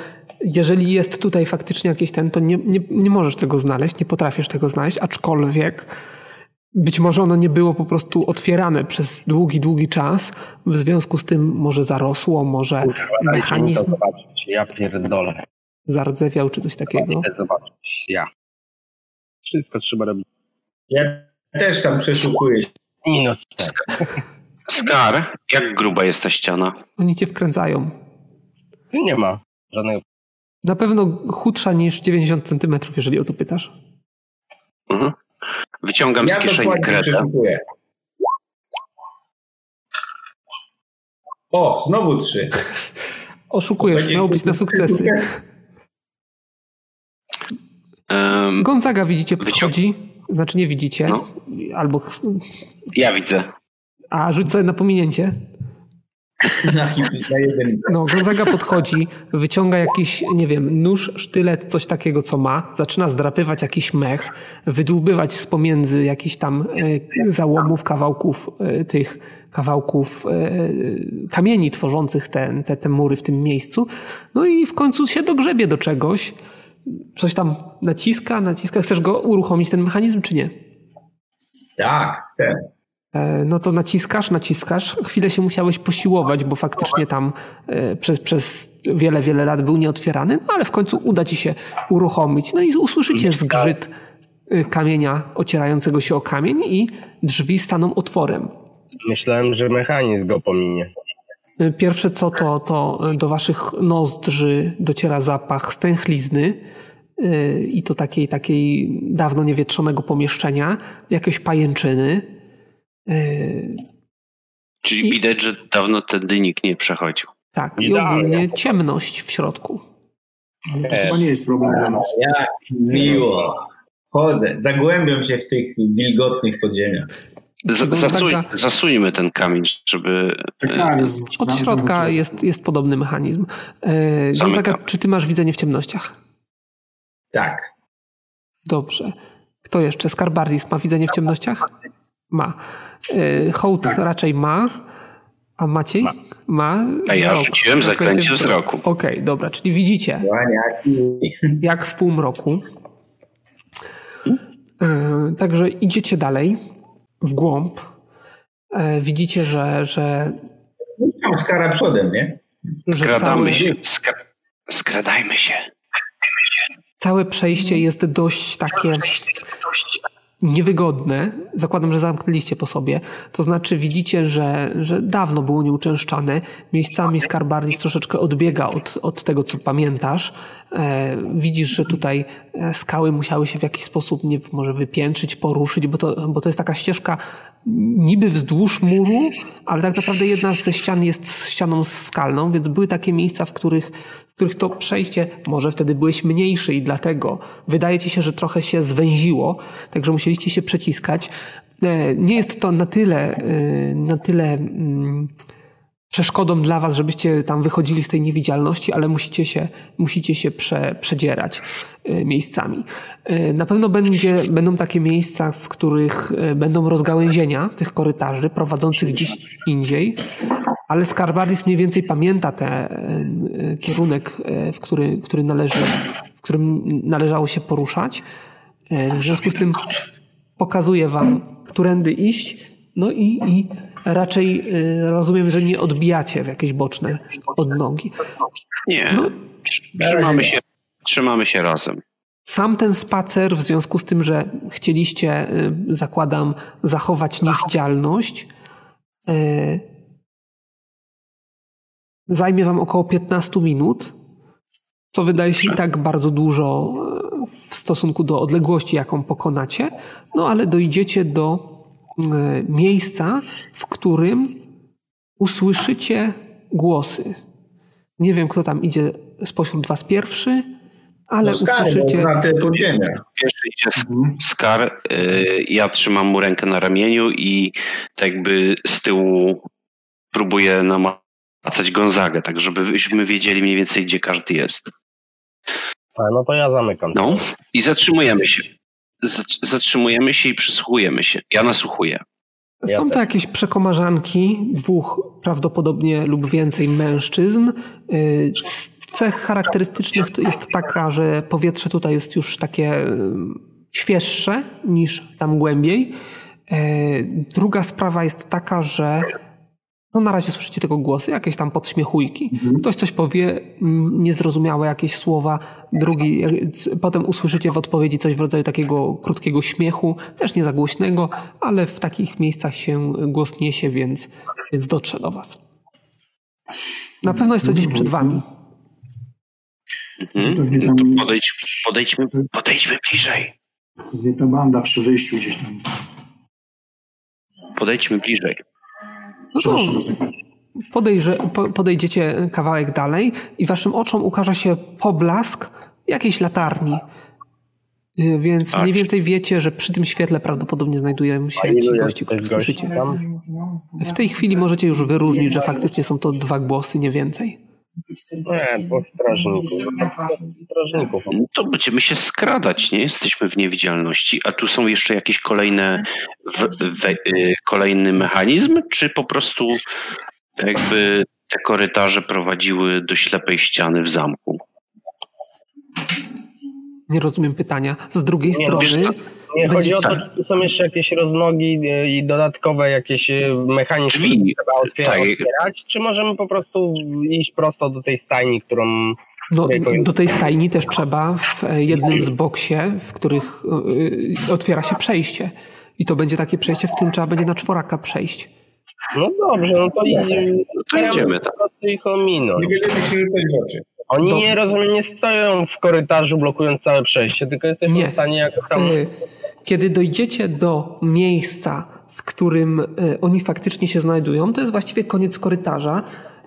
jeżeli jest tutaj faktycznie jakieś ten, to nie, nie, nie możesz tego znaleźć, nie potrafisz tego znaleźć, aczkolwiek być może ono nie było po prostu otwierane przez długi, długi czas. W związku z tym może zarosło, może mechanizm Muszę zobaczyć, ja pierdolę. zardzewiał czy coś takiego. Chcę zobaczyć, ja. Wszystko trzeba robić. Ja też tam przeszukuję. Minus cztery. Skar, jak gruba jest ta ściana? Oni cię wkręcają. Nie ma żadnego... Na pewno chudsza niż 90 centymetrów, jeżeli o to pytasz. Mhm. Wyciągam z Ja kieszeni dokładnie kredę. przeszukuję. O, znowu trzy. Oszukujesz, miało być na sukcesy. sukces. Um, Gonzaga widzicie podchodzi, znaczy nie widzicie, No. albo ja widzę. a rzuć sobie na pominięcie. Na, jeden. No, Gonzaga podchodzi, wyciąga jakiś, nie wiem, nóż, sztylet, coś takiego, co ma, zaczyna zdrapywać jakiś mech, wydłubywać z pomiędzy jakichś tam e, załomów, kawałków e, tych, kawałków e, kamieni tworzących te, te, te mury w tym miejscu. No i w końcu się dogrzebie do czegoś. Coś tam naciska, naciska. Chcesz go uruchomić, ten mechanizm, czy nie? Tak, ten. E, No to naciskasz, naciskasz. Chwilę się musiałeś posiłować, bo faktycznie tam e, przez, przez wiele, wiele lat był nieotwierany, no ale w końcu uda ci się uruchomić. No i usłyszycie zgrzyt e, kamienia ocierającego się o kamień i drzwi staną otworem. Myślałem, że mechanizm go pominie. E, Pierwsze co to, to do waszych nozdrzy dociera zapach stęchlizny e, i to takiej, takiej dawno niewietrzonego pomieszczenia, jakieś pajęczyny. E, Czyli I- widać, że dawno tędy nikt nie przechodził. Tak, i Idealnie. ogólnie ciemność w środku. Ale to chyba nie jest problem dla nas. Jak miło. Chodzę, zagłębiam się w tych wilgotnych podziemiach. Z, Tego zasuń, taka- zasuńmy ten kamień, żeby... Tak, e, tak. Od środka jest, jest podobny mechanizm. E. Gonzaga, czy ty masz widzenie w ciemnościach? Tak. Dobrze. Kto jeszcze? Skarbardis ma widzenie w ciemnościach? Ma. E, Hołd Tak. raczej ma. A Maciej? Ma. A ja Wzrok. rzuciłem zaklęcie wzroku. Okej, dobra, czyli widzicie, jak w półmroku. E, Także idziecie dalej, w głąb. E, Widzicie, że, że, Tam skara przodem, nie? że Skradamy cały, się. Skra skradajmy się. całe przejście jest dość takie niewygodne. Zakładam, że zamknęliście po sobie. To znaczy widzicie, że, że dawno było nieuczęszczane. Miejscami Skarbardis troszeczkę odbiega od, od tego, co pamiętasz. E, widzisz, że tutaj e, skały musiały się w jakiś sposób nie, może wypiętrzyć, poruszyć, bo to, bo to jest taka ścieżka niby wzdłuż muru, ale tak naprawdę jedna ze ścian jest ścianą skalną, więc były takie miejsca, w których, w których to przejście, może wtedy byłeś mniejszy i dlatego wydaje ci się, że trochę się zwęziło, także musieliście się przeciskać. E, Nie jest to na tyle, e, na tyle mm, przeszkodą dla was, żebyście tam wychodzili z tej niewidzialności, ale musicie się, musicie się prze, przedzierać e, miejscami. E, Na pewno będzie, będą takie miejsca, w których e, będą rozgałęzienia tych korytarzy prowadzących gdzieś indziej, ale Skarbardis mniej więcej pamięta ten kierunek, w który, który należy, w którym należało się poruszać. W związku z tym pokazuje wam, którędy iść, no i, i raczej y, rozumiem, że nie odbijacie w jakieś boczne odnogi. Nie. No. Tr- Trzymamy się, trzymamy się razem. Sam ten spacer, w związku z tym, że chcieliście, y, zakładam, zachować niewidzialność, y, zajmie wam około 15 minut, co wydaje się i tak bardzo dużo w stosunku do odległości, jaką pokonacie, no ale dojdziecie do miejsca, w którym usłyszycie głosy. Nie wiem, kto tam idzie spośród was pierwszy, ale No skary, usłyszycie... na te podziemia. Pierwszy idzie sk- Skar, y, ja trzymam mu rękę na ramieniu i tak jakby z tyłu próbuję namacać Gonzagę, tak żebyśmy wiedzieli mniej więcej, gdzie każdy jest. A, no to ja zamykam. No i zatrzymujemy się. Zatr- Zatrzymujemy się i przysłuchujemy się. Ja nasłuchuję. Są to jakieś przekomarzanki, dwóch prawdopodobnie lub więcej mężczyzn. Y, Z cech charakterystycznych to jest taka, że powietrze tutaj jest już takie y, świeższe niż tam głębiej. Y, Druga sprawa jest taka, że no na razie słyszycie tylko głosy, jakieś tam podśmiechujki. Ktoś coś powie, mm, niezrozumiałe jakieś słowa, drugi, potem usłyszycie w odpowiedzi coś w rodzaju takiego krótkiego śmiechu, też nie za głośnego, ale w takich miejscach się głos niesie, więc, więc dotrze do was. Na pewno jest to gdzieś przed wami. Mhm. To podejdź, podejdźmy, podejdźmy bliżej. Pewnie ta banda przy wyjściu gdzieś tam. Podejdźmy bliżej. No Przepraszam, Rozek. podejrze, po, podejdziecie kawałek dalej i waszym oczom ukaże się poblask jakiejś latarni. Y, Więc Tak. mniej więcej wiecie, że przy tym świetle prawdopodobnie znajdują się ci tych których gości słyszycie. W tej chwili możecie już wyróżnić, że faktycznie są to dwa głosy, nie więcej. Nie, dwóch strażników. Strażników. No To będziemy się skradać, nie? Jesteśmy w niewidzialności. A tu są jeszcze jakieś kolejne, w, we, y, kolejny mechanizm, czy po prostu jakby te korytarze prowadziły do ślepej ściany w zamku? Nie rozumiem pytania. Z drugiej Nie, strony? Nie, chodzi o to, tu są jeszcze jakieś roznogi e, i dodatkowe jakieś e, mechanizmy, Drzwi. które trzeba otwiera, Tak. otwierać, czy możemy po prostu iść prosto do tej stajni, którą... no, którego jest- do tej stajni też trzeba w e, jednym z boksie, w których y, otwiera się przejście. I to będzie takie przejście, w którym trzeba będzie na czworaka przejść. No dobrze, no to idziemy. No to ich ominąć. Nie będziemy się rzucać w oczy. Oni Dobrze. nie rozumiem, nie stoją w korytarzu blokując całe przejście, tylko jesteśmy Nie. w stanie jakoś tam... Y, Kiedy dojdziecie do miejsca, w którym y, oni faktycznie się znajdują, to jest właściwie koniec korytarza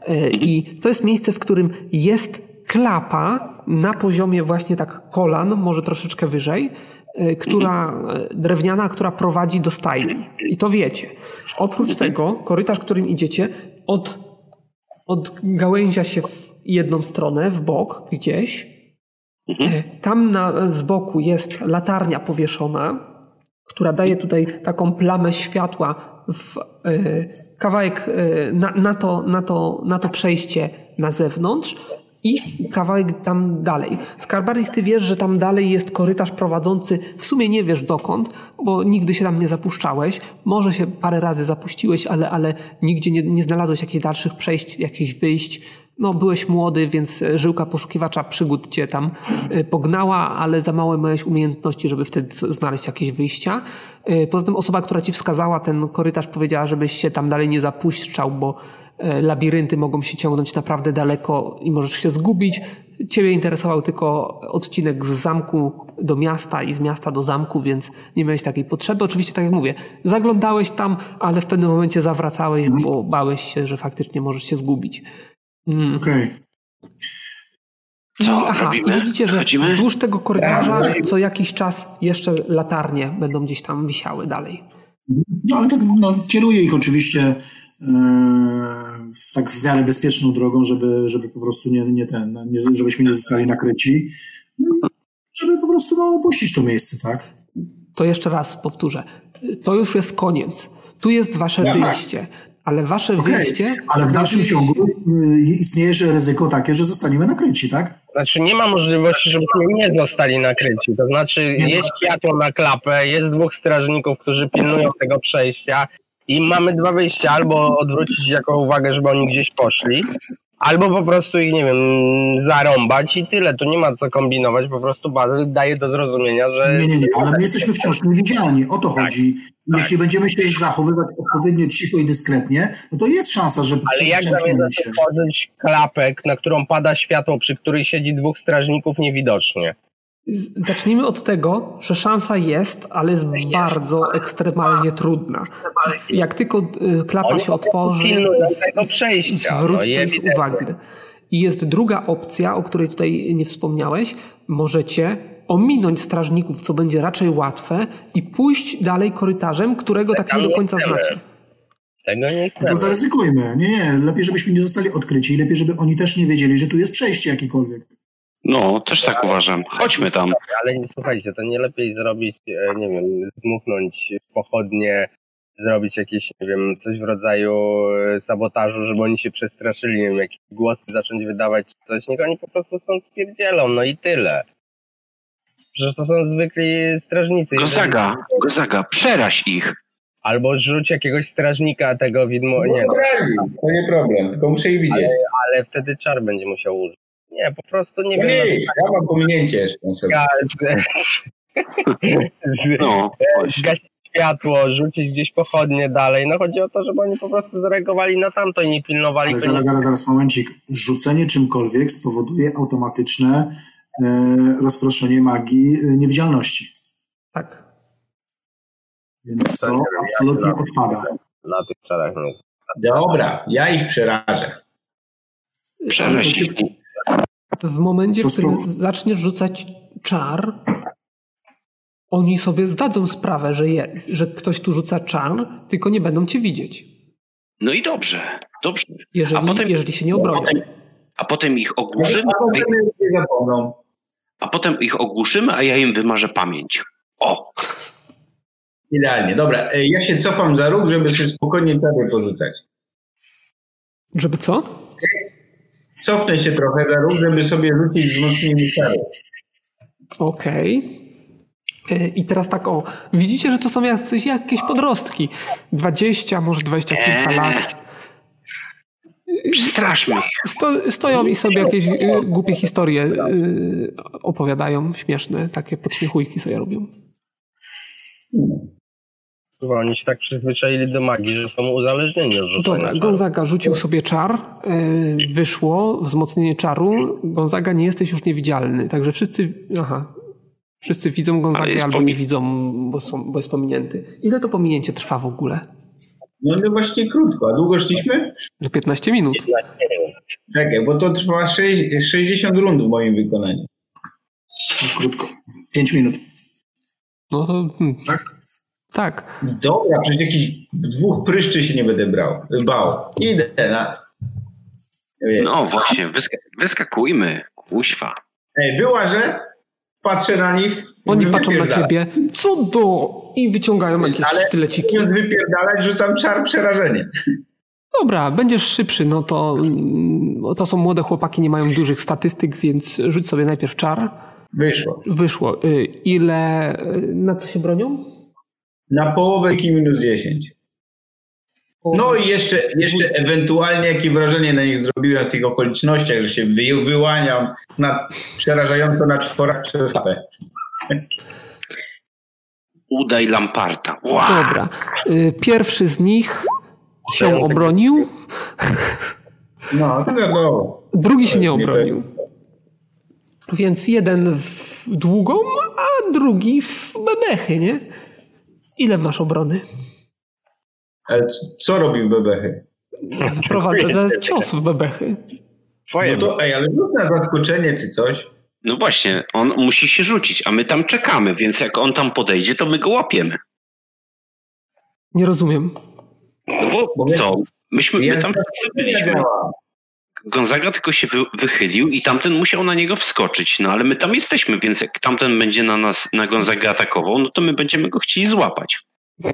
y, i to jest miejsce, w którym jest klapa na poziomie właśnie tak kolan, może troszeczkę wyżej, która drewniana, która prowadzi do stajni. I to wiecie. Oprócz tego korytarz, którym idziecie, od, odgałęzia się w jedną stronę, w bok gdzieś, E, Tam na, z boku jest latarnia powieszona, która daje tutaj taką plamę światła w e, kawałek e, na, na, to, na, to, na to przejście na zewnątrz i kawałek tam dalej. Skarbaris, ty wiesz, że tam dalej jest korytarz prowadzący, w sumie nie wiesz dokąd, bo nigdy się tam nie zapuszczałeś. Może się parę razy zapuściłeś, ale, ale nigdzie nie, nie znalazłeś jakichś dalszych przejść, jakichś wyjść. No, byłeś młody, więc żyłka poszukiwacza przygód cię tam y, pognała, ale za małe miałeś umiejętności, żeby wtedy znaleźć jakieś wyjścia. Y, Poza tym osoba, która ci wskazała ten korytarz, powiedziała, żebyś się tam dalej nie zapuszczał, bo labirynty mogą się ciągnąć naprawdę daleko i możesz się zgubić. Ciebie interesował tylko odcinek z zamku do miasta i z miasta do zamku, więc nie miałeś takiej potrzeby. Oczywiście, tak jak mówię, zaglądałeś tam, ale w pewnym momencie zawracałeś, bo bałeś się, że faktycznie możesz się zgubić. Mm. Okej. Co I, aha, robimy? i widzicie, że Wchodzimy? wzdłuż tego korytarza co jakiś czas jeszcze latarnie będą gdzieś tam wisiały dalej. No ale tak no, kieruję ich oczywiście e, w, tak w miarę bezpieczną drogą, żeby, żeby po prostu nie, nie ten, no, nie, żebyśmy nie zostali nakryci. No, żeby po prostu no, opuścić to miejsce, tak? To jeszcze raz powtórzę. To już jest koniec. Tu jest wasze Tak. wyjście. Ale wasze Okej, wyjście. ale w dalszym ciągu istnieje ryzyko takie, że zostaniemy nakryci, tak? Znaczy nie ma możliwości, żebyśmy nie zostali nakryci. To znaczy Nie ma. jest światło na klapę, jest dwóch strażników, którzy pilnują tego przejścia i mamy dwa wyjścia. Albo odwrócić jako uwagę, żeby oni gdzieś poszli, albo po prostu ich, nie wiem, zarąbać i tyle. Tu nie ma co kombinować, po prostu bazy daje do zrozumienia, że... Nie, nie, nie, ale my jesteśmy wciąż niewidzialni, o to chodzi. Jeśli będziemy się zachowywać odpowiednio cicho i dyskretnie, no to jest szansa, że Ale jak zamierzasz się. otworzyć klapek, na którą pada światło, przy której siedzi dwóch strażników niewidocznie? Zacznijmy od tego, że szansa jest, ale jest bardzo ekstremalnie trudna. Jak tylko y, klapa Oni się otworzy, pilnują z- tego przejścia, zwróć no ich uwagę. I jest druga opcja, o której tutaj nie wspomniałeś. Możecie ominąć strażników, co będzie raczej łatwe i pójść dalej korytarzem, którego tak Tam nie do nie końca chcemy. znacie. Tego nie No to zaryzykujmy. Nie, nie, lepiej, żebyśmy nie zostali odkryci i lepiej, żeby oni też nie wiedzieli, że tu jest przejście jakiekolwiek. No, też tak uważam. Chodźmy tam. Ale nie- słuchajcie, to nie lepiej zrobić, e, nie wiem, zmuchnąć pochodnie, zrobić jakieś, nie wiem, coś w rodzaju e, sabotażu, żeby oni się przestraszyli, nie wiem, jakieś głosy zacząć wydawać, czy coś. Niech oni po prostu stąd spierdzielą, no i tyle. Przecież to są zwykli strażnicy. Gozaga, Gozaga, przeraź ich. Albo rzuć jakiegoś strażnika tego widmo, nie, No, razi, to nie problem, tylko muszę ich widzieć. ale wtedy czar będzie musiał użyć. Nie, po prostu nie No wiem. nie, ja mam pominięcie. Ja, No, zgasić światło, rzucić gdzieś pochodnie dalej. No chodzi o to, żeby oni po prostu zareagowali na tamto i nie pilnowali. Ale zaraz, zaraz, zaraz, momencik. Rzucenie czymkolwiek spowoduje automatyczne e, rozproszenie magii e, niewidzialności. Tak. Więc to absolutnie odpada. Na tych czarach nie. Dobra, ja ich przerażę. Przeraź ich. W momencie, w którym zaczniesz rzucać czar, Oni sobie zdadzą sprawę, że, je, że ktoś tu rzuca czar, tylko nie będą cię widzieć. No i dobrze, dobrze. Jeżeli, A potem- jeżeli się nie obronią. A potem ich ogłuszymy, A potem nie zapomną. a potem ich ogłuszymy, a ja im wymarzę pamięć. O! Idealnie. Dobra, e, ja się cofam za róg, żeby sobie spokojnie czary porzucać. Żeby co? Cofnę się trochę za róg, żeby sobie rzucić wzmocnienie czary. Okej. E, I teraz tak o, widzicie, że to są jacyś, jakieś podrostki. 20, może 20 kilka Eee. lat. Ich. Sto, stoją i sobie jakieś y, głupie historie y, opowiadają, śmieszne, takie podśmiechujki sobie robią. Chyba oni się tak przyzwyczaili do magii, że są uzależnieni od rzucania Dobra. Gonzaga rzucił sobie czar, y, wyszło wzmocnienie czaru. Gonzaga, nie jesteś już niewidzialny, także wszyscy, aha, wszyscy widzą Ale Gonzagę albo nie widzą, bo, są, bo jest pominięty. Ile to pominięcie trwa w ogóle? No no właśnie krótko. A długo szliśmy? No 15 minut. Czekaj, bo to trwa sześć- 60 rund w moim wykonaniu. Krótko. Pięć minut. No to hmm, Tak? Tak. Dobra, przecież jakichś dwóch pryszczy się nie będę brał. Bał. Idę na... No właśnie, wyska wyskakujmy. Kuźwa. Ej, wyłażę, patrzę na nich. Oni patrzą na ciebie, co do... I wyciągają jakieś Ale sztyleciki. Zamiast wypierdalać, rzucam czar przerażenie. Dobra, będziesz szybszy, no to, mm, to są młode chłopaki, nie mają dużych statystyk, więc rzuć sobie najpierw czar. Wyszło. Wyszło. Y, Ile, y, na co się bronią? Na połowę i minus 10. No i jeszcze, jeszcze ewentualnie jakie wrażenie na nich zrobiłem w tych okolicznościach, że się wy, wyłaniam na, przerażająco na czworach przez lapę. Udaj Lamparta. Wow. Dobra. Y, Pierwszy z nich się obronił, No, to wiadomo. drugi się nie Nie obronił. Więc jeden w długą, a drugi w bebechy, nie? Ile masz obrony? C- co robił bebechy? Wprowadza cios w bebechy. Twoje No to ej, ale rzuć na zaskoczenie czy coś. No właśnie, on musi się rzucić, a my tam czekamy, więc jak on tam podejdzie, to my go łapiemy. Nie rozumiem. No bo co? Myśmy my tam nie byliśmy. Gonzaga tylko się wy, wychylił i tamten musiał na niego wskoczyć. No ale my tam jesteśmy, więc jak tamten będzie na nas, na Gonzagę atakował, no to my będziemy go chcieli złapać.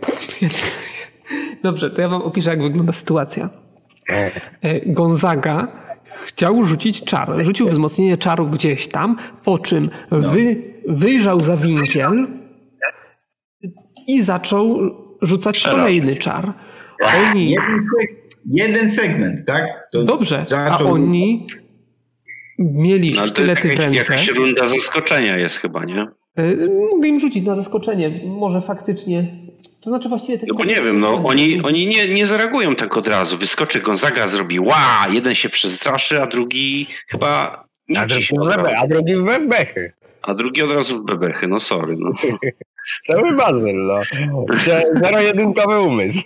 Dobrze, to ja wam opiszę, jak wygląda sytuacja. E, Gonzaga chciał rzucić czar. Rzucił wzmocnienie czaru gdzieś tam, po czym wy, wyjrzał za winkiel i zaczął rzucać kolejny czar. Oni, Jeden, seg- jeden segment, tak? To dobrze, a zaczął- oni mieli No, sztylety w jakaś, ręce. jakaś runda zaskoczenia jest chyba, nie? E, Mogę im rzucić na zaskoczenie. Może faktycznie. To znaczy właściwie No tylko. bo nie wiem, no oni, oni nie, nie zareagują tak od razu. Wyskoczy Gonzaga, zrobi ła, jeden się przestraszy, a drugi chyba A drugi w a drugi w bebechy. A drugi od razu w bebechy, no sorry. No. Cały bazyl, no. Ze- Zero-jedynkowy umysł.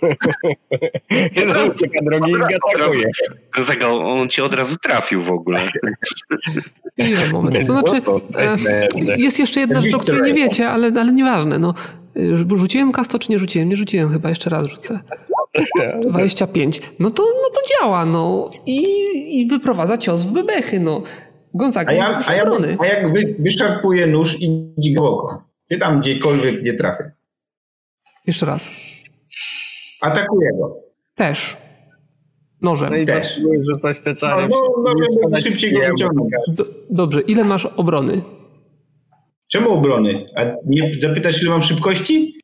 Jeden ucieka, drugi ich atakuje. On cię od razu trafił w ogóle. Ile moment. To znaczy, e, jest jeszcze jedna rzecz, o której nie wiecie, ale, ale nieważne. No, rzuciłem kasto, czy nie rzuciłem? Nie rzuciłem chyba, jeszcze raz rzucę. 25. No to, no to działa, no. I, I wyprowadza cios w bebechy, no. Gonzaga A, nie ja, a, ja, a jak wy, wyszarpuję nóż i dzikołoko, czy tam gdziekolwiek, gdzie trafię. Jeszcze raz. Atakuję go. Też. Nożem. No i Też. tak rzucać te No, no, no żeby szybciej go wyciągnąć. Do, dobrze, ile masz obrony? Czemu obrony? A nie zapytasz, ile mam szybkości?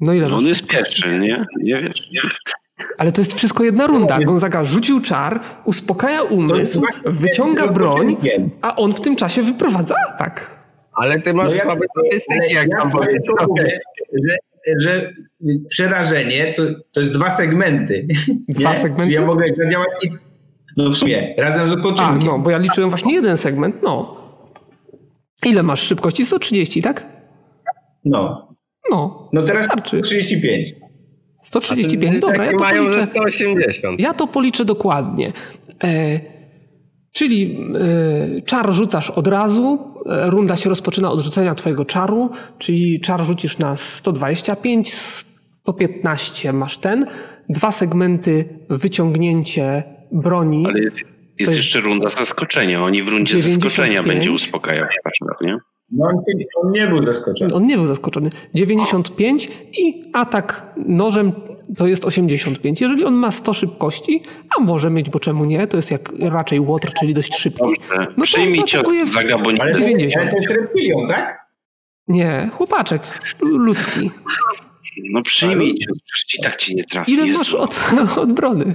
No ile No masz? on jest pierwszy, nie? Nie wiesz? Ale to jest wszystko jedna runda. Gonzaga rzucił czar, uspokaja umysł, wyciąga broń, a on w tym czasie wyprowadza atak. Ale ty masz No ja- słabe statystyki, jak ja tam to mówię, że, że przerażenie to, to jest dwa segmenty. Dwa Nie? segmenty? Ja mogę zadziałać i... No w sumie, razem z A, odpoczynkiem. no, bo ja liczyłem właśnie jeden segment, no. Ile masz szybkości? 130, tak? No. No, No teraz wystarczy. 35. 135, dobra, ja to mają policzę. ze 180. Ja to policzę dokładnie. E, Czyli y, czar rzucasz od razu, y, runda się rozpoczyna od rzucenia twojego czaru, czyli czar rzucisz na 125, 115 masz ten, dwa segmenty wyciągnięcie broni. Ale jest, jest, jest jeszcze runda zaskoczenia. Oni w rundzie 95. zaskoczenia będzie uspokajał partner, nie? No on, on nie był zaskoczony. On nie był zaskoczony. 95 i atak nożem to jest 85. Jeżeli on ma 100 szybkości, a może mieć, bo czemu nie, to jest jak raczej łotr, czyli dość szybki. Dobrze. No to Przyjmij cios za to, 90. ale to jest reptilią, tak? Nie, chłopaczek ludzki. No przyjmij cios, przecież i tak ci nie trafi. Ile masz od, od brony?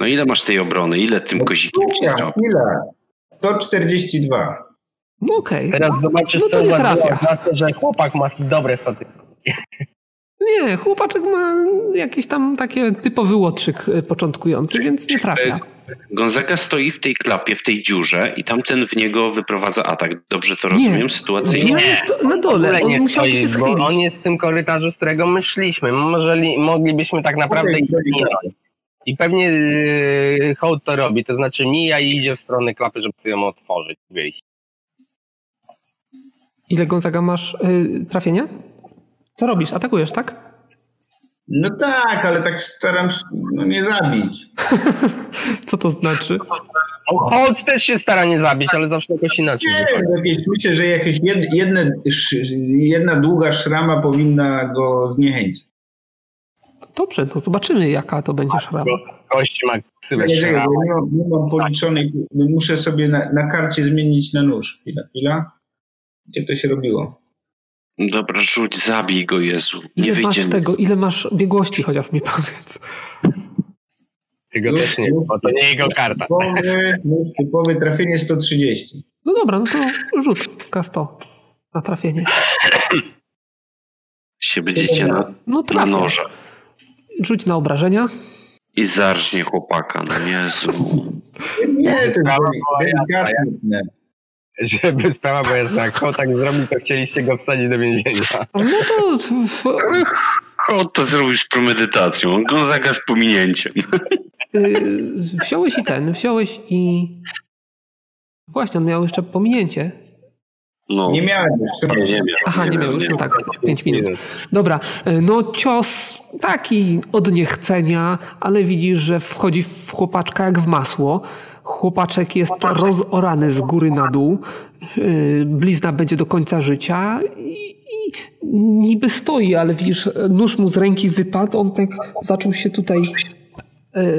No ile masz tej obrony? Ile tym kozikiem ci Ja, zrobi? ile? 142. No okej. Teraz zobaczysz, No to co nie trafia. na to, że chłopak ma dobre statystyki. Nie, chłopaczek ma jakiś tam takie typowy łotrzyk y, początkujący, więc nie trafia. Gonzaga stoi w tej klapie, w tej dziurze i tamten w niego wyprowadza atak. Dobrze to rozumiem? Sytuacyjnie? On jest na dole, on nie musiał stoi, się bo schylić. on jest w tym korytarzu, z którego my szliśmy. Może moglibyśmy tak naprawdę minąć. I pewnie yy, hołd to robi, to znaczy mija i idzie w stronę klapy, żeby ją otworzyć, wyjść. Ile Gonzaga masz y, trafienia? Co robisz? Atakujesz, tak? No tak, ale tak staram się no, nie zabić. Co to znaczy? Hołd też się stara nie zabić, ale zawsze jakoś inaczej. Nie wiem, jakieś, myślę, że jakieś jed, jedne, jedna długa szrama powinna go zniechęcić. Dobrze, no zobaczymy jaka to będzie szrama. Kość ma ksywę Nie, nie, szrama. nie, mam, nie mam policzonej, muszę sobie na, na karcie zmienić na nóż. Chwila, chwila. Gdzie to się robiło? Dobra, rzuć, zabij go, Jezu. Nie Ile masz tego, ile masz biegłości, chociaż mi powiedz. Tego też nie, bo to nie jego karta. Typowy, nóż typowy trafienie 130. No dobra, no to rzut K100 na trafienie. Się będziecie na, No na noże. Rzuć na obrażenia. I zarżnie chłopaka, no Jezu. Nie, to jest Sprawa delikatne. Żeby sprawa była jasna, jak tak zrobił, to chcieliście go wsadzić do więzienia. No to Chod to zrobił z premedytacją. Gonzaga z pominięciem. y, wziąłeś i ten, wziąłeś i... Właśnie, on miał jeszcze pominięcie. No, Nie miałem już. nie, nie miał. Aha, nie, miał już, no tak, 5 minut. Dobra, y, no cios taki od niechcenia, ale widzisz, że wchodzi w chłopaczka jak w masło. Chłopaczek jest rozorany z góry na dół. Y, Blizna będzie do końca życia i, i niby stoi, ale widzisz, nóż mu z ręki wypadł, on tak zaczął się tutaj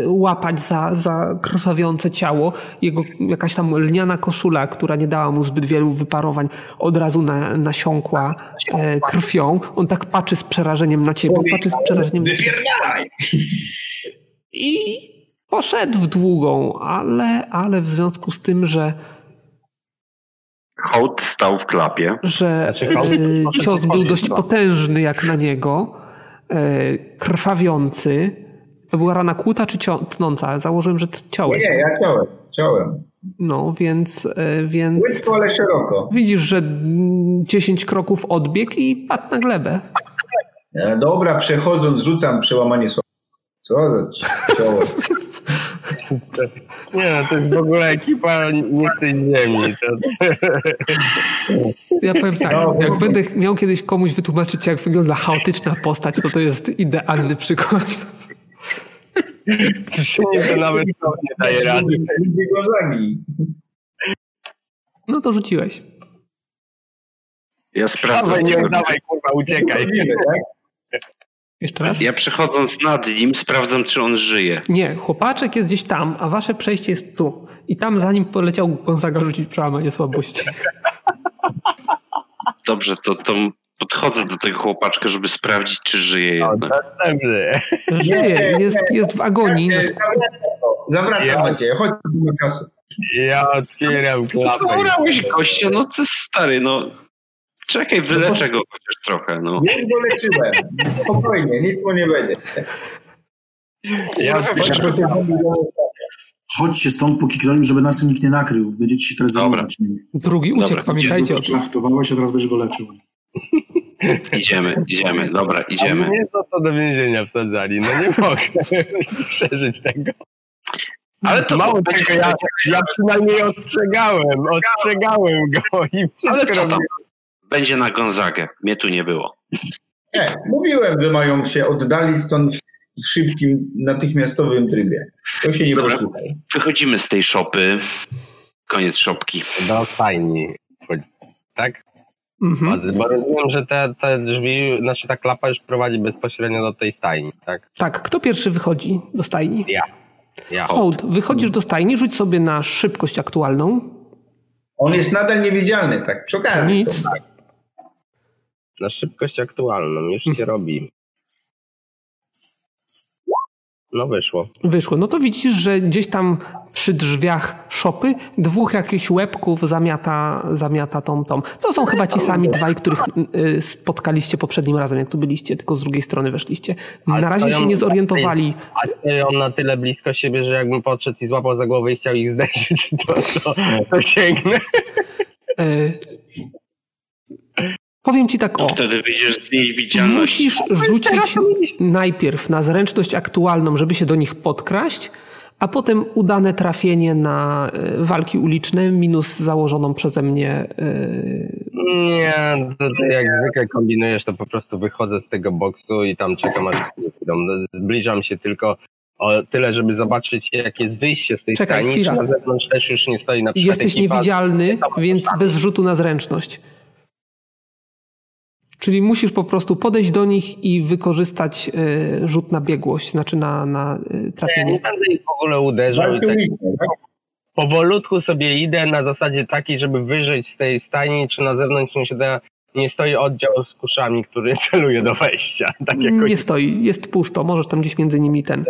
łapać za, za krwawiące ciało. Jego jakaś tam lniana koszula, która nie dała mu zbyt wielu wyparowań, od razu na, nasiąkła e, krwią. On tak patrzy z przerażeniem na ciebie, patrzy z przerażeniem na ciebie. I poszedł w długą, ale, ale w związku z tym, że, Hołd stał w klapie. że Znaczy, e, cios był dość potężny jak na niego, e, krwawiący. To była rana kłuta czy cio- tnąca? Założyłem, że ciąłeś. Nie, ja ciąłem. Ciąłem. No, więc, e, więc Płytko, ale szeroko. widzisz, że mm, 10 kroków odbiegł i padł na glebę. E, Dobra, przechodząc, rzucam przełamanie słowa. Co za cioło? Nie no, to jest w ogóle ekipa nie z tej ziemi. To, Ja powiem tak, jak będę miał kiedyś komuś wytłumaczyć, jak wygląda chaotyczna postać, to to jest idealny przykład. Krzynie to nawet to nie daje rady. No to rzuciłeś. Ja sprawdzam. Dawaj, nie oddawaj, kurwa, uciekaj. Tak? Jeszcze raz? Ja przechodząc nad nim sprawdzam, czy on żyje. Nie, chłopaczek jest gdzieś tam, a wasze przejście jest tu. I tam za nim poleciał Gonzaga rzucić przełamanie słabości. Dobrze, to, to podchodzę do tego chłopaczka, żeby sprawdzić, czy żyje O, jednak. następny. Żyje, jest, jest w agonii. Zawracam Ja- cię, chodź na kasę. Ja otwieram klapę. Zabrałeś gościa, no ty stary, no. Czekaj, wyleczę go chociaż trochę, no. Już go leczyłem. Spokojnie, nic mu nie będzie. Ja Chodź, bo to Chodźcie stąd, póki ktoś, żeby nas nikt nie nakrył. Będziecie się teraz zajmować. Drugi uciekł, Dobra, pamiętajcie o tym. Szlachtowałeś, a teraz będziesz go leczył. Idziemy, idziemy, dobra, idziemy. A mnie za to do więzienia wsadzali, no nie mogę przeżyć tego. Ale to Mało tego, ja, ja przynajmniej ostrzegałem, ostrzegałem go i Ale co tam? Będzie na Gonzagę. Mnie tu nie było. Nie, mówiłem, że mają się oddalić stąd w szybkim, natychmiastowym trybie. To się nie Dobra. posłuchaj. Wychodzimy z tej szopy. Koniec szopki. Stajni. wchodzi. Tak? Mhm. Bo rozumiem, że te, te drzwi, znaczy ta klapa już prowadzi bezpośrednio do tej stajni, tak? Tak, kto pierwszy wychodzi do stajni? Ja. Ja. Hołd, wychodzisz do stajni, rzuć sobie na szybkość aktualną. On jest nadal niewidzialny, tak przy okazji. Nic. Na szybkość aktualną, już się robi. No wyszło. Wyszło. No to widzisz, że gdzieś tam przy drzwiach szopy dwóch jakichś łebków zamiata, zamiata tą, tą. To są chyba ci sami dwaj, których y, spotkaliście poprzednim razem, jak tu byliście, tylko z drugiej strony weszliście. Na razie się nie zorientowali. A stoją on na tyle blisko siebie, że jakbym podszedł i złapał za głowę i chciał ich zderzyć, to, to, to sięgnę. Powiem ci tak To o. wtedy wyjdziesz. Musisz rzucić najpierw na zręczność aktualną, żeby się do nich podkraść, a potem udane trafienie na y, walki uliczne minus założoną przeze mnie y, Nie, to, to jak zwykle kombinujesz, to po prostu wychodzę z tego boksu i tam czekam aż idą. Zbliżam się tylko o tyle, żeby zobaczyć, jak jest wyjście z tej Czekaj. Czy na zewnątrz też już nie stoi na i przykład jesteś niewidzialny, więc bez rzutu na zręczność. Czyli musisz po prostu podejść do nich i wykorzystać y, rzut na biegłość, znaczy na, na y, Nie, nie trafienie. będę ich w ogóle uderzał i tak uliczne, tak? powolutku sobie idę na zasadzie takiej, żeby wyżyć z tej stajni, czy na zewnątrz nie, siada, nie stoi oddział z kuszami, który celuje do wejścia. Tak jakoś Nie stoi, jest pusto, możesz tam gdzieś między nimi ten.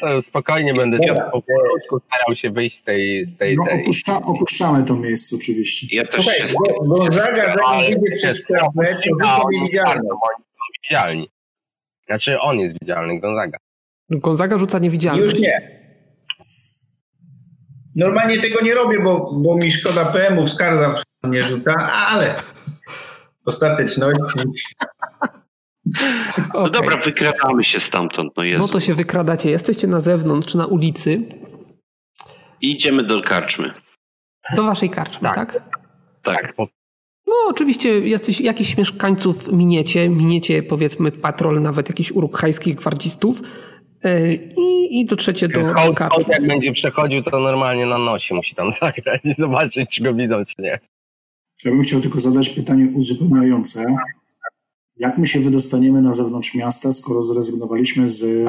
To spokojnie będę Dobra. powolutku starał się wyjść z tej, z tej, No tej. opuszcza, opuszczamy to miejsce oczywiście. Ja też Słuchaj, się Go- Gonzaga zanim idzie przez klapę, to są widzialni. Znaczy on jest widzialny, Gonzaga. Gonzaga rzuca niewidzialność. Już nie. Normalnie tego nie robię, bo, bo mi szkoda PM-ów, skarza mnie rzuca, ale ostateczność. No dobra, wykradamy się stamtąd, no Jezu. No to się wykradacie. Jesteście na zewnątrz, na ulicy, I idziemy do karczmy. do waszej karczmy, Tak. tak? Tak. po- No oczywiście jacyś, jakichś mieszkańców miniecie, miniecie powiedzmy patrol nawet jakichś urukhajskich gwardzistów yy, i, i dotrzecie do Hołd, hołd karczmy. jak będzie przechodził, to normalnie na nosie musi tam zagrać i zobaczyć, czy go widzą, czy nie. Ja bym chciał tylko zadać pytanie uzupełniające. Jak my się wydostaniemy na zewnątrz miasta, skoro zrezygnowaliśmy z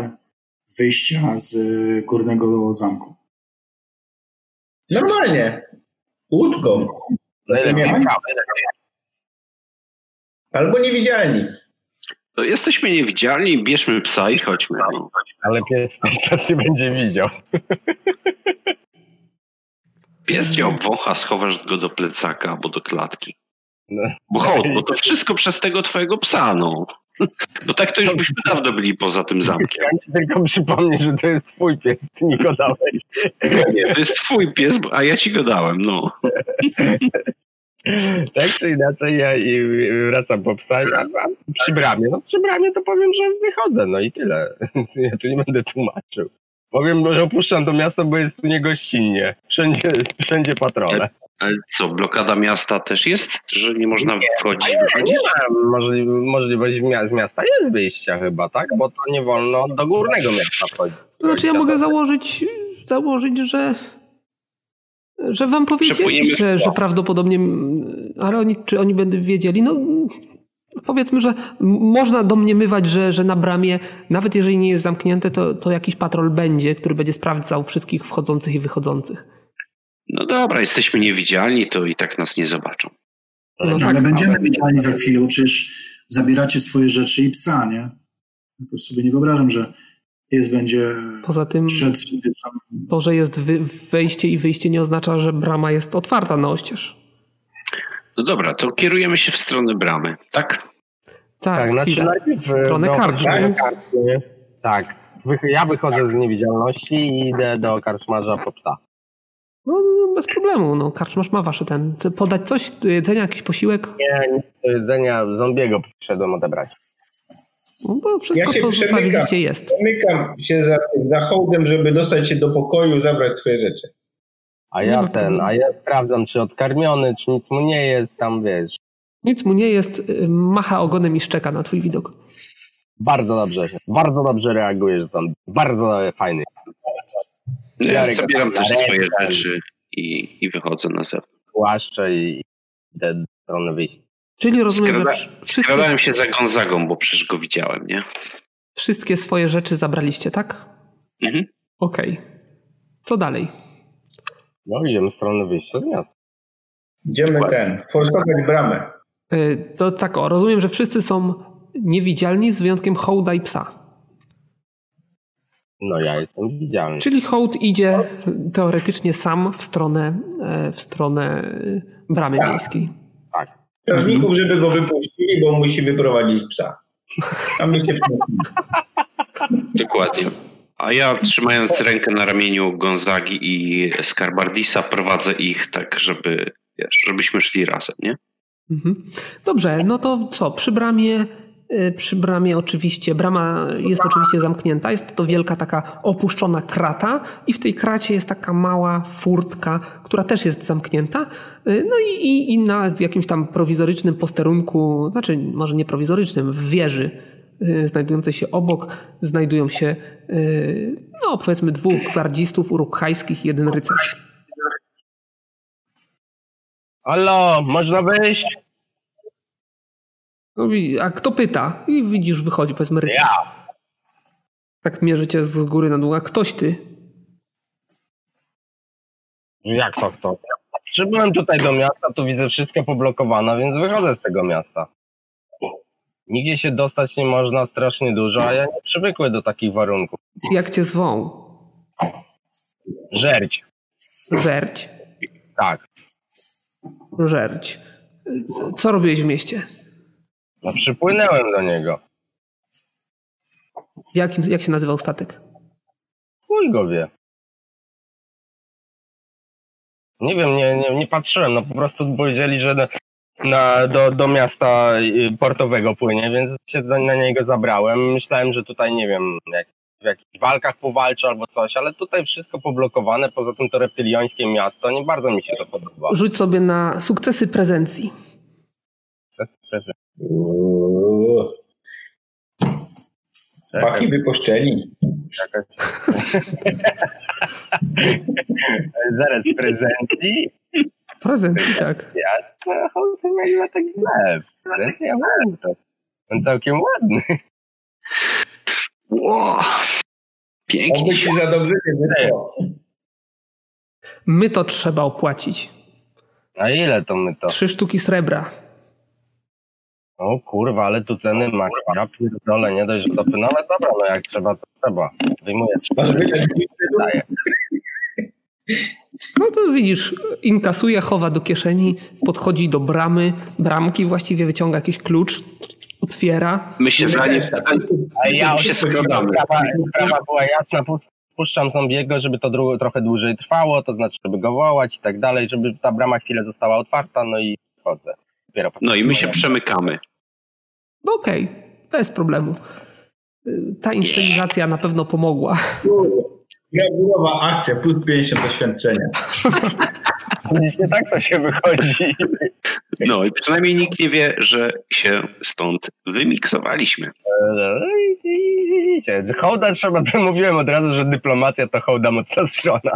wyjścia z górnego zamku? Normalnie. Łódką. Najlepiej. Albo niewidzialni. To jesteśmy niewidzialni, bierzmy psa i chodźmy. No. Ale pies nas nie będzie widział. Pies cię obwącha, schowasz go do plecaka albo do klatki. No. Bo chodź, bo to wszystko przez tego twojego psa, no. Bo tak to już byśmy dawno byli poza tym zamkiem. Ja ci tylko przypomnę, że to jest twój pies, ty mi go dałeś. Nie, to jest twój pies, a ja ci go dałem, no. Tak czy inaczej, ja i wracam po psa, a, a przy bramie, no przy bramie to powiem, że wychodzę, no i tyle. Ja tu nie będę tłumaczył. Powiem, że opuszczam to miasto, bo jest tu niegościnnie. Wszędzie, wszędzie patrole. Ale co, blokada miasta też jest, że nie można wchodzić, Nie wychodzić? ma możli możliwość z miasta jest wyjścia chyba, tak? Bo to nie wolno do górnego miasta wchodzić. Znaczy ja mogę założyć, założyć, że że wam powiedzieli, że, że prawdopodobnie, ale oni, czy oni będą wiedzieli, no powiedzmy, że można domniemywać, że, że na bramie, nawet jeżeli nie jest zamknięte, to, to jakiś patrol będzie, który będzie sprawdzał wszystkich wchodzących i wychodzących. No dobra, jesteśmy niewidzialni, to i tak nas nie zobaczą. No Ale tak, będziemy widziani za chwilę, bo przecież zabieracie swoje rzeczy i psa, nie? Jakoś sobie nie wyobrażam, że pies będzie Poza tym przed to, że jest wejście i wyjście nie oznacza, że brama jest otwarta na oścież. No dobra, to kierujemy się w stronę bramy, tak? Tak, Tak, znaczy najpierw w stronę do karczmy. Tak. Wych- Ja wychodzę z niewidzialności i idę do karczmarza po psa. No bez problemu, no karczmasz ma wasze ten. Chce podać coś do jedzenia, jakiś posiłek? Nie, nic do jedzenia zombiego przyszedłem odebrać. No bo wszystko, Ja się co przemykam. zostawiliście jest. Zamykam się za, za hołdem, żeby dostać się do pokoju, zabrać swoje rzeczy. A ja ten, a ja sprawdzam, czy odkarmiony, czy nic mu nie jest, tam wiesz. Nic mu nie jest, y, macha ogonem i szczeka na twój widok. Bardzo dobrze, bardzo dobrze reagujesz tam. Bardzo fajny. Ja Jarek, zabieram też swoje rzeczy i, i wychodzę na zewnątrz. Płaszcze i idę do strony wyjścia. Czyli rozumiem, że Skrada- wsz- wszystkie, Skradałem się za Gonzagą, bo przecież go widziałem, nie? wszystkie swoje rzeczy zabraliście, tak? Mhm. Okej. Co dalej? No idziemy w stronę wyjścia z miasta. Idziemy ten, forsować bramę. Y, To tak, o, rozumiem, że wszyscy są niewidzialni z wyjątkiem hołda i psa. No ja jestem widzialny. Czyli hołd idzie teoretycznie sam w stronę, e, w stronę y, bramy Tak. miejskiej. Strażników, żeby go wypuścili, bo musi wyprowadzić psa. A my się Dokładnie. A ja trzymając rękę na ramieniu Gonzagi i Skarbardisa prowadzę ich tak, żeby, wiesz, żebyśmy szli razem, nie? Mhm. Dobrze, no to co? Przy bramie, przy bramie oczywiście, brama jest oczywiście zamknięta, jest to wielka taka opuszczona krata i w tej kracie jest taka mała furtka, która też jest zamknięta. Y, No i, i, i na jakimś tam prowizorycznym posterunku, znaczy może nie prowizorycznym, w wieży y, znajdującej się obok, znajdują się y, no powiedzmy dwóch gwardzistów urukhajskich i jeden rycerz. Halo, można wyjść? No, a kto pyta? I widzisz, wychodzi powiedzmy rycerz. Ja. Tak mierzycie z góry na dół. A ktoś ty? Jak to kto? Przybyłem tutaj do miasta, tu widzę wszystko poblokowane, więc wychodzę z tego miasta. Nigdzie się dostać nie można strasznie dużo, a ja nie przywykły do takich warunków. Jak cię zwą? Żerć. Żerć. Tak. Żerć. Co robiłeś w mieście? No przypłynęłem do niego. Jak, jak się nazywał statek? Chuj go wie. Nie wiem, nie, nie, nie patrzyłem, no po prostu powiedzieli, że na, do, do miasta y, portowego płynie, więc się na, niego zabrałem. Myślałem, że tutaj, nie wiem, jak, w jakichś walkach powalczę albo coś, ale tutaj wszystko poblokowane, poza tym to reptyliońskie miasto, nie bardzo mi się to podoba. Rzuć sobie na sukcesy prezencji. Uuu. Paki wypuszczeni. Zaraz prezencji. Prezencji, tak. Ja to nie ma tak źle. Prezencji ja mam to. On całkiem ładny. Ło! Pięknie. Oby ci za dobrze nie wyszło. My to trzeba opłacić. A ile to my to? Trzy sztuki srebra. O kurwa, ale tu ceny ma. Ja pierdolę, nie dość, że to no ale dobra, no jak trzeba, to trzeba. Wyjmuję daję. No to widzisz, inkasuje, chowa do kieszeni, podchodzi do bramy, bramki właściwie wyciąga jakiś klucz, otwiera. My się za nie, A ja się skradamy. sprawa, sprawa była jasna, pu- puszczam zombiego, żeby to dru- trochę dłużej trwało, to znaczy, żeby go wołać i tak dalej, żeby ta brama chwilę została otwarta, no i wchodzę. Dopiero No i my się przemykamy. No okej, bez problemu. Y, Ta inscenizacja na pewno pomogła. Gradulowa akcja, plus 50 doświadczenia. Nie tak to się wychodzi. No i przynajmniej nikt nie wie, że się stąd wymiksowaliśmy. No Widzicie, hołda trzeba, to mówiłem od razu, że dyplomacja to hołda mocna strona.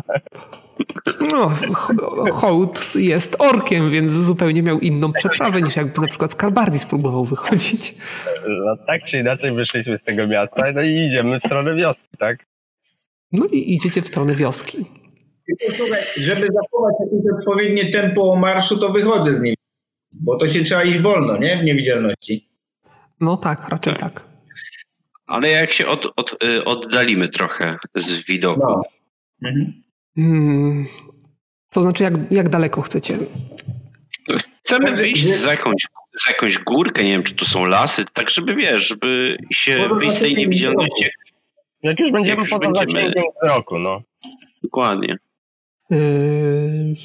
No, ho- hołd jest orkiem, więc zupełnie miał inną przeprawę niż jakby na przykład Skarbardis próbował wychodzić. No tak czy inaczej wyszliśmy z tego miasta, no i idziemy w stronę wioski, tak? No i idziecie w stronę wioski. Słuchaj, żeby zachować jakieś odpowiednie tempo marszu, to wychodzę z nim. Bo to się trzeba iść wolno, nie? W niewidzialności. No tak, raczej tak. Ale jak się od, od, y, oddalimy trochę z widoku, No. Mhm. Hmm. To znaczy, jak, jak daleko chcecie? chcemy wyjść za jakąś, za jakąś górkę, nie wiem, czy tu są lasy, tak żeby, wiesz, żeby się Może wyjść z tej niewidzialności. Jak już będziemy Jak już poza będziemy- zasięgiem wzroku, no. Dokładnie. Yy...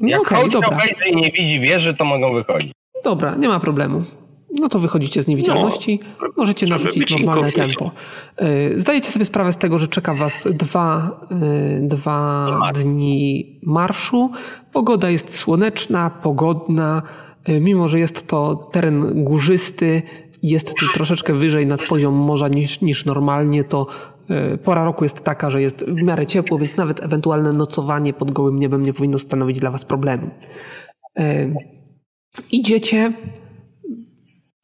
No Jak okay, dobra. obejrzy i nie widzi wieży, to mogą wychodzić. Dobra, nie ma problemu. No to wychodzicie z niewidzialności. Możecie żeby narzucić normalne tempo. Yy, Zdajecie sobie sprawę z tego, że czeka was dwa, yy, dwa dni marszu. Pogoda jest słoneczna, pogodna. Yy, Mimo, że jest to teren górzysty, jest tu troszeczkę wyżej nad poziom morza niż, niż normalnie, to yy, pora roku jest taka, że jest w miarę ciepło, więc nawet ewentualne nocowanie pod gołym niebem nie powinno stanowić dla was problemu. Yy, Idziecie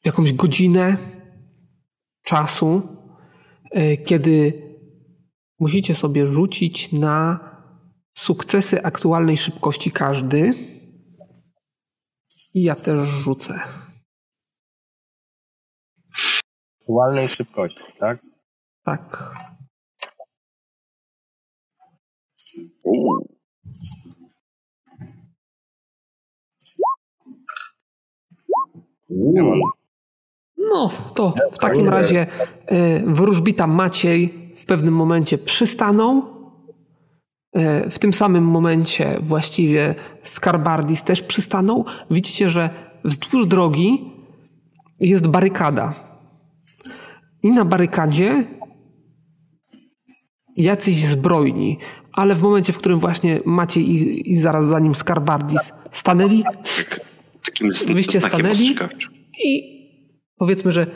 jakąś godzinę czasu, e, kiedy musicie sobie rzucić na sukcesy aktualnej szybkości każdy. I ja też rzucę. Aktualnej szybkości, tak? Tak. No, to w takim razie e, wróżbita Maciej w pewnym momencie przystanął. E, W tym samym momencie właściwie Skarbardis też przystanął. Widzicie, że wzdłuż drogi jest barykada. I na barykadzie jacyś zbrojni. Ale w momencie, w którym właśnie Maciej i, i zaraz za nim Skarbardis stanęli Takim Wyście stanęli? i powiedzmy, że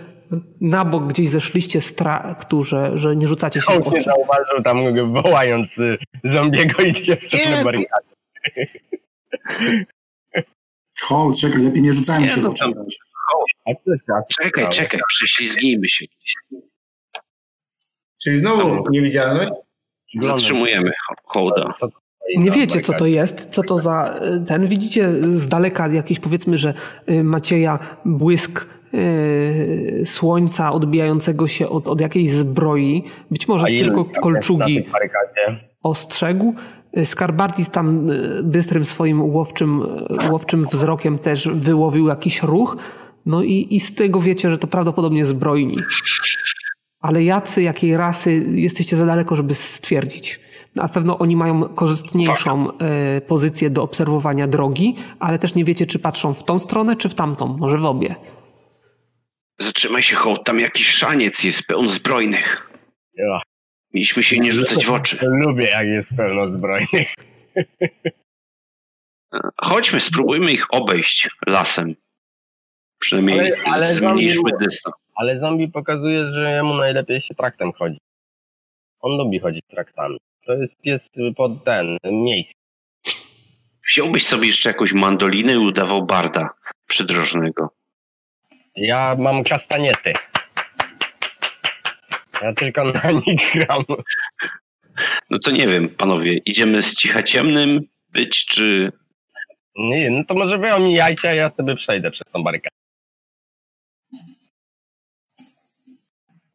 na bok gdzieś zeszliście z traktu, że, że nie rzucacie się w oczy. zauważył tam wołając y, zombiego i się wstrzymał barykady. Hołd, czekaj, lepiej nie rzucajmy się w oczy. Czekaj, czekaj, prześlizgnijmy się. Czyli znowu niewidzialność? Zatrzymujemy ho- hołda. Nie wiecie, co to jest, co to za y, ten. Widzicie z daleka jakiś, powiedzmy, że y, Macieja błysk y, słońca odbijającego się od, od jakiejś zbroi. Być może tylko kolczugi ostrzegł. Skarbardis tam bystrym swoim łowczym, łowczym wzrokiem też wyłowił jakiś ruch. No i, i z tego wiecie, że to prawdopodobnie zbrojni. Ale jacy, jakiej rasy jesteście za daleko, żeby stwierdzić. Na pewno oni mają korzystniejszą y, pozycję do obserwowania drogi, ale też nie wiecie, czy patrzą w tą stronę, czy w tamtą. Może w obie. Zatrzymaj się, hołd, tam jakiś szaniec jest pełen zbrojnych. Ja, Mieliśmy się nie rzucać w oczy. lubię, jak jest pełno zbrojnych. Chodźmy, spróbujmy ich obejść lasem. Przynajmniej Ale- ale zmniejszmy zombie- dystans. Ale zombie pokazuje, że jemu najlepiej się traktem chodzi. On lubi chodzić traktami. To jest pies pod ten, miejsc. Wziąłbyś sobie jeszcze jakąś mandolinę i udawał barda przydrożnego. Ja mam kastaniety. Ja tylko na nich gram. No to nie wiem, panowie, idziemy z cicha ciemnym być, czy... Nie, no to może wy omijajcie, a ja sobie przejdę przez tą barykadę.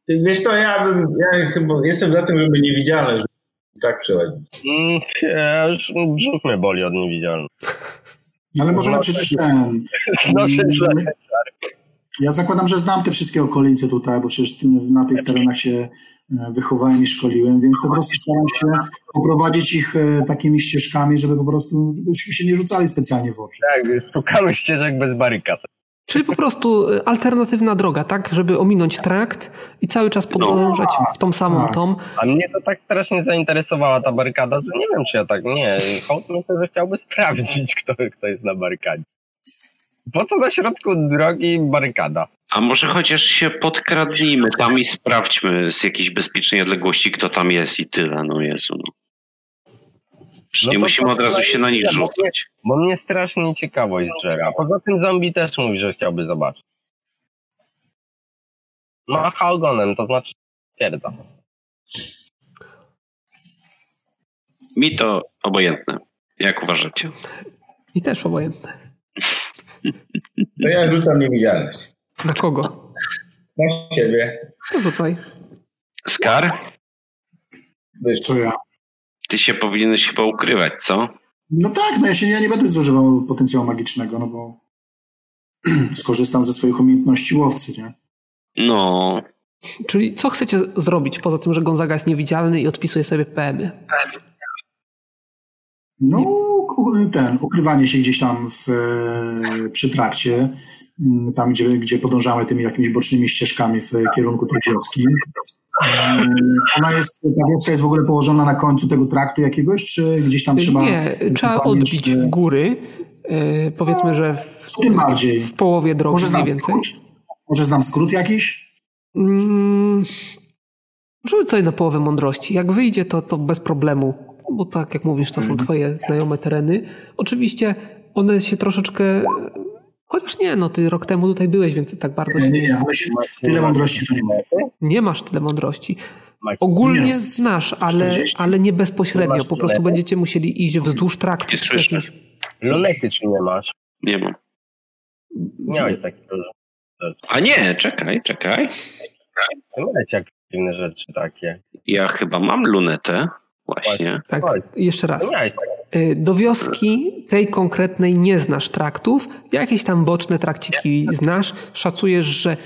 Wiesz co, ja bym, ja chyba jestem za tym, żeby niewidzialność tak przechodzić. Mm, ja już brzuch mnie boli od niewidzialności. Ale możemy przecież ten... No, źle. Ja zakładam, że znam te wszystkie okolice tutaj, bo przecież na tych terenach się e, wychowałem i szkoliłem, więc po prostu staram się poprowadzić ich e, takimi ścieżkami, żeby po prostu, żebyśmy się nie rzucali specjalnie w oczy. Tak, szukamy ścieżek bez barykad. Czyli po prostu y, alternatywna droga, tak? Żeby ominąć trakt i cały czas podążać w tą samą tak. tą. A mnie to tak strasznie zainteresowała ta barykada, że nie wiem, czy ja tak, nie, hołd myślę, że chciałby sprawdzić, kto, kto jest na barykadzie. Po co na środku drogi barykada? A może chociaż się podkradnijmy tam i sprawdźmy z jakiejś bezpiecznej odległości, kto tam jest i tyle, no Jezu. No. Przecież No musimy od razu się na nich bo mnie- rzucać. Bo mnie strasznie ciekawość żera. Poza tym zombie też mówi, że chciałby zobaczyć. Macha ogonem, to znaczy twierdza. Mi to obojętne. Jak uważacie? I też obojętne. To ja rzucam niewidzialność. Na kogo? Na siebie. To rzucaj. Skar, Wiesz, Co ja? Ty się powinieneś chyba ukrywać, co? No tak, no ja się ja nie będę zużywał potencjału magicznego, no bo skorzystam ze swoich umiejętności łowcy, nie? No, Czyli co chcecie zrobić, poza tym, że Gonzaga jest niewidzialny i odpisuje sobie PM-y? No, ten, ukrywanie się gdzieś tam w, e, przy trakcie, mm, tam gdzie, gdzie podążamy tymi jakimiś bocznymi ścieżkami w kierunku tej wioski. E, ona jest, ta wioska jest w ogóle położona na końcu tego traktu jakiegoś, czy gdzieś tam trzeba... Nie, trzeba odbić w góry, e, powiedzmy, że w, Tym bardziej. w połowie drogi Może mniej znam więcej. skrót? Może znam skrót jakiś? Mm, sobie na połowę mądrości. Jak wyjdzie, to, to bez problemu. Bo tak jak mówisz, to są Mhm. twoje znajome tereny. Oczywiście one się troszeczkę... Chociaż nie, no ty rok temu tutaj byłeś, więc tak bardzo Nie, się nie, nie, tyle mądrości to nie ma. nie masz tyle mądrości. Ogólnie Nie, znasz, ale, 40. ale nie bezpośrednio. Po prostu będziecie musieli iść wzdłuż traktu. Lunety czy nie masz? Nie mam. Miałeś takie dużo. A nie, czekaj, czekaj. Miałeś jakieś dziwne rzeczy takie. Ja chyba mam lunetę. Właśnie. Tak, jeszcze raz. To miałeś takie. Y, Do wioski tej konkretnej nie znasz traktów. Jakieś tam boczne trakciki znasz. Szacujesz, że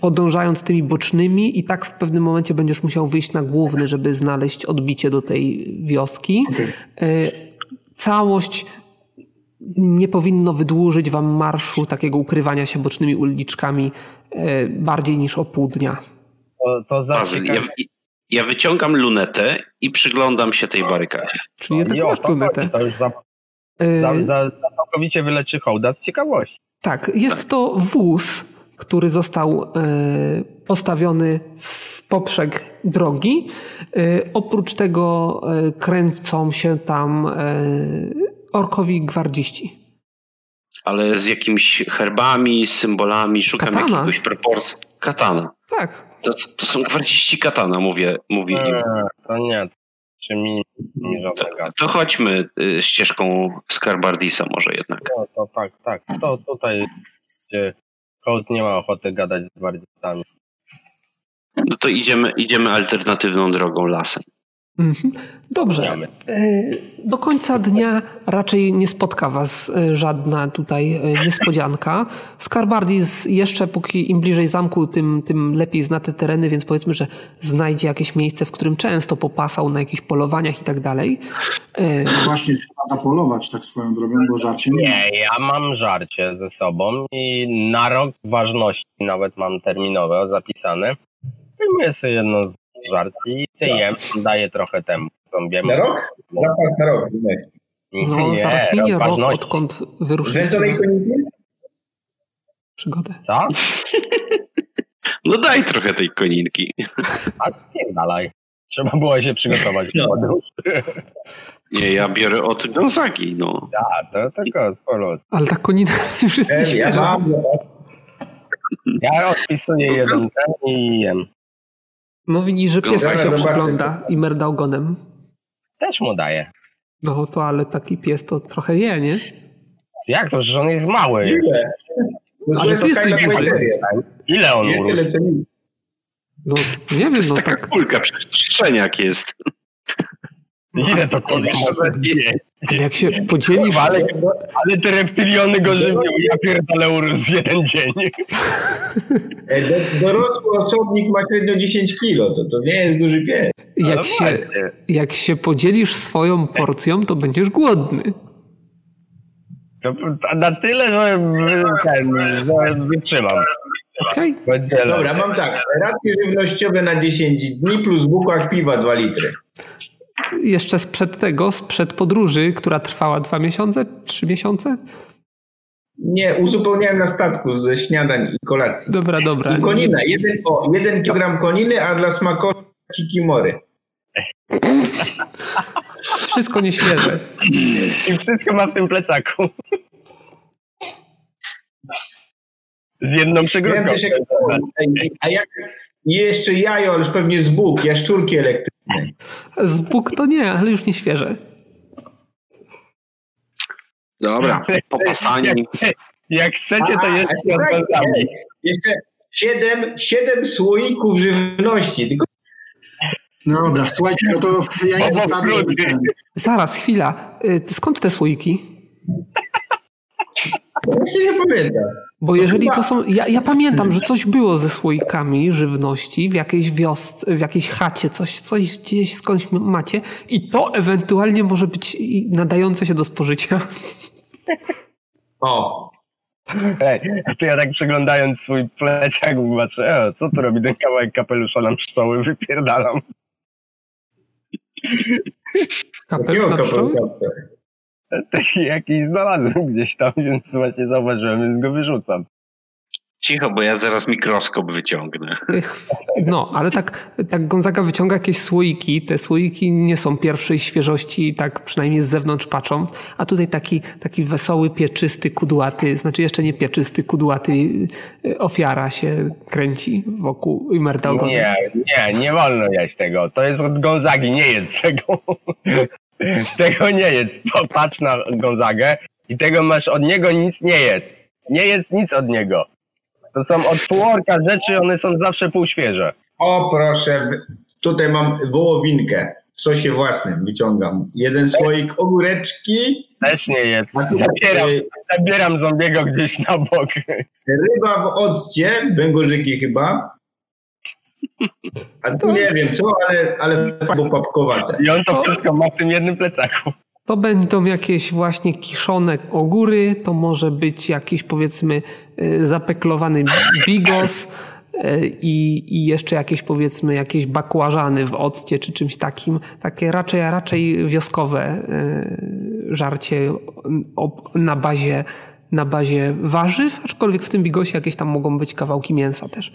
podążając tymi bocznymi i tak w pewnym momencie będziesz musiał wyjść na główny, żeby znaleźć odbicie do tej wioski. Y, Całość nie powinno wydłużyć wam marszu takiego ukrywania się bocznymi uliczkami y, bardziej niż o pół dnia. To, to za Bazyl, ja, ja wyciągam lunetę i przyglądam się tej barykadzie. Czyli jednak masz to chodzi, planetę. To już za, Y, za, za, za całkowicie wyleczy hołda z ciekawości. Tak, jest to wóz, który został e, postawiony w poprzek drogi. E, Oprócz tego kręcą się tam orkowi gwardziści. Ale z jakimiś herbami, symbolami, szukam Katana. jakiegoś proporcji. Katana. Tak, To, to są gwardziści katana, mówię, mówi im. Eee, to nie, czy mi, mi żadnego. To chodźmy y, ścieżką Skarbardisa może jednak. No, to tak, tak. To tutaj, gdzie hołd nie ma ochoty gadać z gwardzistami. No to idziemy, idziemy alternatywną drogą lasem. Mhm. Dobrze. E, Do końca dnia raczej nie spotka Was e, żadna tutaj e, niespodzianka. Skarbardis jeszcze póki im bliżej zamku, tym, tym lepiej zna te tereny, więc powiedzmy, że znajdzie jakieś miejsce, w którym często popasał na jakichś polowaniach i tak dalej. E, Właśnie trzeba zapolować tak swoją drogą, bo żarcie nie ma. Nie, ja mam żarcie ze sobą i na rok ważności nawet mam terminowe zapisane. Wyjmuję sobie jedno z żarci i ty jem, daję trochę temu zombiemu. Na rok? Na rok. Nie. no, Nie, zaraz minie rok, ważności. odkąd na koniki? przygodę. Co? No daj trochę tej koninki. A dalej. Trzeba było się przygotować. No. Nie, ja biorę od Gonzagi, no. A, to tylko sporo. Ale ta konina już jest Ja mam. Ja odpisuję jeden ten i jem. Widzisz, że pieska Zaraz się przygląda i merda ogonem. Też mu daję. No to ale taki pies to trochę je, nie? Jak to, że on jest mały? Ile? No Ale to ty jest jesteś duży. Ile on urósł? No nie wiem, no Taka tak. kulka, przecież szczeniak jest. Ile to zjeść? Ale jak się podzielisz, ale, ale te reptiliony go żywią. Ja pierdolę urósł w jeden dzień. Do- Dorosły osobnik ma średnio 10 kilo, to, to nie jest duży pies. jak No się, właśnie. jak się podzielisz swoją porcją, to będziesz głodny. To, na tyle, że, ten, że wytrzymam. Będzie Dobra, mam tak. Racje żywnościowe na 10 dni plus bukłak piwa 2 litry. Jeszcze sprzed tego, sprzed podróży, która trwała dwa miesiące, trzy miesiące? Nie, uzupełniałem na statku ze śniadań i kolacji. Dobra, dobra. I konina, jeden, o, jeden kilogram koniny, a dla smakości kikimory. Wszystko nieświeże. I wszystko ma w tym plecaku. Z jedną przegródką. a jak i jeszcze jajo, ależ pewnie z bóg, jaszczurki elektryczne. Z Bóg to nie, ale już nieświeże. Dobra, popasani. Jak, jak chcecie, to jest. Jeszcze siedem, siedem słoików żywności, tylko No dobra, słuchajcie, no to ja nie zostawię. Zaraz, chwila. Y, Skąd te słoiki? Właśnie nie pamiętam. Bo jeżeli to są. Ja, ja, pamiętam, że coś było ze słoikami żywności w jakiejś wiosce, w jakiejś chacie, coś, coś gdzieś skądś macie, i to ewentualnie może być nadające się do spożycia. O. Ej, to ja tak przeglądając swój plecak patrzę, e, co tu robi ten kawałek kapelusza na pszczoły, wypierdalam. Kapelusz na pszczoły? Taki jakiś znalazłem gdzieś tam, więc właśnie zauważyłem, więc go wyrzucam. Cicho, bo ja zaraz mikroskop wyciągnę. No, ale tak, tak Gonzaga wyciąga jakieś słoiki. Te słoiki nie są pierwszej świeżości, tak przynajmniej z zewnątrz patrząc. A tutaj taki, taki wesoły, pieczysty, kudłaty, znaczy jeszcze nie pieczysty, kudłaty y, ofiara się kręci wokół Imerta Nie, nie, nie wolno jeść tego. To jest od Gonzagi, nie jest tego. tego nie jest. Popatrz na Gonzagę i tego masz od niego nic nie jest. Nie jest nic od niego. To są od półorka rzeczy, one są zawsze półświeże. O proszę, tutaj mam wołowinkę w sosie własnym, wyciągam. Jeden słoik ogóreczki. Też nie jest. Zabieram, zabieram zombiego gdzieś na bok. Ryba w occie, węgorzyki chyba. A tu nie wiem co, ale, ale fajnie papkowate. I on to wszystko ma w tym jednym plecaku. To będą jakieś właśnie kiszone ogóry, to może być jakiś powiedzmy y, zapeklowany bigos y, i, i jeszcze jakieś powiedzmy jakieś bakłażany w occie czy czymś takim. Takie raczej, raczej wioskowe y, żarcie na bazie, na bazie warzyw, aczkolwiek w tym bigosie jakieś tam mogą być kawałki mięsa też.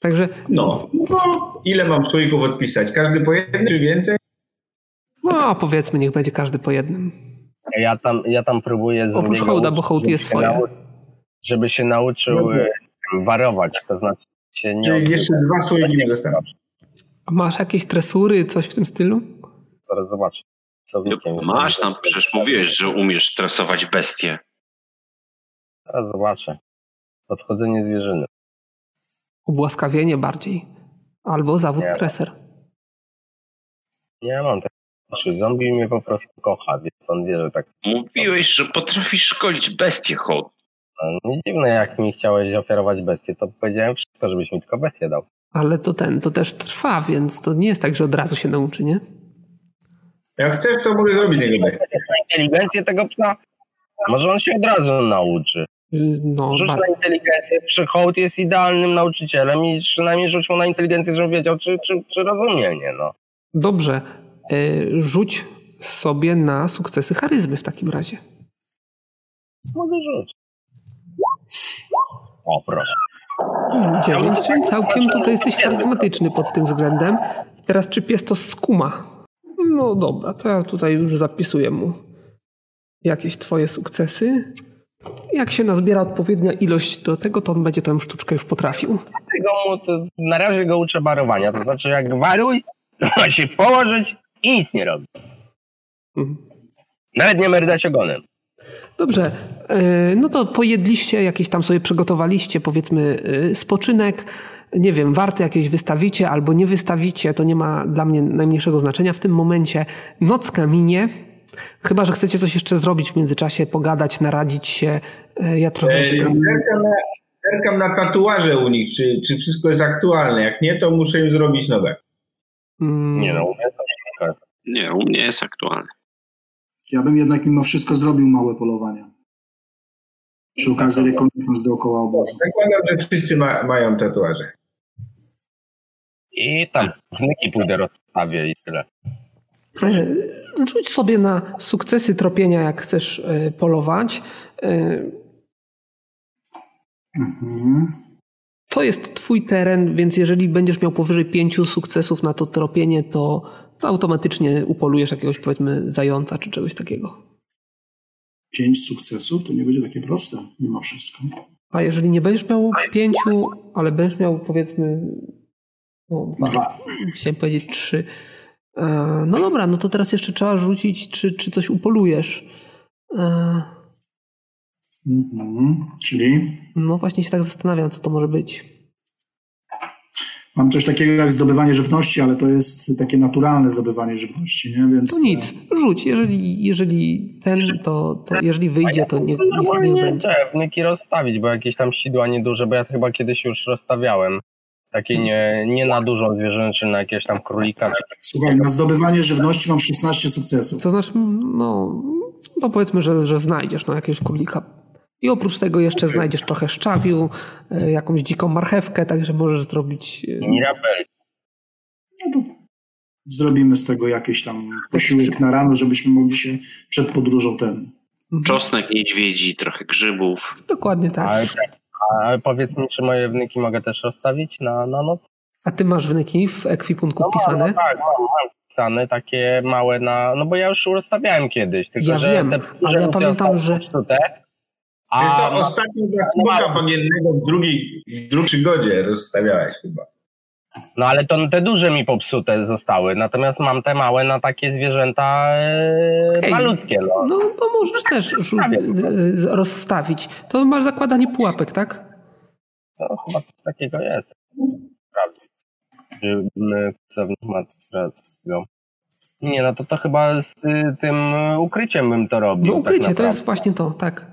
Także... No, no ile mam słoików odpisać? Każdy po jednym czy więcej? No, powiedzmy, niech będzie każdy po jednym. Ja tam, ja tam próbuję Oprócz hołda, bo hołd jest swoje. Nau- żeby się nauczył no, warować, to znaczy się nie... Czyli jeszcze dwa słoiki nie dostałem. A masz jakieś tresury, coś w tym stylu? Zaraz zobaczę. Masz tam, przecież mówiłeś, że umiesz tresować bestie. Zaraz zobaczę. Podchodzenie zwierzyny. Ubłaskawienie bardziej. Albo zawód nie. treser. Nie mam znaczy, zombie mnie po prostu kocha, więc on wie, że tak... Mówiłeś, że potrafisz szkolić bestie, Hołd. No, nie dziwne, jak mi chciałeś ofiarować bestię, to powiedziałem wszystko, żebyś mi tylko bestię dał. Ale to ten, to też trwa, więc to nie jest tak, że od razu się nauczy, nie? Jak chcesz, to mogę zrobić niego bestię. inteligencję tego psa? Może on się od razu nauczy. No, rzuć na inteligencję, czy hołd jest idealnym nauczycielem i przynajmniej rzuć mu na inteligencję, żeby wiedział, czy, czy, czy rozumie, nie no. Dobrze, E, rzuć sobie na sukcesy charyzmy w takim razie. Mogę rzucić. O, proszę. Dziewięć, czyli całkiem tutaj jesteś charyzmatyczny pod tym względem. I teraz czy pies to skuma? No dobra, to ja tutaj już zapisuję mu jakieś twoje sukcesy. Jak się nazbiera odpowiednia ilość do tego, to on będzie tę sztuczkę już potrafił. na razie go uczę barowania. To znaczy, jak waruj, to ma się położyć i nic nie robi. Mhm. Nawet nie merdać ogonem. Dobrze, e, no to pojedliście, jakieś tam sobie przygotowaliście, powiedzmy, e, spoczynek. Nie wiem, warty jakieś wystawicie albo nie wystawicie, to nie ma dla mnie najmniejszego znaczenia. W tym momencie nocka minie. Chyba, że chcecie coś jeszcze zrobić w międzyczasie, pogadać, naradzić się. E, ja trochę. Zerkam na, zerkam na tatuaże u nich, czy, czy wszystko jest aktualne. Jak nie, to muszę im zrobić nowe. Mm. Nie no, u mnie to nie Nie, u mnie jest aktualny. Ja bym jednak mimo wszystko zrobił małe polowania. Przy okazji rekonesans dookoła obozu. Zakładam, że wszyscy ma, mają tatuaże. I tam wnyki pójdę rozstawię i tyle. E, rzuć sobie na sukcesy tropienia, jak chcesz e, polować. E, mhm. To jest twój teren, więc jeżeli będziesz miał powyżej pięciu sukcesów na to tropienie, to, to automatycznie upolujesz jakiegoś powiedzmy zająca czy czegoś takiego. Pięć sukcesów to nie będzie takie proste, mimo wszystko. A jeżeli nie będziesz miał pięciu, ale będziesz miał powiedzmy no, dwa. dwa. Chciałem powiedzieć trzy. E, no dobra, no to teraz jeszcze trzeba rzucić, czy, czy coś upolujesz. E, Mhm. Czyli? No właśnie się tak zastanawiam, co to może być. mam coś takiego jak zdobywanie żywności, ale to jest takie naturalne zdobywanie żywności, nie? Więc... To nic, rzuć. Jeżeli, jeżeli ten, to, to jeżeli wyjdzie, to będzie. te wnyki rozstawić, bo jakieś tam sidła nieduże, bo ja chyba kiedyś już rozstawiałem. Takie nie, nie na dużą zwierzęczę, na jakieś tam królika. czy Słuchaj, na zdobywanie żywności mam 16 sukcesów. To znaczy, no, no powiedzmy, że, że znajdziesz no, jakiegoś królika. I oprócz tego jeszcze znajdziesz trochę szczawiu, e, jakąś dziką marchewkę, także możesz zrobić... e, Mirabel. Zrobimy z tego jakiś tam posiłek na rano, żebyśmy mogli się przed podróżą ten... Czosnek, niedźwiedzi, trochę grzybów. Dokładnie tak. Ale, powiedz mi, czy moje wnyki mogę też rozstawić na, na noc? A ty masz wnyki w ekwipunku No, wpisane? No, tak, mam, mam wpisane takie małe na... No bo ja już rozstawiałem kiedyś. Tylko, Ja że wiem, te ale ja pamiętam, że- popsute, Wiesz co, A ostatnio dla smoka bagiennego w drugiej, w drugiej przygodzie rozstawiałeś chyba. No ale to te duże mi popsute zostały, natomiast mam te małe na takie zwierzęta e, Okej. malutkie. No. No to możesz też rzu- e, rozstawić. To masz zakładanie pułapek, tak? To chyba coś takiego jest. Prawda. Ma. Nie, no to to chyba z y, tym ukryciem bym to robił. No ukrycie, tak to jest właśnie to, tak.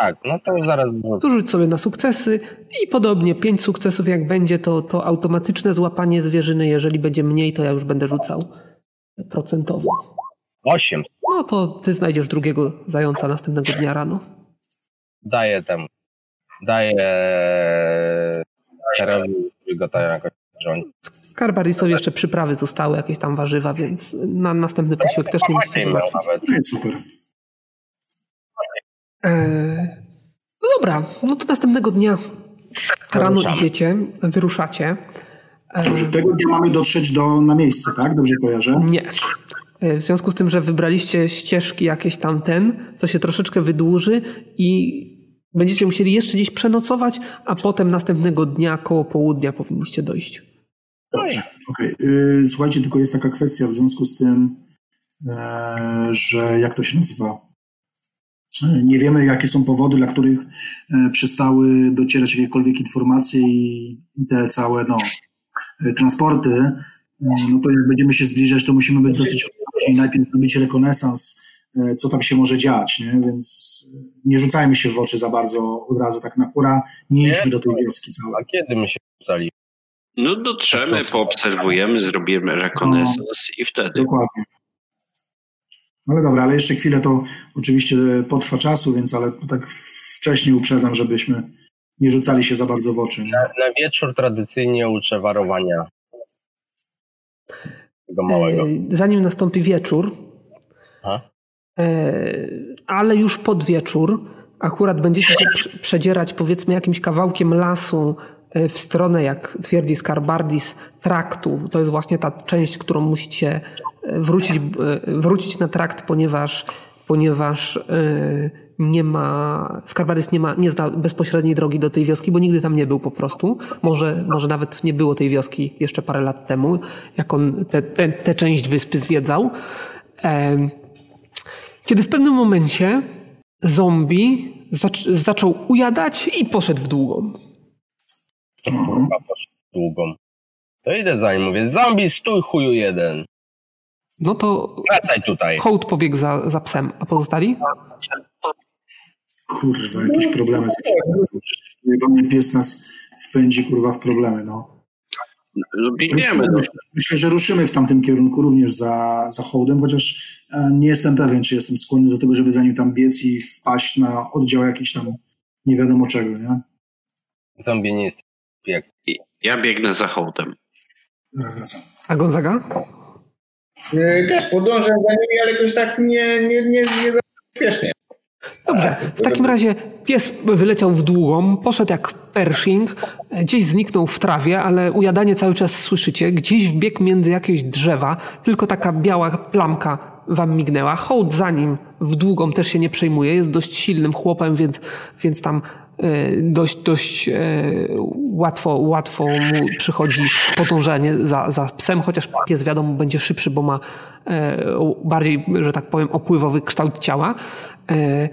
Tak, no to już zaraz. Tu rzuć sobie na sukcesy i podobnie pięć sukcesów jak będzie, to, to automatyczne złapanie zwierzyny, jeżeli będzie mniej, to ja już będę rzucał procentowo. Osiem. No to ty znajdziesz drugiego zająca następnego dnia rano. Daję temu. Daję tam jakoś. Karbarisowi jeszcze przyprawy zostały, jakieś tam warzywa, więc na następny posiłek też nie musicie zobaczyć. nawet. No super. Eee, no dobra, no to następnego dnia rano Wyruszamy. idziecie, wyruszacie. Eee, Dobrze, tego dnia mamy dotrzeć do, na miejsce, tak? Dobrze kojarzę? Nie. E, W związku z tym, że wybraliście ścieżki jakieś tam ten, to się troszeczkę wydłuży i będziecie musieli jeszcze gdzieś przenocować, a potem następnego dnia koło południa powinniście dojść. Dobrze, okej. Y, Słuchajcie, tylko jest taka kwestia w związku z tym, e, że jak to się nazywa? Nie wiemy, jakie są powody, dla których e, przestały docierać jakiekolwiek informacje i te całe no, e, transporty. E, No to jak będziemy się zbliżać, to musimy być dosyć ostrożni. Najpierw zrobić rekonesans, co tam się może dziać, nie? więc nie rzucajmy się w oczy za bardzo od razu tak na hura. Nie Nie? idźmy do tej wioski całej. A kiedy my się rzucali? No dotrzemy, poobserwujemy, zrobimy rekonesans i wtedy. Dokładnie. Ale dobra, ale jeszcze chwilę to oczywiście potrwa czasu, więc ale tak wcześniej uprzedzam, żebyśmy nie rzucali się za bardzo w oczy. Nie? Na wieczór tradycyjnie uczę warowania. Tego małego. E, Zanim nastąpi wieczór, Aha. e, ale już pod wieczór, akurat będziecie się prze- przedzierać powiedzmy jakimś kawałkiem lasu w stronę, jak twierdzi Skarbardis, traktu. To jest właśnie ta część, którą musicie e, wrócić, e, wrócić na trakt, ponieważ, ponieważ e, nie ma, Skarbardis nie ma, nie zna bezpośredniej drogi do tej wioski, bo nigdy tam nie był po prostu. Może, może nawet nie było tej wioski jeszcze parę lat temu, jak on tę część wyspy zwiedzał. Kiedy w pewnym momencie zombie zac- zaczął ujadać i poszedł w długą. Mhm. Długą. To idę za nim, mówię, zombie, stój chuju jeden. No to Wracaj tutaj. hołd pobiegł za, za psem, a pozostali? Kurwa, jakieś problemy z mnie pies nas wpędzi kurwa w problemy. No. No, biegniemy. No. Myślę, myślę, że ruszymy w tamtym kierunku również za, za hołdem, chociaż e, nie jestem pewien, czy jestem skłonny do tego, żeby za nim tam biec i wpaść na oddział jakiś tam nie wiadomo czego, nie? Zombie nie jest piek. Ja biegnę za hołdem. Zaraz wracam. A Gonzaga? Yy, Też podążam za nimi, ale jakoś tak nie, nie, nie, nie za śpiesznie. Dobrze, w takim razie pies wyleciał w długą, poszedł jak Pershing, gdzieś zniknął w trawie, ale ujadanie cały czas słyszycie. Gdzieś wbiegł między jakieś drzewa, tylko taka biała plamka wam mignęła. Hołd za nim w długą też się nie przejmuje, jest dość silnym chłopem, więc, więc tam e, dość, dość e, łatwo, łatwo mu przychodzi podążanie za, za psem, chociaż pies wiadomo będzie szybszy, bo ma e, bardziej, że tak powiem, opływowy kształt ciała. E,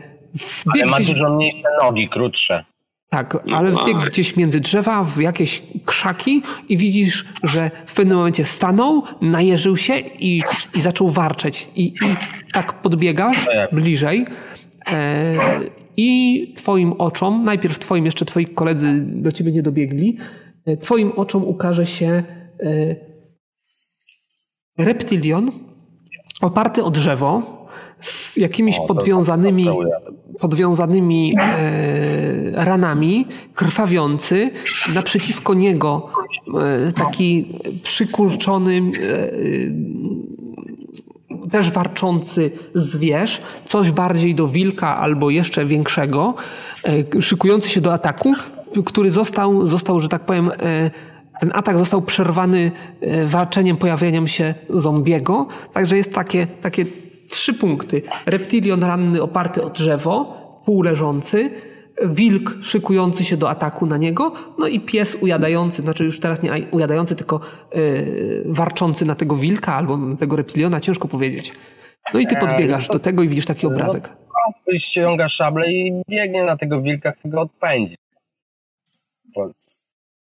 Ale ma gdzieś- dużo mniejsze nogi, krótsze. Tak, ale wbiegł gdzieś między drzewa, w jakieś krzaki i widzisz, że w pewnym momencie stanął, najeżył się i, i zaczął warczeć. I, I tak podbiegasz bliżej e, i twoim oczom, najpierw twoim, jeszcze twoi koledzy do ciebie nie dobiegli, e, twoim oczom ukaże się e, reptilion oparty o drzewo z jakimiś podwiązanymi, podwiązanymi e, ranami, krwawiący. Naprzeciwko niego taki przykurczony, też warczący zwierz, coś bardziej do wilka albo jeszcze większego, e, szykujący się do ataku, który został, został że tak powiem, e, ten atak został przerwany e, walczeniem, pojawieniem się zombiego. Także jest takie, takie trzy punkty. Reptilion ranny oparty o drzewo, półleżący, wilk szykujący się do ataku na niego, no i pies ujadający, znaczy już teraz nie ujadający, tylko yy, warczący na tego wilka albo na tego reptiliona, ciężko powiedzieć. No i ty podbiegasz do tego i widzisz taki obrazek. No, ściąga szable i biegnie na tego wilka, chce go odpędzić.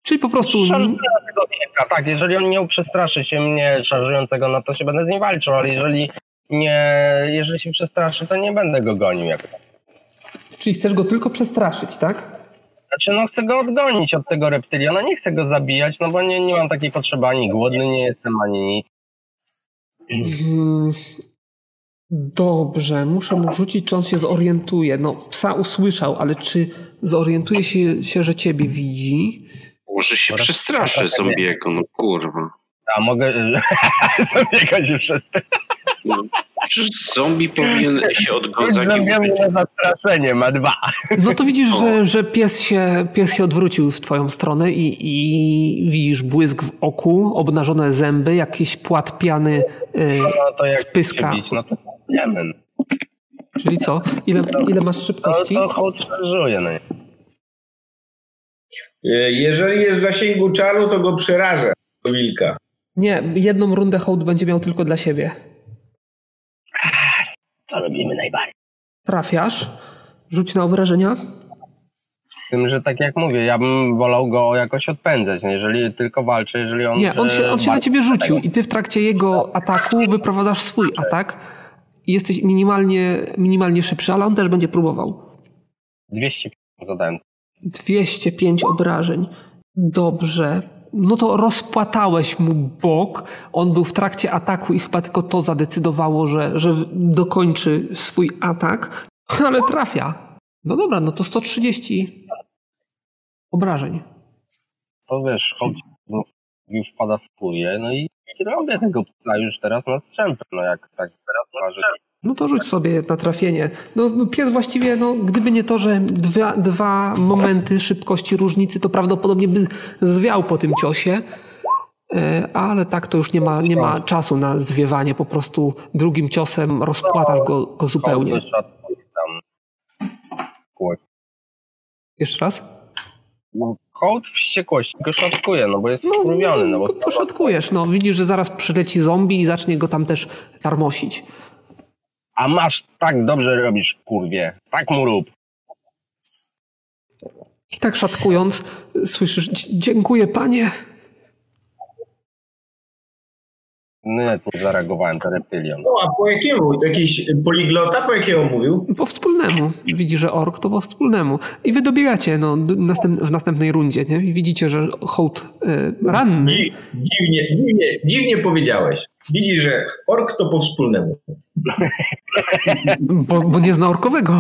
Czyli po prostu... Szarżuję na tego wilka, tak, jeżeli on nie przestraszy się mnie szarżującego, no to się będę z nim walczył, ale jeżeli nie, jeżeli się przestraszy, to nie będę go gonił jakoś. Czyli chcesz go tylko przestraszyć, tak? Znaczy, no chcę go odgonić od tego reptyliona, nie chcę go zabijać, no bo nie, nie mam takiej potrzeby, ani głodny nie jestem, ani nic. Hmm. Dobrze, muszę mu rzucić, czy on się zorientuje. No, psa usłyszał, ale czy zorientuje się, się że ciebie widzi? Może się przestraszy zombiego, no kurwa. A mogę... zombiego się przestraszy. No, przecież zombie powinien się od Gonzagi Zrobiłem na zastraszenie, ma dwa. No to widzisz, że, że pies, się, pies się odwrócił w twoją stronę i, i widzisz błysk w oku, obnażone zęby, jakiś płat piany yy, No to jak z pyska. Bić, no to wiemy. Czyli co? Ile, ile masz szybkości? To, to hołd no. Jeżeli jest w zasięgu czaru, to go przerażę. Wilka. Nie, jedną rundę hołd będzie miał tylko dla siebie. To robimy najbardziej. Trafiasz, rzuć na obrażenia. Z tym, że tak jak mówię, ja bym wolał go jakoś odpędzać. Jeżeli tylko walczy, jeżeli on. Nie, on się, on się na ciebie rzucił i ty w trakcie jego ataku wyprowadzasz swój atak i jesteś minimalnie, minimalnie szybszy, ale on też będzie próbował. 200 zadałem. 205 obrażeń. Dobrze. No to rozpłatałeś mu bok. On był w trakcie ataku i chyba tylko to zadecydowało, że, że dokończy swój atak, ale trafia. No dobra, no to 130 obrażeń. To wiesz, hołd no, już wpada w furię, no i robię tego psa już teraz na strzępy. No jak tak teraz marzy. No to rzuć sobie na trafienie. No no pies właściwie, no gdyby nie to, że dwa, dwa momenty szybkości różnicy, to prawdopodobnie by zwiał po tym ciosie. E, Ale tak to już nie ma, nie ma czasu na zwiewanie. Po prostu drugim ciosem rozpłatasz go, go zupełnie. Jeszcze raz? No, hołd wściekłości go szatkuje, no bo jest No, wkurwiony, no bo go poszatkujesz. No, widzisz, że zaraz przyleci zombie i zacznie go tam też tarmosić. A masz tak dobrze robisz, kurwie. Tak mu rób. I tak szatkując, słyszysz, "Dzie- dziękuję panie. No nie, nie zareagowałem, to reptylion. No, a po jakiemu? Jakiś poliglota po jakiego mówił? Po wspólnemu. Widzi, że ork to po wspólnemu. I wy dobiegacie no, następ, w następnej rundzie. Nie? I widzicie, że hołd y, ranny. Dzi- Dziwnie, dziwnie, dziwnie powiedziałeś. Widzisz, że ork to po wspólnemu. Bo, bo nie zna orkowego.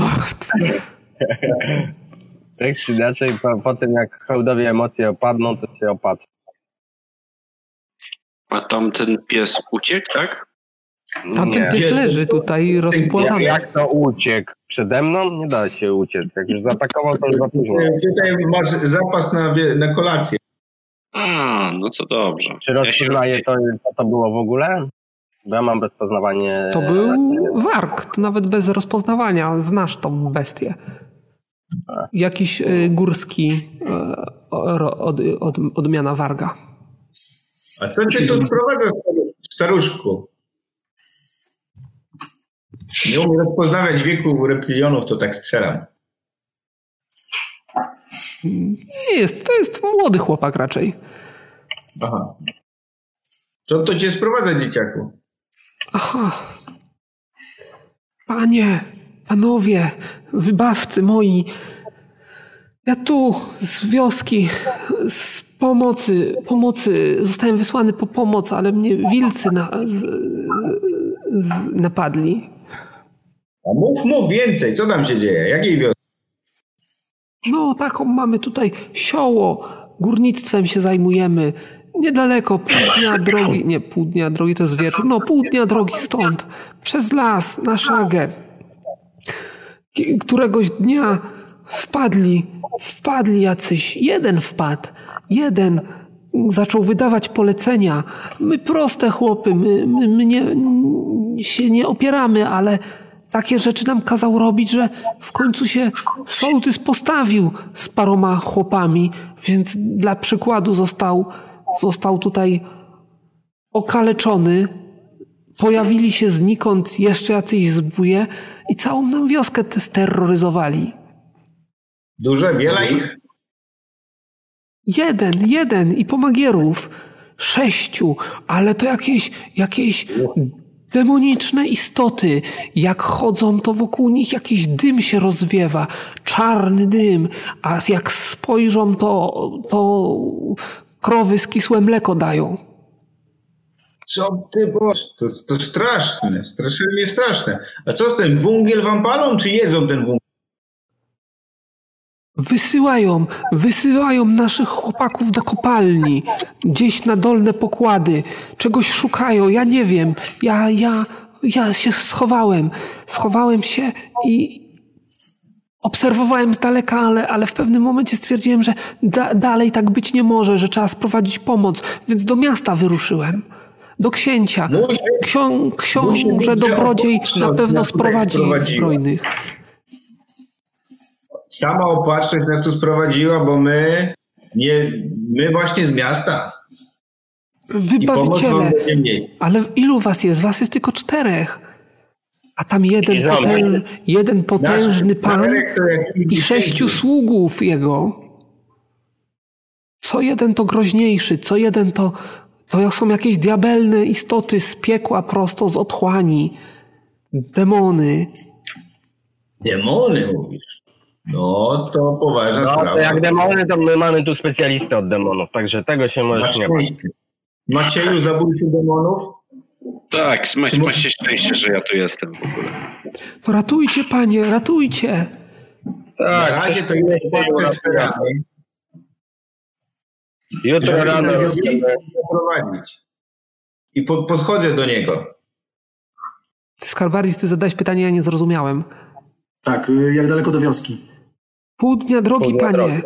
Tak czy inaczej, po, po tym jak hołdowi emocje opadną, to się opatrzy. A tamten pies uciekł, tak? Tamten Nie. pies leży tutaj rozpłatany. Jak to uciekł? Przede mną? Nie da się uciec. Jak już zaatakował, to już za późno. Tutaj masz zapas na, na kolację. A, no to dobrze. Czy rozpoznaje to, co to było w ogóle? Bo ja mam rozpoznawanie... To był wark, to nawet bez rozpoznawania. Znasz tą bestię. Jakiś y, górski y, od, od, odmiana warga. A co cię tu sprowadza, staru- staruszku? Nie umiem rozpoznawać wieku reptilionów, to tak strzelam. Nie jest, to jest młody chłopak raczej. Aha. Co to cię sprowadza, dzieciaku? Aha. Panie, panowie, wybawcy moi. Ja tu z wioski, z pomocy, pomocy, zostałem wysłany po pomoc, ale mnie wilcy na, z, z, napadli. A mów, mów więcej, co tam się dzieje? Jakiej wioski? No, taką mamy tutaj sioło, górnictwem się zajmujemy. Niedaleko, pół dnia drogi, nie pół dnia drogi to jest wieczór, no pół dnia drogi stąd, przez las, na szagę. Któregoś dnia wpadli, wpadli jacyś, jeden wpadł, jeden zaczął wydawać polecenia. My proste chłopy, my, my, my nie, się nie opieramy, ale takie rzeczy nam kazał robić, że w końcu się sołtys postawił z paroma chłopami, więc dla przykładu został, został tutaj okaleczony. Pojawili się znikąd jeszcze jacyś zbóje i całą nam wioskę te steroryzowali. Duże, wiele ich? Jeden, jeden i pomagierów. Sześciu, ale to jakieś, jakieś demoniczne istoty. Jak chodzą, to wokół nich jakiś dym się rozwiewa. Czarny dym. A jak spojrzą, to, to krowy skisłe mleko dają. Co ty, boż, to, to straszne, strasznie straszne. A co z tym, wungiel wam palą, czy jedzą ten wungiel? Wysyłają, wysyłają naszych chłopaków do kopalni, gdzieś na dolne pokłady. Czegoś szukają, ja nie wiem. Ja, ja, ja się schowałem. Schowałem się i obserwowałem z daleka, ale, ale w pewnym momencie stwierdziłem, że da, dalej tak być nie może, że trzeba sprowadzić pomoc, więc do miasta wyruszyłem. Do księcia. Ksią, książę dobrodziej na pewno sprowadzi zbrojnych. Sama opatrzność nas tu sprowadziła, bo my, nie, my właśnie z miasta. Wybawiciele. Ale ilu was jest? Was jest tylko czterech. A tam jeden, potęż, jeden potężny pan i sześciu sługów jego. Co jeden to groźniejszy, co jeden to, to są jakieś diabelne istoty z piekła prosto z otchłani. Demony. Demony mówisz? No, to poważna no, sprawa. To jak demony, to my mamy tu specjalistę od demonów, także tego się możesz nie bać. Macieju, zabójcy demonów? Tak, macie, szczęście, że ja tu jestem w ogóle. To ratujcie, panie, ratujcie. Tak, na razie to jest Jutro rano prowadzić. I po, podchodzę do niego. Ty, Skarbardis, ty zadałeś pytanie, ja nie zrozumiałem. Tak, jak daleko do wioski? Pół dnia drogi, Pół dnia panie. Drogi.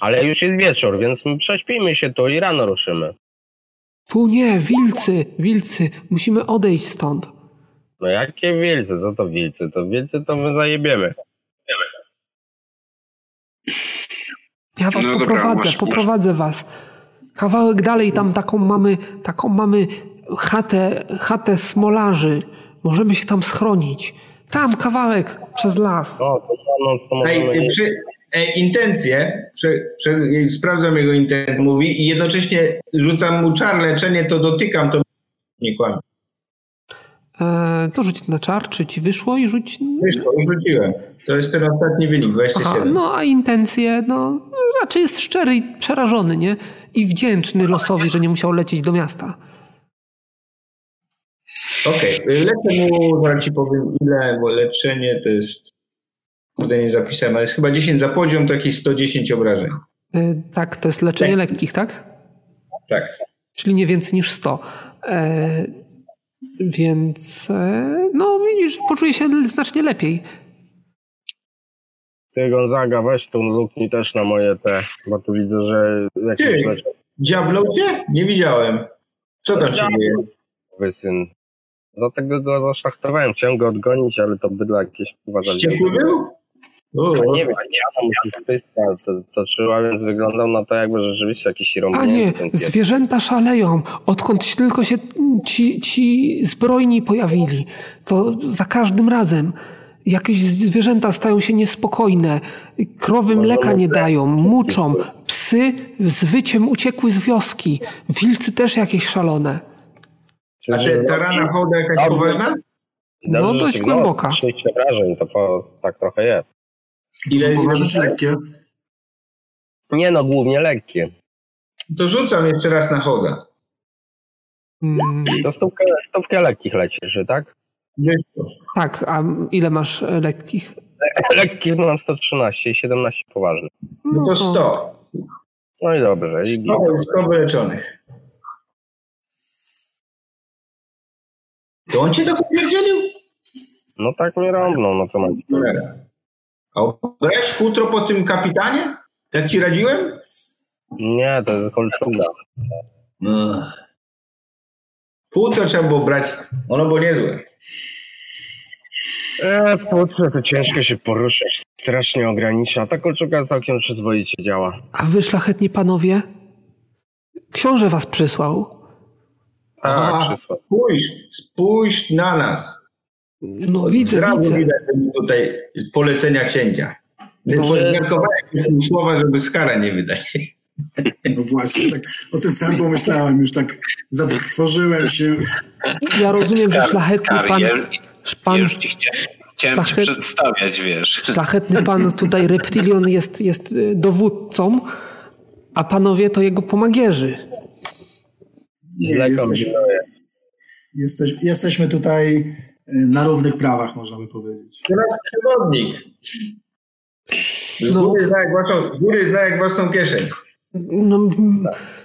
Ale już jest wieczór, więc prześpijmy się tu i rano ruszymy. Tu nie, wilcy, wilcy, musimy odejść stąd. No jakie wilcy? Co to wilcy? To wilcy to my zajebiemy. Ja was no poprowadzę, dobra, masz, poprowadzę masz. was. Kawałek dalej tam taką mamy, taką mamy chatę, chatę smolarzy. Możemy się tam schronić. Tam kawałek przez las. O, to noc to możemy... przy, e, intencje, prze, prze, sprawdzam jego intencje, mówi i jednocześnie rzucam mu czar leczenie, to dotykam, to nie kłamie. E, to rzuć na czar, czy ci wyszło i rzuć... Wyszło, rzuciłem. To jest ten ostatni wynik, 27. Aha, no a intencje, no raczej jest szczery i przerażony, nie? I wdzięczny losowi, że nie musiał lecieć do miasta. Okej, okay. lecę mu, zaraz ci powiem ile, bo leczenie to jest, kurde nie zapisałem, ale jest chyba 10 za poziom, to jakieś 110 obrażeń. Yy, tak, to jest leczenie tak. lekkich, tak? Tak. Czyli nie więcej niż 100. E, więc e, no widzisz, poczuję się znacznie lepiej. Ty Gonzaga, weź tą luknij też na moje te, bo tu widzę, że jakieś Ty, dziabnął cię? Nie widziałem. Co tam się dzieje? Syn. Dlatego go zaszachtowałem, chciałem go odgonić, ale to bydla jakieś uważali. Był? nie wiem, nie tam pyska to, toczyła, więc wyglądał na to, jakby rzeczywiście jakiś rąbnięty. A nie, zwierzęta szaleją. Odkąd tylko się ci, ci zbrojni pojawili, to za każdym razem Jakieś zwierzęta stają się niespokojne, krowy mleka nie dają, muczą, psy z wyciem uciekły z wioski, wilcy też jakieś szalone. A te, ta rana choda jakaś poważna? No, dość głęboka. Przejście wrażeń, to po, tak trochę jest. Ile poważne czy lekkie? Nie no, głównie lekkie. To rzucam jeszcze raz na choda. Mm, To stówkę, stówkę lekkich lecisz, tak? Tak, a ile masz lekkich? Lekkich mam 113 i 17 poważnych. No to 100. No i dobrze. I 100, 100 wyleczonych. To on cię tak upierdzielił? No tak mnie rąbną, no co mam. A futro po tym kapitanie? Jak ci radziłem? Nie, to jest kolczuga. No. Futro trzeba było brać, ono było niezłe. E, futrze to ciężko się poruszać. Strasznie ogranicza. Ta kolczuga całkiem przyzwoicie działa. A wy szlachetni panowie? Książę was przysłał. Tak, Aha. Spójrz, spójrz na nas. No widzę, Zrazu widzę. widać tutaj polecenia księcia. No. Zmiarkowałem jakieś słowa, żeby skara nie wydać. No właśnie, tak o tym samym pomyślałem, już tak zatworzyłem się. Ja rozumiem, że szlachetny pan, pan, już ci chcia, chciałem ci Szlachet- przedstawiać, wiesz. szlachetny pan tutaj reptilion jest, jest dowódcą, a panowie to jego pomagierzy. Nie, jesteśmy, jesteś, jesteśmy tutaj y, na równych prawach, można by powiedzieć. To nasz przewodnik. Z No. góry, zna jak własną, góry zna jak własną kieszeń. No,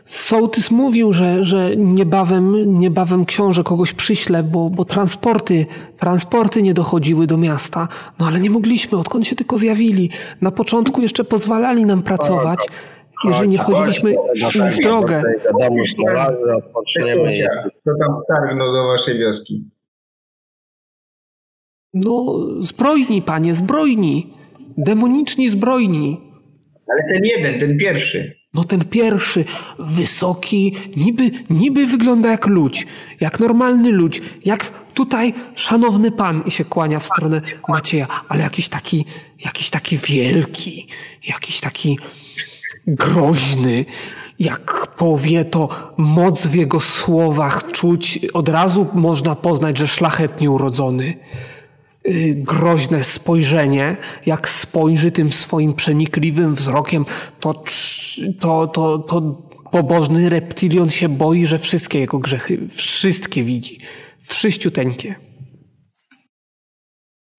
sołtys mówił, że, że niebawem, niebawem książę kogoś przyśle, bo, bo transporty, transporty nie dochodziły do miasta. No ale nie mogliśmy, odkąd się tylko zjawili. Na początku jeszcze pozwalali nam pracować, jeżeli nie wchodziliśmy im w drogę. Odpoczniemy. Co tam targnął do waszej wioski? No, zbrojni, panie, zbrojni. Demoniczni zbrojni. Ale ten jeden, ten pierwszy. No ten pierwszy, wysoki, niby, niby wygląda jak ludź, jak normalny ludź, jak tutaj szanowny pan i się kłania w stronę Macieja, ale jakiś taki, jakiś taki wielki, jakiś taki groźny, jak powie to moc w jego słowach czuć, od razu można poznać, że szlachetnie urodzony y, groźne spojrzenie, jak spojrzy tym swoim przenikliwym wzrokiem, to, to, to, to pobożny reptilion się boi, że wszystkie jego grzechy, wszystkie widzi. Wszyściuteńkie.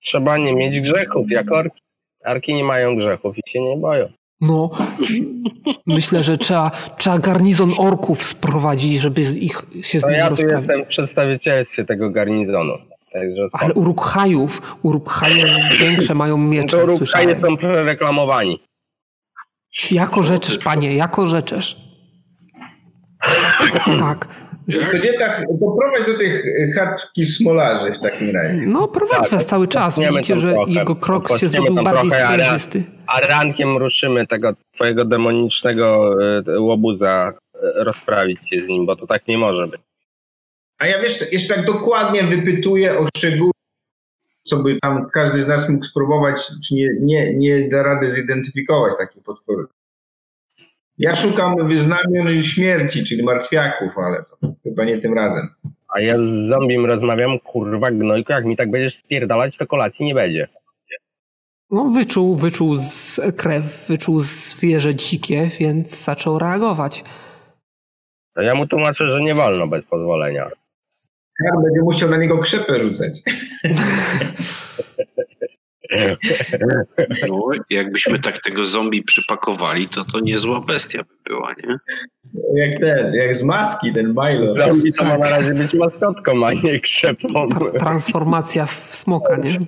Trzeba nie mieć grzechów, jak orki. Arki nie mają grzechów i się nie boją. No, myślę, że trzeba, trzeba garnizon orków sprowadzić, żeby ich się z nimi ja tu rozprawić. jestem w przedstawicielstwie tego garnizonu. Także Ale Uruk-hajów, Uruk-haje większe mają miecze, to słyszałem. Rukhaje są prereklamowani. Jako rzeczesz, panie, jako rzeczesz. Tak. To gdzie tak, to prowadź do tych chatki smolarzy w takim razie. No, prowadź was cały czas. Widzicie, że trochę. jego krok się zrobił bardziej sprężysty. A rankiem ruszymy tego twojego demonicznego e, łobuza e, rozprawić się z nim, bo to tak nie może być. A ja wiesz, jeszcze tak dokładnie wypytuję o szczegóły, co by tam każdy z nas mógł spróbować, czy nie, nie, nie da rady zidentyfikować takich potworów. Ja szukam wyznamion śmierci, czyli martwiaków, ale to chyba nie tym razem. A ja z zombiem rozmawiam, kurwa gnojku, jak mi tak będziesz spierdalać, to kolacji nie będzie. No, wyczuł, wyczuł z krew, wyczuł zwierzę dzikie, więc zaczął reagować. To ja mu tłumaczę, że nie wolno bez pozwolenia. Kar będzie musiał na niego krzepę rzucać. No, jakbyśmy tak tego zombie przypakowali, to to niezła bestia by była, nie? Jak ten, jak z maski, ten Milo. Zombie to ma na razie być maskotką, a nie krzepą. Tra- transformacja w smoka, nie?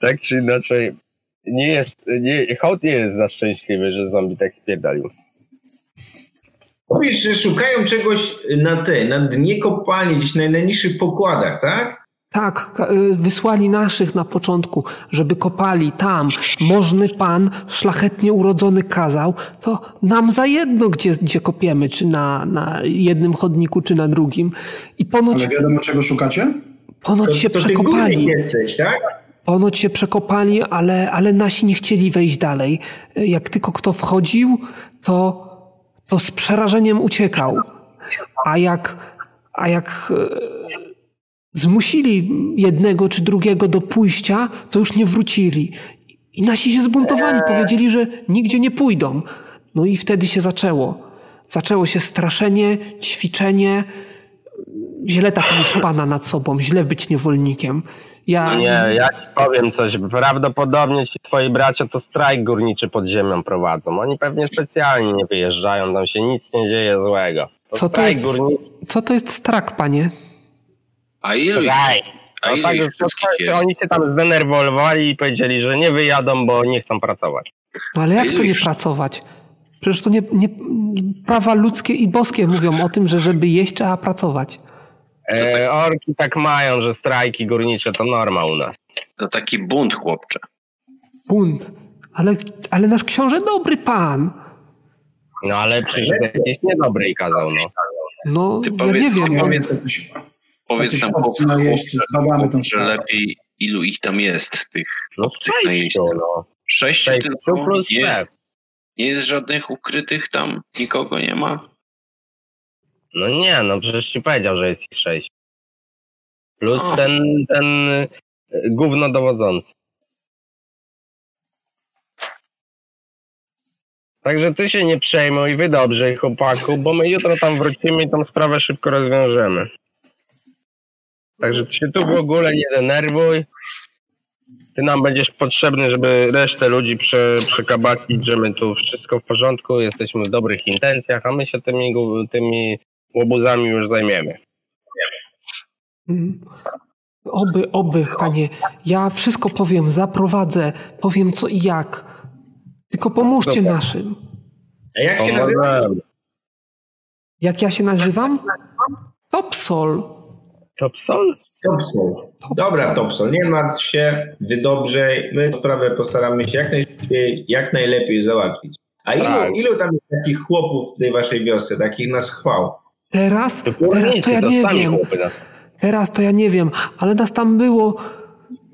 Tak czy inaczej, nie jest, nie, hołd nie jest za szczęśliwy, że zombie tak spierdalił. Mówisz, że szukają czegoś na te, na dnie kopalni, gdzieś na najniższych pokładach, tak? Tak, y, wysłali naszych na początku, żeby kopali tam. Możny pan, szlachetnie urodzony kazał, to nam za jedno, gdzie, gdzie kopiemy, czy na, na jednym chodniku, czy na drugim. I ponoć Ale wiadomo, czego szukacie? Ponoć się to, to ty przekopali. jesteś, tak? Ponoć się przekopali, ale, ale nasi nie chcieli wejść dalej. Jak tylko kto wchodził, to, to z przerażeniem uciekał. A jak, a jak e, zmusili jednego czy drugiego do pójścia, to już nie wrócili. I nasi się zbuntowali, powiedzieli, że nigdzie nie pójdą. No i wtedy się zaczęło. Zaczęło się straszenie, ćwiczenie. Źle tak mieć pana nad sobą, źle być niewolnikiem. Ja, No nie, ja ci powiem coś. Prawdopodobnie ci twoi bracia to strajk górniczy pod ziemią prowadzą. Oni pewnie specjalnie nie wyjeżdżają, tam się nic nie dzieje złego. To Co to jest? górniczy. Co to jest strak, panie? A ilu Strajk. a No tak, ich wszystkich jest? oni się tam zdenerwowali i powiedzieli, że nie wyjadą, bo nie chcą pracować. No ale jak to nie pracować? Przecież to nie, nie. Prawa ludzkie i boskie mówią o tym, że żeby jeść, trzeba pracować. E, orki tak mają, że strajki górnicze to norma u nas. To taki bunt, chłopcze. Bunt. Ale, ale nasz książę dobry pan. No ale przecież jakiś niedobry kazał, no. No, Ty ja powiedz- nie wiem. powiedz- no. Coś- Powiedz Jacyś nam, najeźdźcy, zbadamy tę że lepiej ilu ich tam jest, tych No obcych sześciu, najeźdźców. no. Sześciu tylko? plus Nie, nie jest żadnych ukrytych tam? Nikogo nie ma? No nie, no przecież ci powiedział, że jest ich sześć. Plus O. ten, ten y, gówno dowodzący. Także ty się nie przejmuj, wy dobrze, chłopaku, bo my jutro tam wrócimy i tą sprawę szybko rozwiążemy. Także ty się tu w ogóle nie denerwuj. Ty nam będziesz potrzebny, żeby resztę ludzi prze, przekabacić, że my tu wszystko w porządku, jesteśmy w dobrych intencjach, a my się tymi, tymi łobuzami już zajmiemy. Oby, oby, panie. Ja wszystko powiem, zaprowadzę, powiem co i jak. Tylko pomóżcie Dobra. naszym. A jak się nazywa? Pomożemy. Jak ja się nazywam? Topsol. Topson? Topsol. Dobra, Topsol, nie martw się, wy dobrze, my sprawę postaramy się jak najszybciej, jak najlepiej załatwić. A ilu, Tak. ilu tam jest takich chłopów w tej waszej wiosce, takich nas chwał? Teraz, To teraz to ja nie wiem. Teraz to ja nie wiem, ale nas tam było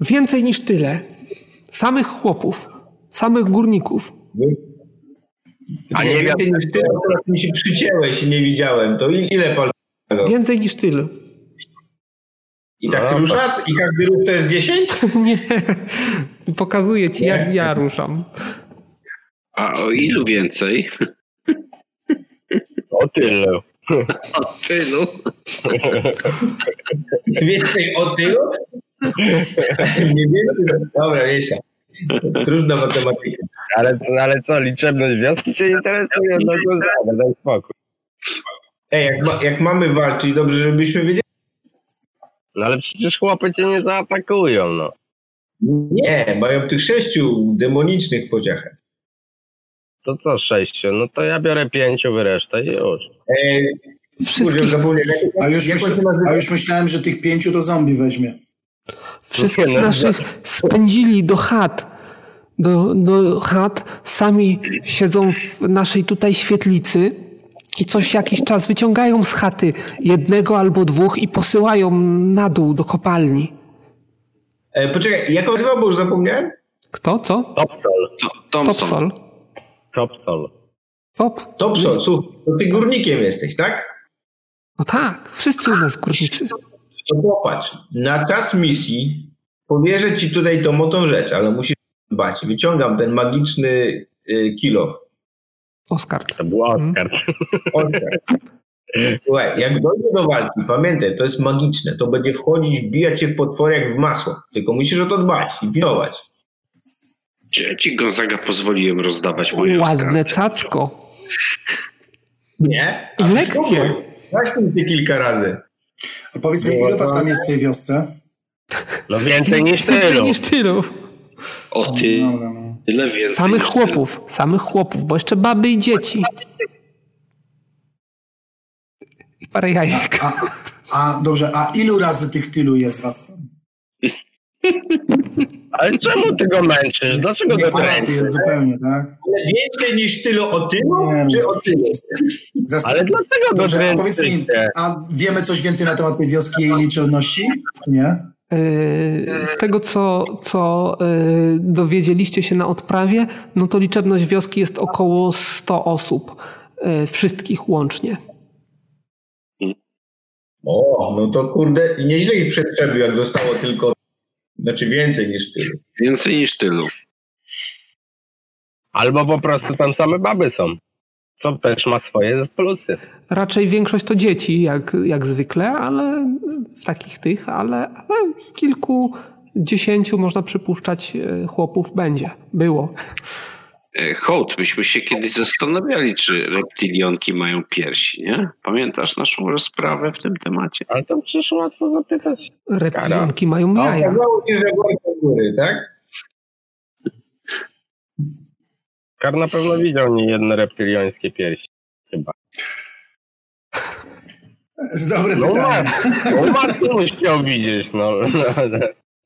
więcej niż tyle. Samych chłopów, samych górników. Wy- A nie więcej niż ty, akurat mi się przycięłeś i nie widziałem, to il- ile pal Więcej niż tyle. I tak Dobra. rusza? I każdy ruch to jest 10? Nie. Pokazuję ci, jak ja ruszam. A o ilu więcej? O tyle. O tylu. Więcej o tylu? Nie więcej? Dobra, Wiesia. Trudna matematyka. Ale, ale co, liczebność wioski cię interesuje? No to daj spokój. Ej, jak, ma, jak mamy walczyć, dobrze, żebyśmy wiedzieli. No ale przecież chłopy cię nie zaatakują, no. Nie, mają tych sześciu demonicznych pociachach. To co, sześciu? No to ja biorę pięciu, wy resztę i już. Ej, Wszystkich, zapomniałem. A już, a już myślałem, że tych pięciu to zombie weźmie. wszystkich no, naszych spędzili do chat. Do, do chat. Sami siedzą w naszej tutaj świetlicy i coś jakiś czas wyciągają z chaty jednego albo dwóch i posyłają na dół do kopalni. E, poczekaj, jak on nazywał, bo już zapomniałem? Kto? Co? Topsol. Topsol. Topsol. Top? Topsol, słuchaj, to ty górnikiem jesteś, tak? No tak, wszyscy u nas górniczy. To popatrz, na czas misji powierzę ci tutaj tą motą rzecz, ale musisz dbać. Wyciągam ten magiczny y, kilo. Oskar. To był Oskar. Oskar. Słuchaj, jak dojdzie do walki, pamiętaj, to jest magiczne. To będzie wchodzić, wbijać się w potwory jak w masło. Tylko musisz o to dbać i pilnować. Czy ja ci Gonzaga pozwoliłem rozdawać moje Ładne oskarby? cacko. Nie? I lekkie. Mi ty kilka razy. A powiedz mi, ile was tam jest w tej wiosce? No więcej niż Więcej tylu. niż tylu. O ty, Dobra, no. Tyle więcej. Samych chłopów, samych chłopów, bo jeszcze baby i dzieci. I parę jajek. A, a dobrze, a ilu razy tych tylu jest was tam? Ale czemu ty go męczysz? Dlaczego go dręczysz? Zupełnie, tak? Ale więcej niż tylu o tylu, czy o tylu? Zas- Ale dlaczego go Dobrze, a powiedz mi, dręczycie? a wiemy coś więcej na temat tej wioski i jej nie? Yy, Z tego, co, co yy, dowiedzieliście się na odprawie, no to liczebność wioski jest około 100 osób, yy, wszystkich łącznie. O, no to kurde, nieźle ich przetrzebił, jak zostało tylko, znaczy więcej niż tylu. Więcej niż tylu. Albo po prostu tam same baby są. To też ma swoje plusy. Raczej większość to dzieci, jak, jak zwykle, ale w takich tych, ale, ale kilku, dziesięciu można przypuszczać yy, chłopów będzie, było. E, Hołd, myśmy się kiedyś zastanawiali, czy reptilionki mają piersi, nie? Pamiętasz naszą rozprawę w tym temacie? Ale to przecież łatwo zapytać. Reptilionki mają A jaja. okazało się, że góry, tak? Kar na pewno widział nie jedne reptiliańskie piersi. Chyba. Z dobre No pytanie. no matkę musiał widzieć, no.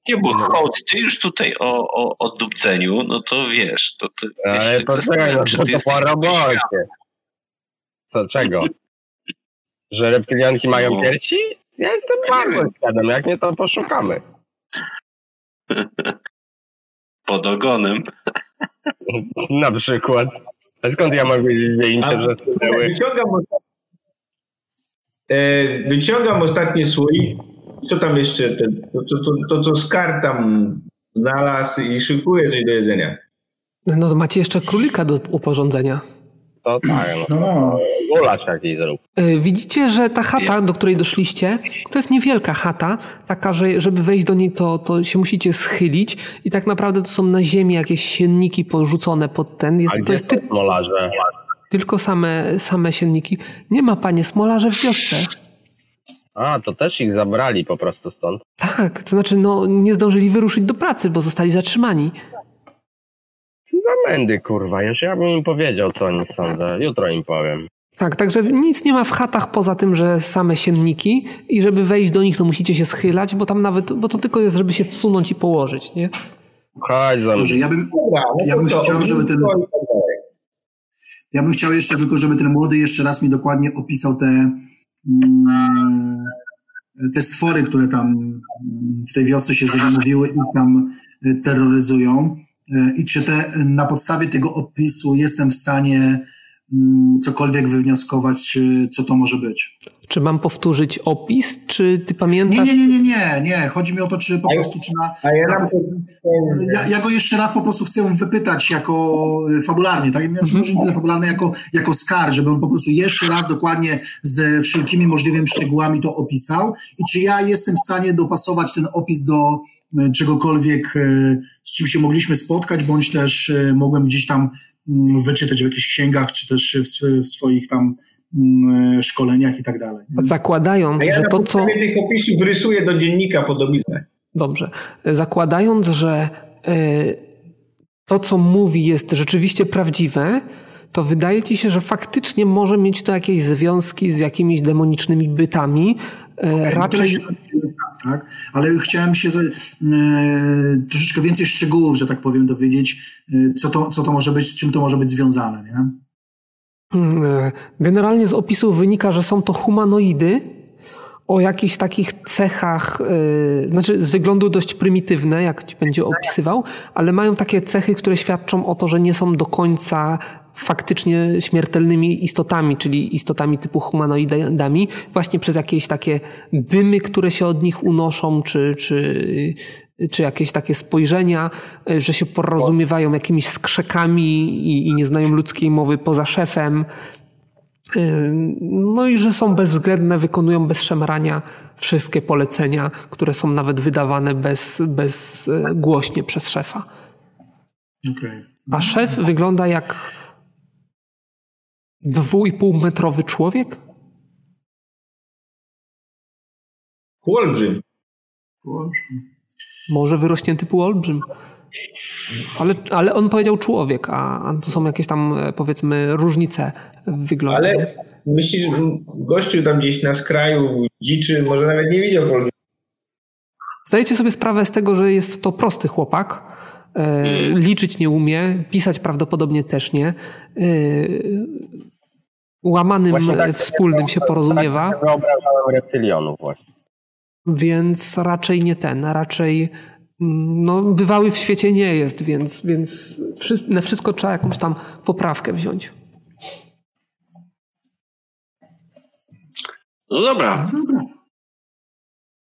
Nie, bo Hołd, ty już tutaj o, o, o dupceniu, no to wiesz, to ty... Ale poczekaj, no to, to po robocie. Co, czego? Że reptilianki mają No. piersi? Ja jestem bardzo świadom, jak nie to poszukamy. pod ogonem. Na przykład. A skąd ja mam wiedzieć, że im A- się zasunęły? Wyciągam, wyciągam ostatni słój. Co tam jeszcze? To, to, to, to, to co Skar tam znalazł i szykuje coś do jedzenia. No to macie jeszcze królika do uporządzenia. To tak, no. No. Gulasz jakiś zrób. Yy, Widzicie, że ta chata, do której doszliście, to jest niewielka chata, taka, że żeby wejść do niej, to, to się musicie schylić i tak naprawdę to są na ziemi jakieś sienniki porzucone pod ten. Jest, A to jest ty, molarze? Tylko same, same sienniki. Nie ma, panie, smolarze w wiosce. A, to też ich zabrali po prostu stąd. Tak, to znaczy, no, nie zdążyli wyruszyć do pracy, bo zostali zatrzymani. Zamędy, kurwa. Już ja bym im powiedział, co oni sądzą. Jutro im powiem. Tak, także nic nie ma w chatach poza tym, że same sienniki i żeby wejść do nich, to musicie się schylać, bo tam nawet, bo to tylko jest, żeby się wsunąć i położyć, nie? Chodź za mną. Dobrze, ja bym, no Ja bym chciał, żeby ten- Ognisko i tak dalej. Ja bym chciał jeszcze tylko, żeby ten młody jeszcze raz mi dokładnie opisał te, mm, te stwory, które tam mm, w tej wiosce się zjawiły i tam y, terroryzują. Y, I czy te, na podstawie tego opisu jestem w stanie mm, cokolwiek wywnioskować, y, co to może być? Czy mam powtórzyć opis, czy ty Nie, pamiętasz? nie, nie, nie, nie, nie. Chodzi mi o to, czy po A ja- prostu, czy na, A ja na Ja, ja go jeszcze raz po prostu chcę wypytać jako y, fabularnie, tak? Znaczy, może nie tyle fabularnie, jako, jako skar, żeby on po prostu jeszcze raz dokładnie ze wszelkimi możliwymi szczegółami to opisał i czy ja jestem w stanie dopasować ten opis do y, czegokolwiek, y, z czym się mogliśmy spotkać, bądź też mogłem gdzieś tam mm, wyczytać w jakichś księgach, czy też w, w swoich tam mm, szkoleniach i tak dalej. Zakładając, A ja że na to, co. tych opisów rysuję do dziennika podobiznę. Dobrze. Zakładając, że e, to, co mówi, jest rzeczywiście prawdziwe, to wydaje ci się, że faktycznie może mieć to jakieś związki z jakimiś demonicznymi bytami. E, Raczej. tak, ale chciałem się za, e, troszeczkę więcej szczegółów, że tak powiem, dowiedzieć, e, co, to, co to może być, z czym to może być związane. Nie? Mm, e, Generalnie z opisu wynika, że są to humanoidy o jakichś takich cechach, e, znaczy z wyglądu dość prymitywne, jak ci będzie opisywał, ale mają takie cechy, które świadczą o to, że nie są do końca faktycznie śmiertelnymi istotami, czyli istotami typu humanoidami, właśnie przez jakieś takie dymy, które się od nich unoszą, czy, czy, czy jakieś takie spojrzenia, e, że się porozumiewają jakimiś skrzekami i, i nie znają ludzkiej mowy poza szefem. Yy, No i że są bezwzględne, wykonują bez szemrania wszystkie polecenia, które są nawet wydawane bez, bez e, głośnie przez szefa. Okej. A szef wygląda jak dwójpółmetrowy człowiek? Olbrzym. Może wyrośnięty półolbrzym. Ale, ale on powiedział człowiek, a, to są jakieś tam e, powiedzmy różnice w wyglądzie. Ale myślisz, że gościu tam gdzieś na skraju dziczy, może nawet nie widział olbrzyma. Zdajecie sobie sprawę z tego, że jest to prosty chłopak. E, liczyć nie umie, pisać prawdopodobnie też nie. E, łamanym tak- wspólnym się porozumiewa, Tak wyobrażałem reptylionów właśnie. Więc raczej nie ten, a raczej mm, no, bywały w świecie nie jest, więc, więc na wszystko trzeba jakąś tam poprawkę wziąć. No dobra,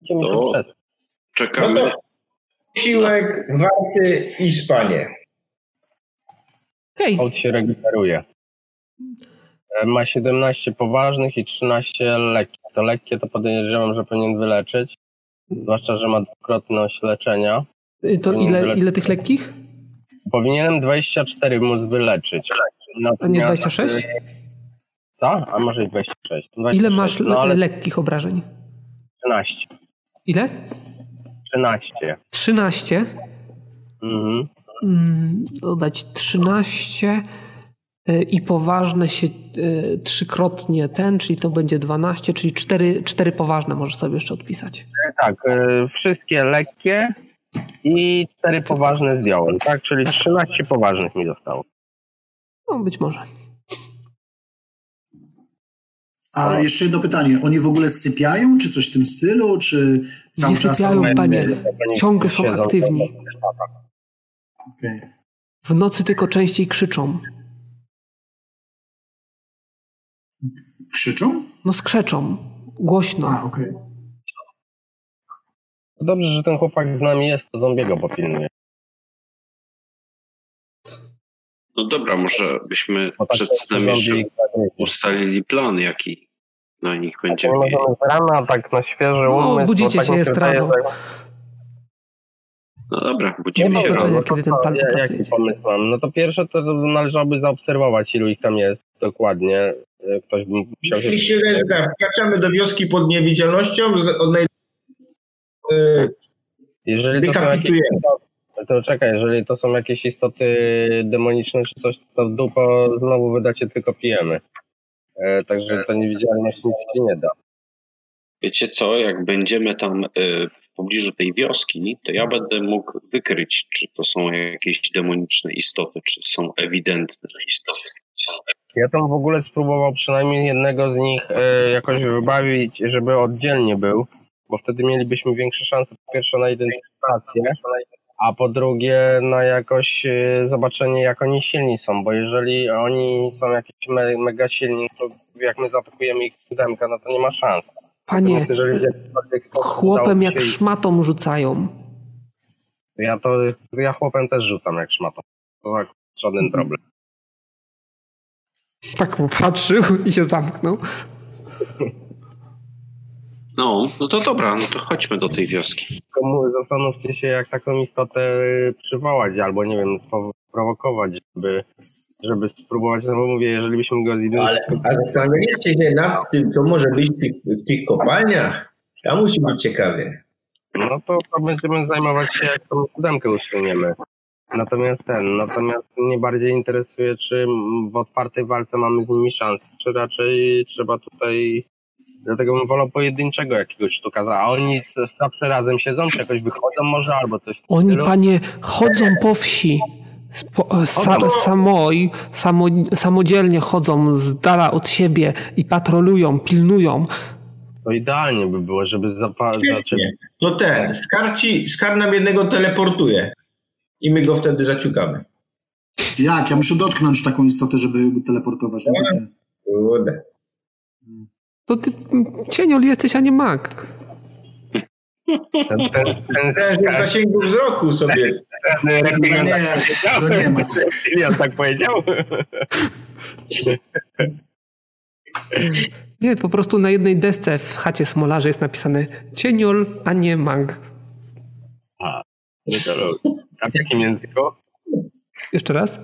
to czekamy. No Siłek, warty i spanie. Hej, Hołd się regeneruje. E, Ma 17 poważnych i 13 lekkich. To lekkie to podejrzewam, że powinien wyleczyć. Zwłaszcza, że ma dwukrotność leczenia. y, to ile, ile tych lekkich? Powinienem 24 móc wyleczyć. A nie Natomiast, 26? e, Co? A może i 26. 26. Ile masz No le- ale lekkich obrażeń? 13. Ile? 13. 13. Mhm. Mm, dodać 13 y, i poważne się y, trzykrotnie ten, czyli to będzie 12, czyli 4, 4 poważne możesz sobie jeszcze odpisać. Tak, e, wszystkie lekkie i 4 poważne zdjąłem, tak? Czyli 13 poważnych mi zostało. No, być może. A jeszcze jedno pytanie. Oni w ogóle sypiają, czy coś w tym stylu, czy cały Nie czas... sypiają, panie. Ciągle są aktywni. W nocy tylko częściej krzyczą. Krzyczą? No skrzeczą. Głośno. A, okej. Dobrze, że ten chłopak z nami jest, to zombiego popilnuje. No dobra, może byśmy Bo tak przed snem jeszcze ustalili plan, jaki na nich Nie będziemy mieli. rana, tak na świeży No, umysł. budzicie bo tak się, jest rano. że- No dobra, Nie budzimy ma się rano. No kiedy ten plan ja- Jaki pomysł mam? No to pierwsze to należałoby zaobserwować, ilu ich tam jest dokładnie. E, Ktoś by musiał się... Jeśli tak, wkraczamy do wioski pod niewidzialnością, z- odnaj... e, Jeżeli to są jakieś dekapitujemy. To czekaj, jeżeli to są jakieś istoty demoniczne czy coś, to w dupo znowu wydacie tylko pijemy. E, także to niewidzialność nic ci nie da. Wiecie co, jak będziemy tam y, w pobliżu tej wioski, to ja będę mógł wykryć, czy to są jakieś demoniczne istoty, czy są ewidentne istoty. Ja tam w ogóle spróbował przynajmniej jednego z nich e, jakoś wybawić, żeby oddzielnie był, bo wtedy mielibyśmy większe szanse po pierwsze na identyfikację, a po drugie na jakoś e, zobaczenie jak oni silni są, bo jeżeli oni są jakieś me, mega silni, to jak my zaatakujemy ich siódemkę, no to nie ma szans. Panie, Natomiast chłopem jak się- szmatą rzucają. Ja to, ja chłopem też rzucam jak szmatą. To tak, żaden problem. Tak popatrzył i się zamknął. No, no to dobra, no to chodźmy do tej wioski. Zastanówcie się, jak taką istotę przywołać, albo nie wiem, sprowokować, żeby, żeby spróbować, no bo mówię, jeżeli byśmy go Ale zidentyfikowali, a zastanawialiście się nad tym, co może być w tych, w tych kopalniach? Tam musi być ciekawie. no to, to będziemy zajmować się, jak tą siódemkę usuniemy. Natomiast ten, natomiast mnie bardziej interesuje, czy w otwartej walce mamy z nimi szansę, czy raczej trzeba tutaj, dlatego bym wolał pojedynczego jakiegoś sztukaza, a oni zawsze razem siedzą, czy jakoś wychodzą może, albo coś Oni, stylu. panie, chodzą po wsi. Spo, sa, samoj, samo, samodzielnie chodzą z dala od siebie i patrolują, pilnują. To idealnie by było, żeby zapa- zaczęli Świetnie. To ten, Skarci, Skar nam jednego teleportuje. I my go wtedy zaciukamy. Jak? Ja muszę dotknąć taką istotę, żeby go teleportować. No? Kurde. To ty cieniol jesteś, a nie mag. ten, ten, ten, w zasięgu wzroku sobie. nie, to nie ma. Reptilian tak powiedział? Nie, po prostu na jednej desce w chacie smolarze jest napisane cieniol, a nie mag. A w jakim języku? Jeszcze raz?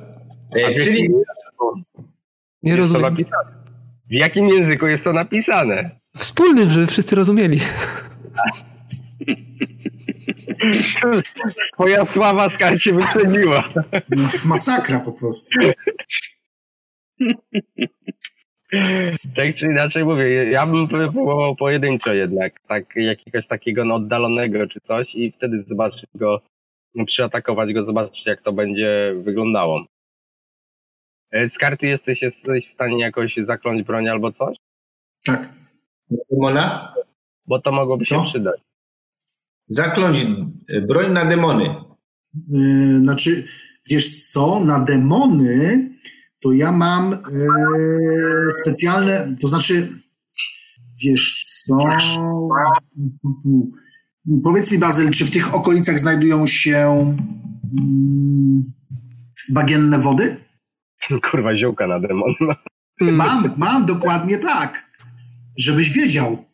E, czyli Nie rozumiem. napisane. W jakim języku jest to napisane? Wspólny, żeby wszyscy rozumieli. Twoja sława skar się wyceniła. No, Masakra po prostu. Tak czy inaczej mówię, ja bym próbował pojedynczo jednak, tak jakiegoś takiego no, oddalonego czy coś i wtedy zobaczyć go, przyatakować go, zobaczyć jak to będzie wyglądało. E, z karty jesteś, jesteś w stanie jakoś zakląć broń albo coś? Tak. Demona? Bo to mogłoby się Co? przydać. Zakląć broń na demony. Yy, znaczy, wiesz co, na demony to ja mam yy, specjalne, to znaczy, wiesz co, powiedz mi Bazyl, czy w tych okolicach znajdują się mm, bagienne wody? Kurwa, ziółka na demon. Mm. Mam, mam, dokładnie tak. Żebyś wiedział.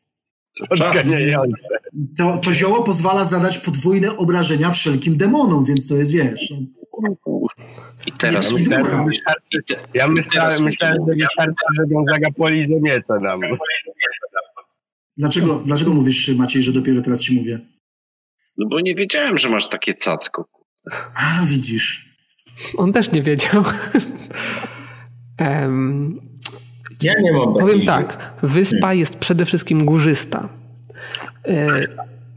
Odganiające. To, to zioło pozwala zadać podwójne obrażenia wszelkim demonom, więc to jest, wiesz, I teraz... Te, Ja myślałem, myślałem że wystarczy, że Gonzaga poliże nieco nam. Dlaczego, dlaczego mówisz, Maciej, że dopiero teraz ci mówię? no bo nie wiedziałem, że masz takie cacko. A no widzisz. On też nie wiedział. Em, Ja nie mam powiem takiej- tak, wyspa jest przede wszystkim górzysta. E,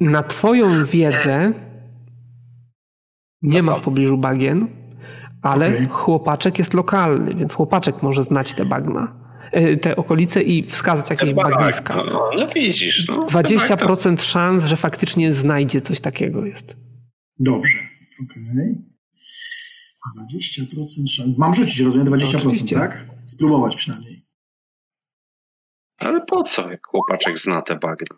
Na twoją wiedzę nie ma w pobliżu bagien, ale Okej. chłopaczek jest lokalny, więc chłopaczek może znać te bagna, te okolice i wskazać jakieś bagniska. No, no widzisz. No, 20% szans, że faktycznie znajdzie coś takiego jest. Dobrze. Okej. 20% szans. Mam rzucić, rozumiem, 20%, Oczywiście. tak? Spróbować przynajmniej. Ale po co, jak chłopaczek zna te bagna?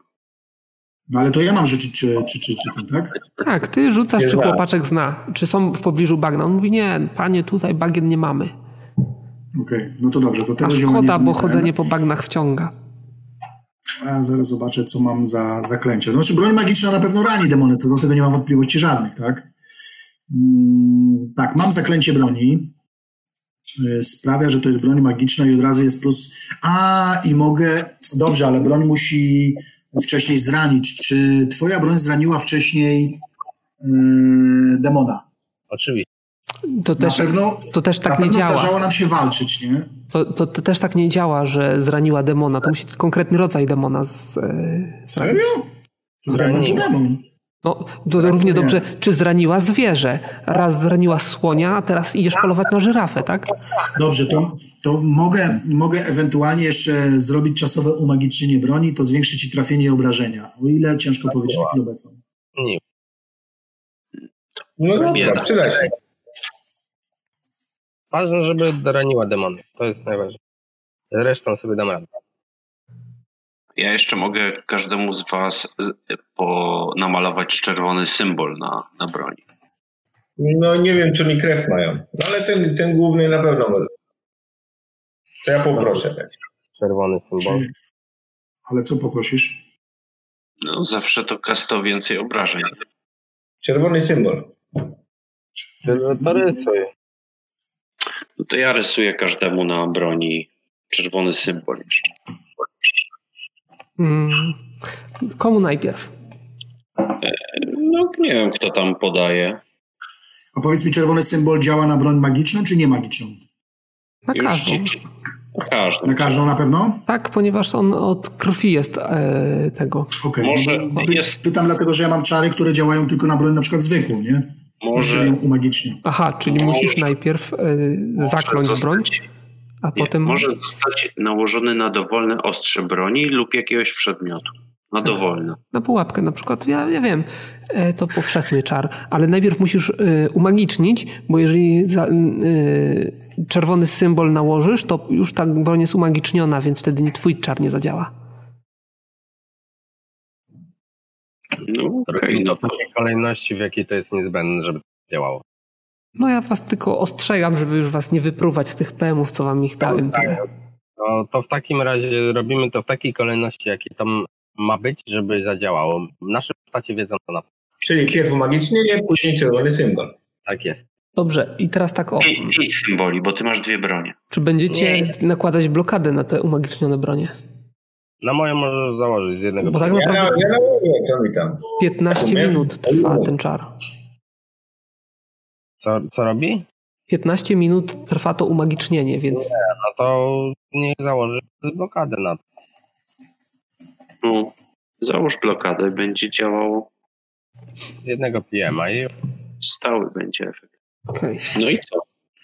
No ale to ja mam rzucić, czy, czy, czy, czy ten, tak? Tak, ty rzucasz, czy Nie zna. chłopaczek zna, czy są w pobliżu bagna. On mówi, nie, panie, tutaj bagien nie mamy. Okej, no to dobrze. To A tego zioła szkoda, nie- bo nie chodzenie po bagnach wciąga. A zaraz zobaczę, co mam za zaklęcie. No, znaczy, broń magiczna na pewno rani demony, to do tego nie mam wątpliwości żadnych, tak? Mm, tak, mam zaklęcie broni. Y, Sprawia, że to jest broń magiczna i od razu jest plus. A, i mogę. Dobrze, ale broń musi wcześniej zranić. Czy twoja broń zraniła wcześniej yy, demona? Oczywiście. To Na też, pewno, to też na tak nie działa. zdarzało nam się walczyć, nie? To, to, to też tak nie działa, że zraniła demona. To musi konkretny rodzaj demona z, e, Serio? Demon to demon. No, to, to równie dobrze, czy zraniła zwierzę. Raz zraniła słonia, a teraz idziesz polować na żyrafę, tak? Dobrze, to, to mogę, mogę ewentualnie jeszcze zrobić czasowe umagicznienie broni, to zwiększy ci trafienie i obrażenia. O ile ciężko powiedzieć na chwilę obecną. Nie. No dobra, przyda się. Ważne, żeby doraniła demony. To jest najważniejsze. Zresztą sobie dam radę. Ja jeszcze mogę każdemu z was po, namalować czerwony symbol na, na broni. No nie wiem, czy oni krew mają. No ale ten, ten główny na pewno może. To ja poproszę. Tak. Czerwony symbol. Ale co poprosisz? No, zawsze to kasto więcej obrażeń. Czerwony symbol. To, to rysuj. No to ja rysuję każdemu na broni czerwony symbol jeszcze. Mm. Komu najpierw? No nie wiem, kto tam podaje. A powiedz mi, czerwony symbol działa na broń magiczną czy nie magiczną? Na Już każdą. ci- Na każdą. Na każdą na pewno? Tak, ponieważ on od krwi jest e, tego. Okej. Może Py, jest- Pytam dlatego, że ja mam czary, które działają tylko na broń na przykład zwykłą, nie? Może, ją umagicznię. Aha, czyli Może- musisz najpierw e, zakląć może broń, zostać, a nie, potem... może zostać nałożony na dowolne ostrze broni lub jakiegoś przedmiotu. Na Tak. dowolne. Na pułapkę na przykład, ja, ja wiem, e, to powszechny czar, ale najpierw musisz e, umagicznić, bo jeżeli za, e, czerwony symbol nałożysz, to już ta broń jest umagiczniona, więc wtedy twój czar nie zadziała. No okej, no w takiej kolejności, w jakiej to jest niezbędne, żeby to działało. No ja was tylko ostrzegam, żeby już was nie wypruwać z tych PM-ów, co wam ich dałem. Tyle. No to w takim razie robimy to w takiej kolejności, jakiej to ma być, żeby zadziałało. Nasze postacie wiedzą to na Czyli pierw umagicznienie, później czerwony symbol. tak jest. Dobrze, i teraz tak o. Pięć symboli, bo ty masz dwie bronie. Czy będziecie Nie. nakładać blokadę na te umagicznione bronie? Na moją możesz założyć z jednego. Bo tak Ja, na, naprawdę ja co mi tam. 15 Rozumiem. minut trwa ten czar. Co, co robi? 15 minut trwa to umagicznienie, więc. Nie, no to nie założy blokadę na to. No, załóż blokadę, będzie działał Jednego PM-a i, stały będzie efekt. Okej. No i co?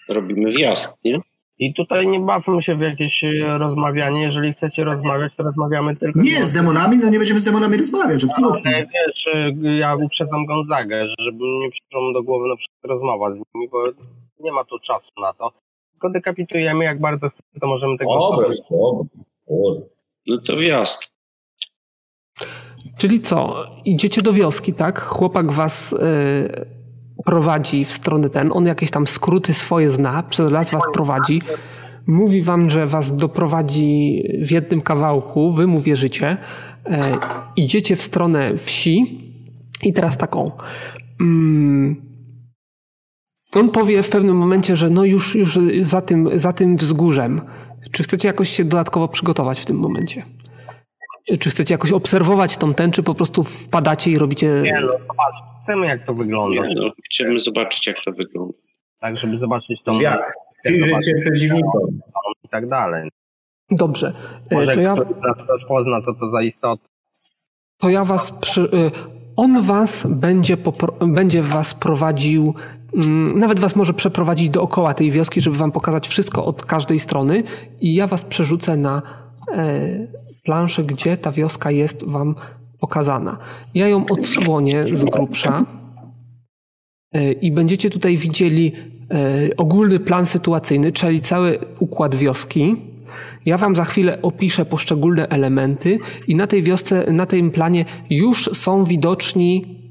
Robimy wjazd, nie? I tutaj nie bawmy się w jakieś e, rozmawianie. Jeżeli chcecie rozmawiać, to rozmawiamy tylko. Nie, z demonami, no nie będziemy z demonami rozmawiać, absolutnie. Ale wiesz, e, ja uprzedzam Gonzagę, żeby nie przyszło do głowy na przykład rozmowa z nimi, bo nie ma tu czasu na to. Tylko dekapitujemy, jak bardzo chcecie, to możemy tego Dobra, zrobić. dobra. No to wjazd. Czyli co? Idziecie do wioski, tak? Chłopak was y, prowadzi w stronę ten. On jakieś tam skróty swoje zna, przez las was prowadzi. Mówi wam, że was doprowadzi w jednym kawałku, wy mu wierzycie. E, idziecie w stronę wsi i teraz taką. Mm, on powie w pewnym momencie, że no już, już za, tym, za tym wzgórzem. Czy chcecie jakoś się dodatkowo przygotować w tym momencie? Czy chcecie jakoś obserwować tą ten, czy po prostu wpadacie i robicie. Nie, no chcemy jak to wygląda. Nie, no, chcemy zobaczyć, jak to wygląda. Tak, żeby zobaczyć tą Zwiat. Przyjrzeć się przeciwnikom. i tak dalej. Dobrze. E, Może To ja, nas rozpozna, co to za istota. to ja was. Przy, y, on was będzie, popro, będzie was prowadził. mm, Nawet was może przeprowadzić dookoła tej wioski, żeby wam pokazać wszystko od każdej strony, i ja was przerzucę na e, planszę, gdzie ta wioska jest wam pokazana. Ja ją odsłonię z grubsza e, i będziecie tutaj widzieli e, ogólny plan sytuacyjny, czyli cały układ wioski. Ja wam za chwilę opiszę poszczególne elementy i na tej wiosce, na tym planie już są widoczni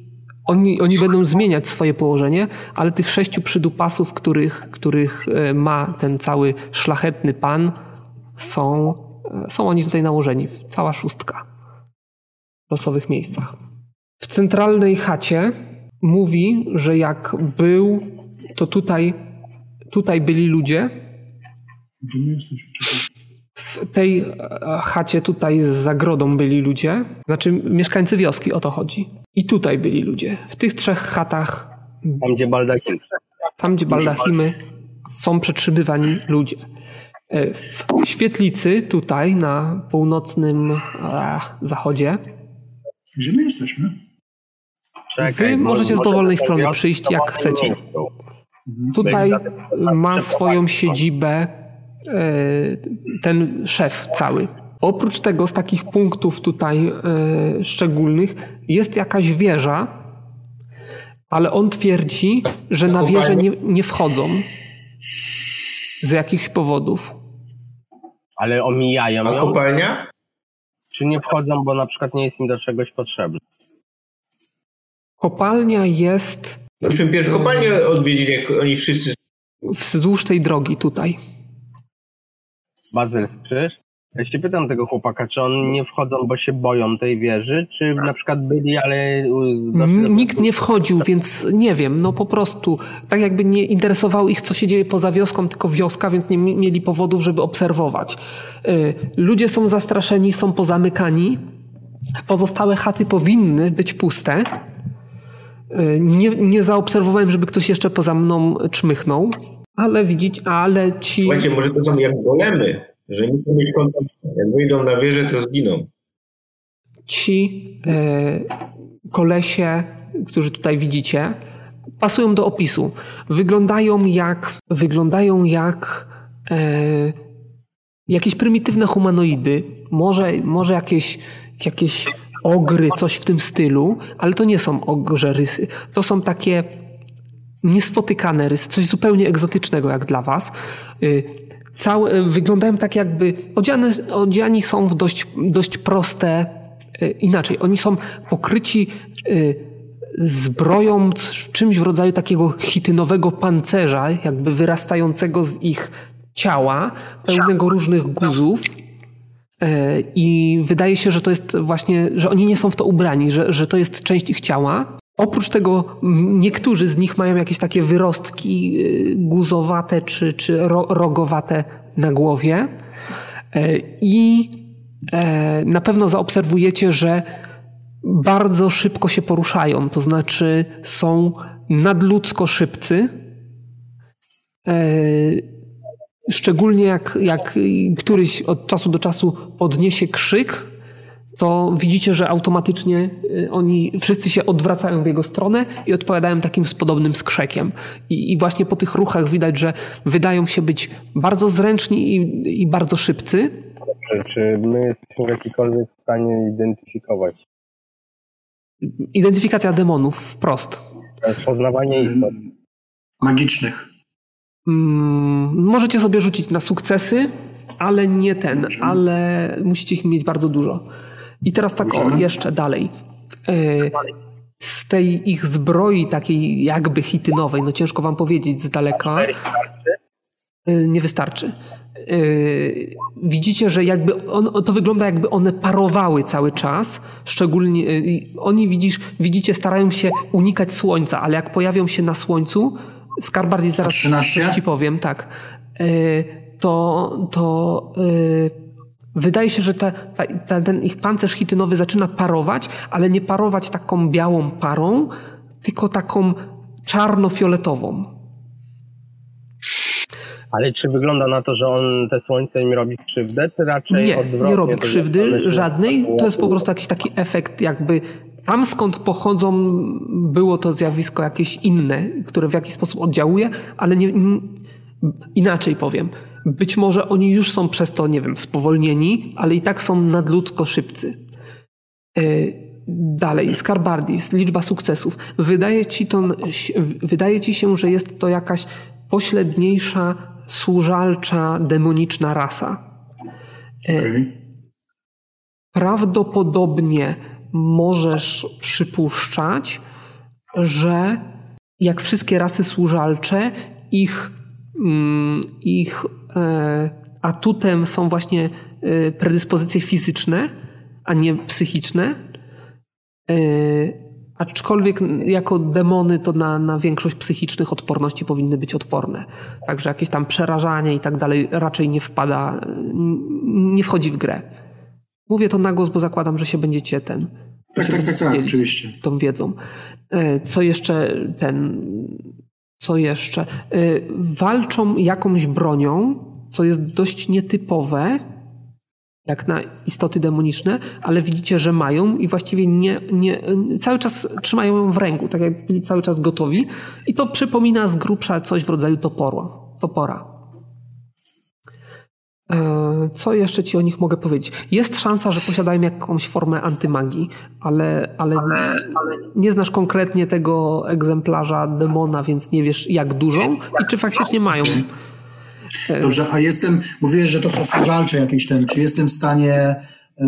oni, oni będą zmieniać swoje położenie, ale tych sześciu przydupasów, których, których e, ma ten cały szlachetny pan, są, są oni tutaj nałożeni. Cała szóstka losowych miejscach. W centralnej chacie mówi, że jak był, to tutaj, tutaj byli ludzie. W tej e, chacie tutaj z zagrodą byli ludzie, znaczy mieszkańcy wioski, o to chodzi. I tutaj byli ludzie. W tych trzech chatach, Tam gdzie baldakin. tam gdzie baldachimy, są przetrzymywani ludzie. E, W świetlicy tutaj na północnym e, zachodzie Gdzie my jesteśmy? Wy możecie z dowolnej strony przyjść, jak chcecie. Tutaj ma swoją siedzibę e, ten szef cały. Oprócz tego z takich punktów tutaj e, szczególnych jest jakaś wieża, ale on twierdzi, że na wieżę nie, nie wchodzą z jakichś powodów. Ale omijają A ją, kopalnia? Czy nie wchodzą, bo na przykład nie jest im do czegoś potrzebny. Kopalnia jest Myśmy pierw kopalnię odwiedzili, jak oni wszyscy wzdłuż tej drogi tutaj. Bazyl, słyszysz? Ja się pytam tego chłopaka, czy oni nie wchodzą, bo się boją tej wieży, czy na przykład byli, ale... Nikt nie wchodził, więc nie wiem, no po prostu tak jakby nie interesowało ich, co się dzieje poza wioską, tylko wioska, więc nie mi- mieli powodów, żeby obserwować. Y, Ludzie są zastraszeni, są pozamykani. Pozostałe chaty powinny być puste. Y, Nie, nie zaobserwowałem, żeby ktoś jeszcze poza mną czmychnął, ale widzieć, ale ci. Słuchajcie, może to są jak golemy, że nie chcą mieć kontakt. Jak wyjdą na wieżę, to zginą. ci e, kolesie, którzy tutaj widzicie, pasują do opisu. Wyglądają jak, wyglądają jak e, jakieś prymitywne humanoidy, może, może jakieś, jakieś ogry, coś w tym stylu, ale to nie są ogrze rysy. To są takie niespotykane rysy, coś zupełnie egzotycznego jak dla was. Y, Całe, wyglądają tak jakby, odziane, odziani są w dość, dość proste, y, inaczej, oni są pokryci y, zbroją, czymś w rodzaju takiego chitynowego pancerza, jakby wyrastającego z ich ciała, pełnego różnych guzów. E, I wydaje się, że to jest właśnie, że oni nie są w to ubrani, że, że to jest część ich ciała. Oprócz tego niektórzy z nich mają jakieś takie wyrostki y, guzowate czy, czy ro, rogowate na głowie. E, I e, na pewno zaobserwujecie, że bardzo szybko się poruszają, to znaczy są nadludzko szybcy. Szczególnie jak, jak któryś od czasu do czasu podniesie krzyk, to widzicie, że automatycznie y, oni wszyscy się odwracają w jego stronę i odpowiadają takim z podobnym skrzekiem. I, I, właśnie po tych ruchach widać, że wydają się być bardzo zręczni i, i bardzo szybcy. Czy, czy my jesteśmy w jakikolwiek stanie identyfikować? Identyfikacja demonów wprost. Poznawanie istot. Magicznych. Mm, możecie sobie rzucić na sukcesy, ale nie ten, ale musicie ich mieć bardzo dużo. I teraz tak o, jeszcze dalej. E, z tej ich zbroi takiej jakby hitynowej, no ciężko wam powiedzieć z daleka, e, nie wystarczy. E, widzicie, że jakby on, to wygląda jakby one parowały cały czas, szczególnie oni widzisz, widzicie starają się unikać słońca, ale jak pojawią się na słońcu, Skarbard zaraz 13? ci powiem, tak, to, to Wydaje się, że te, ta, ten ich pancerz chitynowy zaczyna parować, ale nie parować taką białą parą, tylko taką czarno-fioletową. Ale czy wygląda na to, że on te słońce im robi krzywdę, czy raczej Nie, odwrotnie? nie robi krzywdy żadnej. To jest po prostu jakiś taki efekt jakby tam skąd pochodzą było to zjawisko jakieś inne, które w jakiś sposób oddziałuje, ale nie, inaczej powiem. Być może oni już są przez to, nie wiem, spowolnieni, ale i tak są nadludzko szybcy. E, dalej, Skarbardis, liczba sukcesów. Wydaje ci, to, wydaje ci się, że jest to jakaś pośredniejsza, służalcza, demoniczna rasa. E, okay. Prawdopodobnie możesz przypuszczać, że jak wszystkie rasy służalcze, ich, ich E, atutem są właśnie e, predyspozycje fizyczne, a nie psychiczne. E, aczkolwiek jako demony to na, na większość psychicznych odporności powinny być odporne. Także jakieś tam przerażanie i tak dalej raczej nie wpada, nie wchodzi w grę. Mówię to na głos, bo zakładam, że się będziecie ten. Tak, tak, tak, tak, oczywiście. Tą wiedzą. Co jeszcze ten co jeszcze? Y, walczą jakąś bronią, co jest dość nietypowe, jak na istoty demoniczne, ale widzicie, że mają i właściwie nie, nie, cały czas trzymają ją w ręku, tak jak byli cały czas gotowi. I to przypomina z grubsza coś w rodzaju toporu, topora. E, co jeszcze ci o nich mogę powiedzieć? Jest szansa, że posiadają jakąś formę antymagii, ale, ale, ale nie znasz konkretnie tego egzemplarza demona, więc nie wiesz jak dużą i czy faktycznie mają. E, Dobrze, a jestem, mówiłeś, że to są służalcze jakieś ten, czy jestem w stanie yy,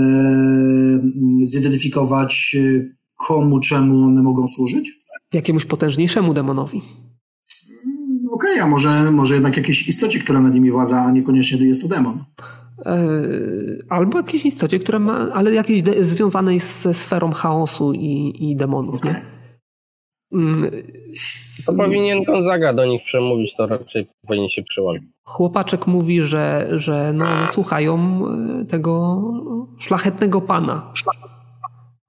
zidentyfikować komu, czemu one mogą służyć? Jakiemuś potężniejszemu demonowi okej, okay, a może, może jednak jakiejś istocie, która nad nimi władza, a niekoniecznie jest to demon. E, albo jakiejś istocie, która ma, ale jakiejś de- związanej ze sferą chaosu i, i demonów, okay. nie? Mm, to powinien Gonzaga do nich przemówić, to raczej powinien się przyłączyć. Chłopaczek mówi, że, że no, słuchają e, tego szlachetnego pana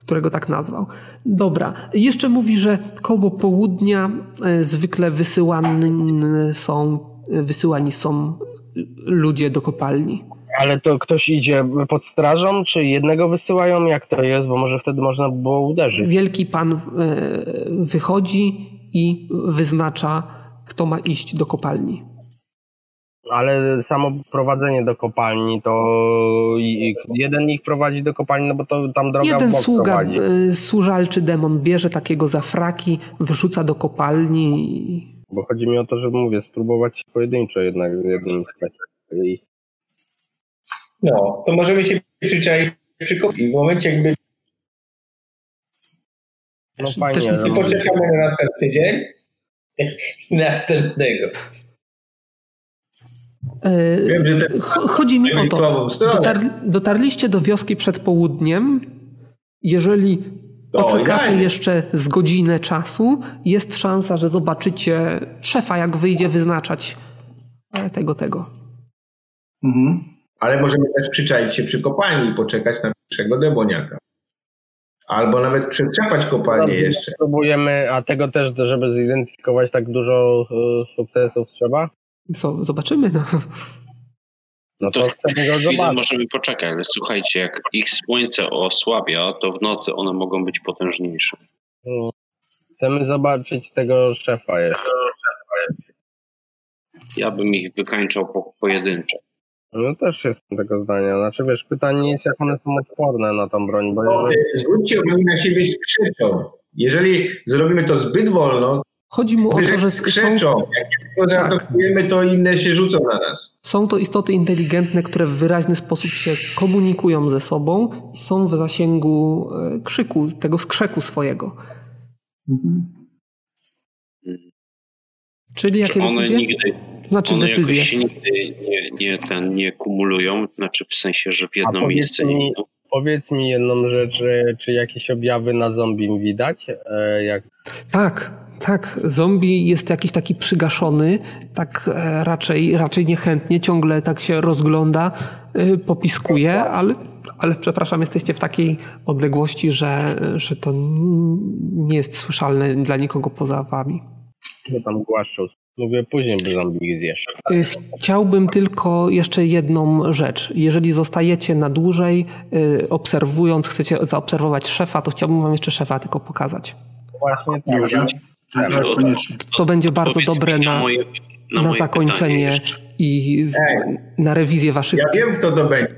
którego tak nazwał. Dobra, jeszcze mówi, że koło południa e, zwykle wysyłani są, wysyłani są ludzie do kopalni. Ale to ktoś idzie pod strażą, czy jednego wysyłają? Jak to jest? Bo może wtedy można było uderzyć. Wielki pan e, wychodzi i wyznacza, kto ma iść do kopalni ale samo prowadzenie do kopalni, to jeden ich prowadzi do kopalni, no bo to tam droga Jeden w bok sługa, prowadzi. Y, służalczy demon bierze takiego za fraki, wyrzuca do kopalni. Bo chodzi mi o to, żeby mówię, spróbować pojedynczo jednak jednym z No, to możemy się przyczaić przy kopii. W momencie jakby no fajnie. I poczekamy na następny dzień następnego. E, Wiem, że Chodzi mi o to, dotar, dotarliście do wioski przed południem. Jeżeli poczekacie jeszcze z godzinę czasu, jest szansa, że zobaczycie szefa, jak wyjdzie wyznaczać e, tego, tego. Mhm. Ale możemy też przyczaić się przy kopalni i poczekać na pierwszego demoniaka. Albo nawet przetrzepać kopalnię jeszcze. Spróbujemy, a tego też, żeby zidentyfikować tak dużo e, sukcesów trzeba? Co, zobaczymy. No. No to chwilę możemy poczekać, ale słuchajcie, jak ich słońce osłabia, to w nocy one mogą być potężniejsze. No, chcemy zobaczyć tego szefa jeszcze. Ja bym ich wykańczał po, pojedynczo. No też jestem tego zdania. Znaczy wiesz, pytanie jest, jak one są odporne na tą broń. Bo no, jeżeli... Zwróćcie uwagę, na siebie skrzyczą. Jeżeli zrobimy to zbyt wolno, Chodzi mu o to, że skrzeczą. Są... Jak tylko zaatakujemy, tak. to inne się rzucą na nas. Są to istoty inteligentne, które w wyraźny sposób się komunikują ze sobą i są w zasięgu e, krzyku, tego skrzeku swojego. Mhm. Czyli jakie one decyzje? Nigdy, znaczy one decyzje. się nigdy nie, nie, ten, nie kumulują, znaczy w sensie, że w jedno miejsce mi, nie idą. Powiedz mi jedną rzecz, czy jakieś objawy na zombie widać? E, jak... Tak, tak. Zombie jest jakiś taki przygaszony, tak e, raczej, raczej niechętnie, ciągle tak się rozgląda, e, popiskuje, ale, ale przepraszam, jesteście w takiej odległości, że, że to nie jest słyszalne dla nikogo poza wami. No tam głaszczą. Mówię, później by zombie zjesz. Y, chciałbym tylko jeszcze jedną rzecz. Jeżeli zostajecie na dłużej, y, obserwując, chcecie zaobserwować szefa, to chciałbym wam jeszcze szefa tylko pokazać. Właśnie tak. Tak, tak koniecznie. To będzie bardzo dobre na, na, na zakończenie i na rewizję waszych... Ja wiem, kto to będzie.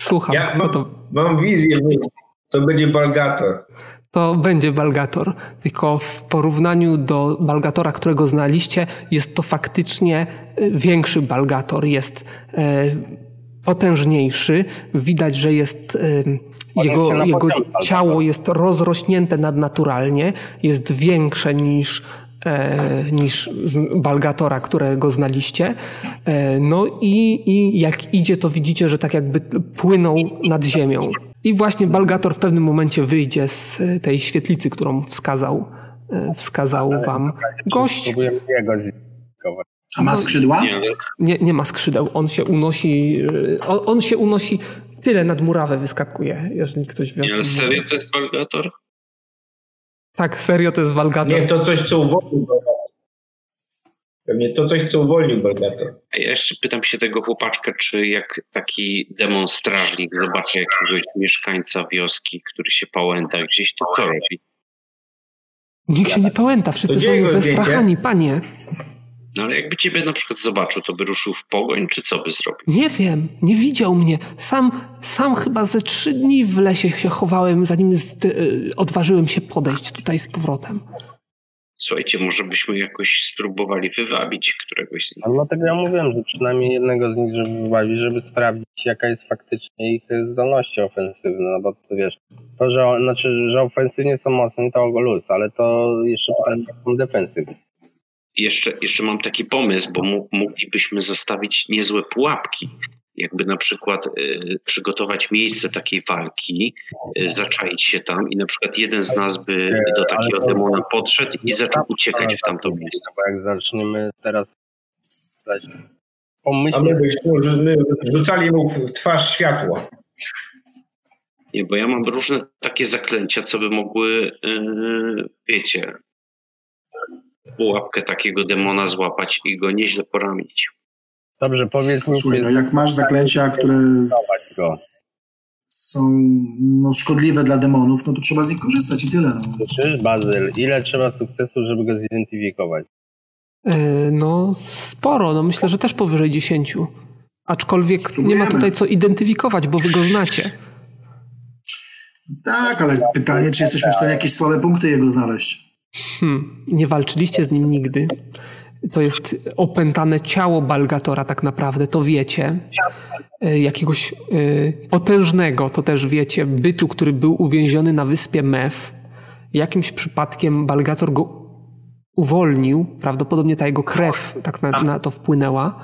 Słucham. Ja mam, to... mam wizję, to będzie Balgator to będzie Balgator. Tylko w porównaniu do Balgatora, którego znaliście, jest to faktycznie e, większy Balgator. Jest e, potężniejszy. Widać, że jest e, jego, jego ciało jest rozrośnięte nadnaturalnie, jest większe niż, niż Balgatora, którego znaliście. No i, i jak idzie, to widzicie, że tak jakby płynął nad ziemią. I właśnie Balgator w pewnym momencie wyjdzie z e, tej świetlicy, którą wskazał, e, wskazał wam gość. A ma skrzydła? Nie, nie ma skrzydeł. On się unosi, e, on, on się unosi tyle nad murawę wyskakuje, jeżeli ktoś wie. Nie, ale serio to jest Balgator? Tak, serio to jest Balgator. Nie, to coś, co uwolnił Pewnie to coś, co uwolnił Balgator. A ja jeszcze pytam się tego chłopaczka, czy jak taki demonstrażnik zobaczy jakiegoś mieszkańca wioski, który się pałęta gdzieś, to co robi? Nikt się nie pałęta, wszyscy są zestrachani, panie. No ale jakby ciebie na przykład zobaczył, to by ruszył w pogoń, czy co by zrobił? Nie wiem, nie widział mnie. Sam, sam chyba ze trzy dni w lesie się chowałem, zanim odważyłem się podejść tutaj z powrotem. Słuchajcie, może byśmy jakoś spróbowali wywabić któregoś z nich. No dlatego ja mówiłem, że przynajmniej jednego z nich, żeby wywabić, żeby sprawdzić, jaka jest faktycznie ich zdolności ofensywne, no bo to wiesz, to, że, znaczy, że ofensywnie są mocni, to luz, ale to jeszcze pytanie są defensywne. Jeszcze, jeszcze mam taki pomysł, bo moglibyśmy zostawić niezłe pułapki jakby na przykład y, przygotować miejsce takiej walki, y, zaczaić się tam i na przykład jeden z nas by do takiego demona podszedł i zaczął uciekać w tamto miejsce. Bo jak zaczniemy teraz pomyśleć... A my rzucali mu w twarz światło. Nie, bo ja mam różne takie zaklęcia, co by mogły, yy, wiecie, pułapkę takiego demona złapać i go nieźle poramić. Dobrze, powiedz mi. Słuchaj, no jak masz zaklęcia, które są no, szkodliwe dla demonów, no to trzeba z nich korzystać i tyle. No. Słyszysz, Bazyl, ile trzeba sukcesu, żeby go zidentyfikować? Yy, no, sporo. No myślę, że też powyżej 10. Aczkolwiek Spróbujemy. nie ma tutaj co identyfikować, bo wy go znacie. Tak, ale pytanie, czy jesteśmy w stanie jakieś słabe punkty jego znaleźć? Hmm, nie walczyliście z nim nigdy to jest opętane ciało Balgatora tak naprawdę, to wiecie. E, jakiegoś e, potężnego, to też wiecie, bytu, który był uwięziony na wyspie Mef. Jakimś przypadkiem Balgator go uwolnił, prawdopodobnie ta jego krew tak na, na to wpłynęła.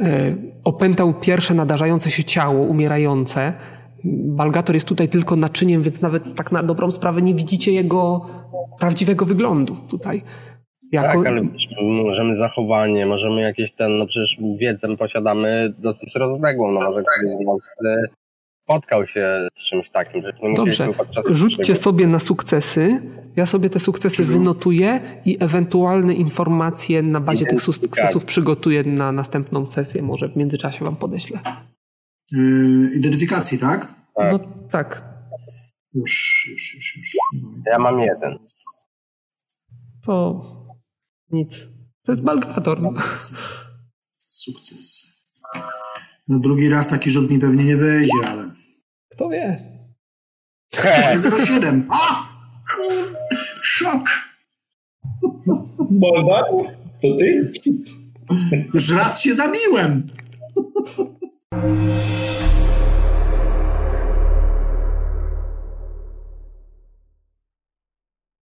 E, opętał pierwsze nadarzające się ciało, umierające. Balgator jest tutaj tylko naczyniem, więc nawet tak na dobrą sprawę nie widzicie jego prawdziwego wyglądu tutaj. Jako... Tak, ale możemy zachowanie, możemy jakieś ten, no przecież wiedzę posiadamy dosyć rozległą, no może ktoś nas spotkał się z czymś takim, że nie Dobrze, rzućcie sobie na sukcesy. Ja sobie te sukcesy wynotuję i ewentualne informacje na bazie tych sukcesów przygotuję na następną sesję. Może w międzyczasie wam podeślę. Yy, identyfikacji, tak? Tak. No tak, Już, już, już, już. Ja mam jeden. to nic. To jest Balgator. Sukces. No drugi raz taki rzut mi pewnie nie wejdzie, ale... Kto wie? 07. A! Kur... Szok! Bolda? To ty? Już raz się zabiłem! Thank you.